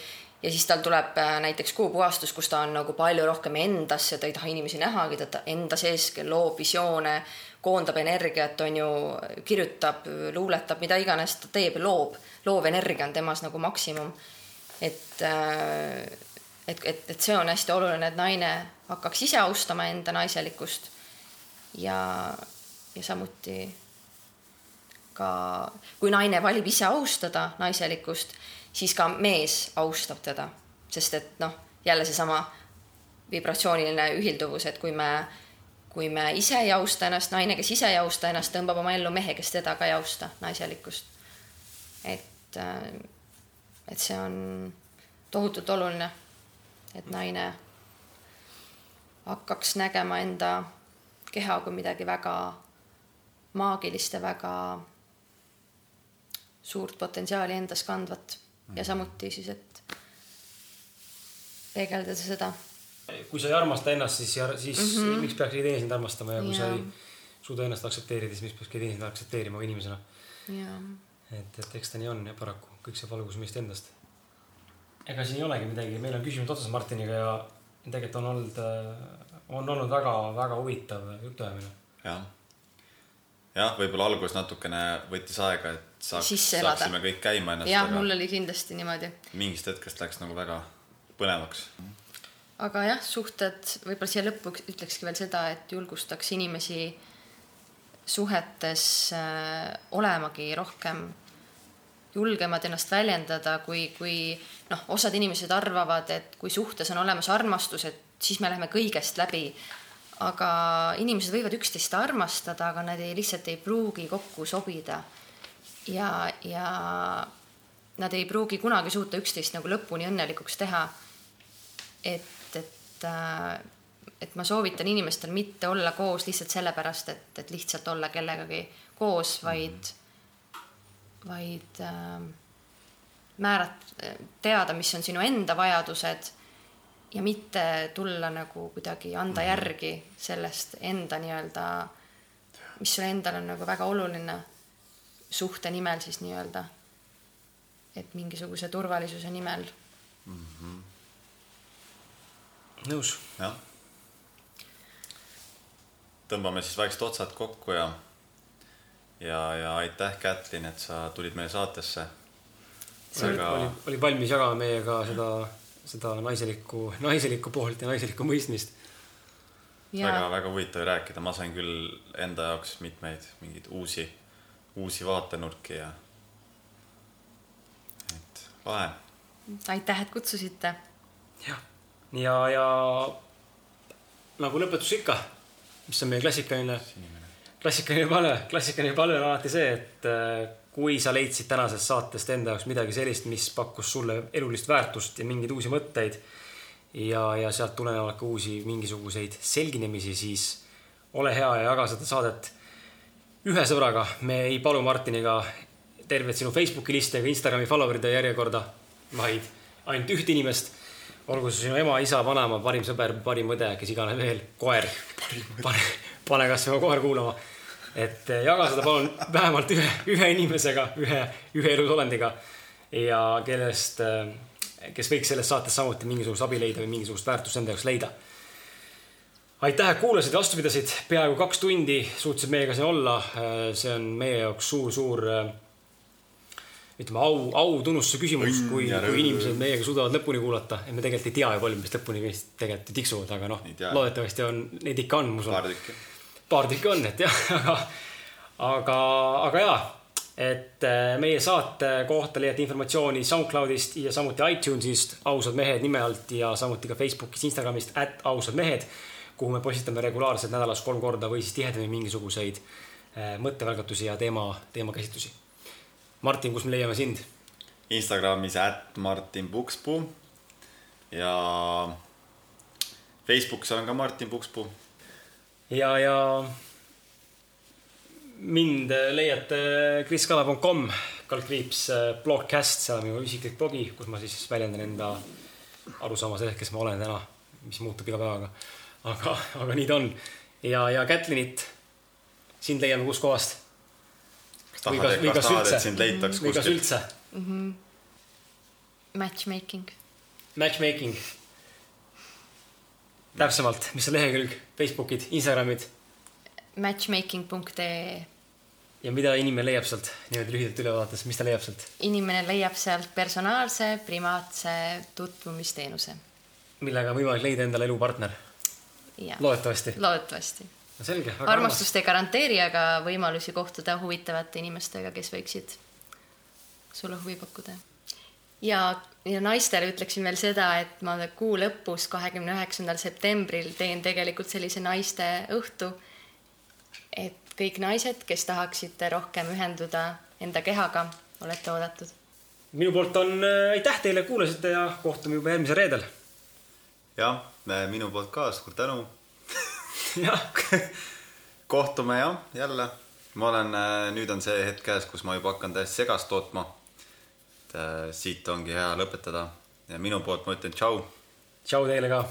C: ja siis tal tuleb äh, näiteks kuupuhastus, kus ta on nagu palju rohkem endas ja ta ei taha inimesi nähagi, ta enda sees loob visioone, koondab energiat, on ju, kirjutab, luuletab, mida iganes ta teeb, loob, loov energia on temas nagu maksimum. et, äh, et, et, et see on hästi oluline, et naine hakkaks ise austama enda naiselikkust ja, ja samuti ka, kui naine valib ise austada naiselikkust siis ka mees austab teda, sest et noh, jälle seesama vibratsiooniline ühilduvus, et kui me, kui me ise ei austa ennast, naine, kes ise ei austa ennast, tõmbab oma ellu mehe, kes teda ka ei austa, naiselikkust. et, äh, et see on tohutult oluline, et naine hakkaks nägema enda keha kui midagi väga maagilist ja väga suurt potentsiaali endas kandvat ja samuti siis, et peegeldada seda.
B: kui sa ei armasta ennast, siis, siis mm -hmm. miks peaks keegi teine sind armastama ja kui ja. sa ei suuda ennast aktsepteerida, siis miks peaks keegi teine sind aktsepteerima inimesena. et, et eks ta nii on ja paraku kõik saab alguse meist endast. Ega siin ei olegi midagi, meil on küsimused otsas Martiniga ja tegelikult on olnud, on olnud väga-väga huvitav jutuajamine.
A: jah jah, võib-olla alguses natukene võttis aega, et saaks, saaksime kõik käima ennast.
C: jah, mul oli kindlasti niimoodi.
A: mingist hetkest läks nagu väga põnevaks.
C: aga jah, suhted, võib-olla siia lõppu ütlekski veel seda, et julgustaks inimesi suhetes äh, olemagi rohkem julgemad ennast väljendada, kui, kui noh, osad inimesed arvavad, et kui suhtes on olemas armastus, et siis me läheme kõigest läbi aga inimesed võivad üksteist armastada, aga nad ei, lihtsalt ei pruugi kokku sobida. ja, ja nad ei pruugi kunagi suuta üksteist nagu lõpuni õnnelikuks teha. et, et, äh, et ma soovitan inimestel mitte olla koos lihtsalt sellepärast, et, et lihtsalt olla kellegagi koos, vaid, vaid äh, määrat-, teada, mis on sinu enda vajadused ja mitte tulla nagu kuidagi anda mhm. järgi sellest enda nii-öelda, mis sulle endal on nagu väga oluline suhte nimel siis nii-öelda. et mingisuguse turvalisuse nimel mm. -hmm.
B: nõus.
A: jah. tõmbame siis vaikselt otsad kokku ja, ja, ja aitäh, Kätlin, et sa tulid meie saatesse.
B: Väga... oli, oli valmis jagama meiega seda seda naiselikku, naiselikku poolt ja naiselikku mõistmist.
A: väga-väga huvitav rääkida, ma sain küll enda jaoks mitmeid mingeid uusi, uusi vaatenurki ja et lahe.
C: aitäh, et kutsusite.
B: jah, ja, ja nagu lõpetus ikka, mis on meie klassikaline, klassikaline palve, klassikaline palve on alati see, et kui sa leidsid tänasest saatest enda jaoks midagi sellist, mis pakkus sulle elulist väärtust ja mingeid uusi mõtteid ja, ja sealt tulenevalt ka uusi mingisuguseid selginemisi, siis ole hea ja jaga seda saadet ühe sõbraga. me ei palu Martiniga tervet sinu Facebooki liste ega Instagrami follower'ide järjekorda, vaid ainult üht inimest. olgu see sinu ema, isa, vanaema, parim sõber, parim õde, kes iganes veel, koer. pane, pane kasvõi oma koer kuulama et eh, jaga seda palun vähemalt ühe, ühe inimesega, ühe, ühe elus olendiga ja kellest, eh, kes võiks selles saates samuti mingisugust abi leida või mingisugust väärtust enda jaoks leida. aitäh, et kuulasid vastu pidasid, peaaegu kaks tundi suutsid meiega siin olla. Eh, see on meie jaoks suur-suur ütleme au, au tunnustuse küsimus, kui, kui inimesed meiega suudavad lõpuni kuulata. et me tegelikult ei tea ju palju, mis lõpuni vist tegelikult tiksuvad, aga noh, loodetavasti on, neid ikka on, ma usun. paar tükki paar tükki on, et jah, aga, aga, aga jaa, et äh, meie saate kohta leiate informatsiooni SoundCloudist ja samuti iTunesist ausad mehed nime alt ja samuti ka Facebookist, Instagramist, at ausad mehed, kuhu me postitame regulaarselt nädalas kolm korda või siis tihedamini mingisuguseid äh, mõttevälgatusi ja teema, teemakäsitlusi. Martin, kus me leiame sind?
A: Instagramis at Martin Pukspuu ja Facebookis olen ka Martin Pukspuu
B: ja, ja mind leiate kriskala.com, kaldkriips blogcast, seal on minu isiklik blogi, kus ma siis väljendan enda arusaama sellest, kes ma olen täna, mis muutub iga päevaga. aga, aga nii ta on. ja, ja Kätlinit, sind leiame kuskohast?
A: kas tahad,
B: kas,
A: tahad, et sind leitaks
B: või kas
A: kuskilt?
B: üldse
C: Matchmaking.
B: matchmaking. täpsemalt, mis on lehekülg, Facebookid, Instagramid
C: Matchmaking.ee.
B: ja mida inimene leiab sealt niimoodi lühidalt üle vaadates, mis ta leiab sealt?
C: inimene leiab sealt personaalse primaatse tutvumisteenuse.
B: millega on võimalik leida endale elupartner, loodetavasti.
C: loodetavasti.
B: no selge,
C: armastust ei garanteeri, aga võimalusi kohtuda huvitavate inimestega, kes võiksid sulle huvi pakkuda. ja, ja naistele ütleksin veel seda, et ma kuu lõpus, kahekümne üheksandal septembril teen tegelikult sellise naiste õhtu. et kõik naised, kes tahaksite rohkem ühenduda enda kehaga, olete oodatud.
B: minu poolt on äh, aitäh teile, kuulasite ja kohtume juba järgmisel reedel.
A: jah, minu poolt ka suur tänu.
B: jah,
A: kohtume jah, jälle. ma olen, nüüd on see hetk käes, kus ma juba hakkan täiesti segast tootma. Et äh, siit ongi hea lõpetada. Ja minu poolt ma ütlen tšau.
B: Tšau teile ka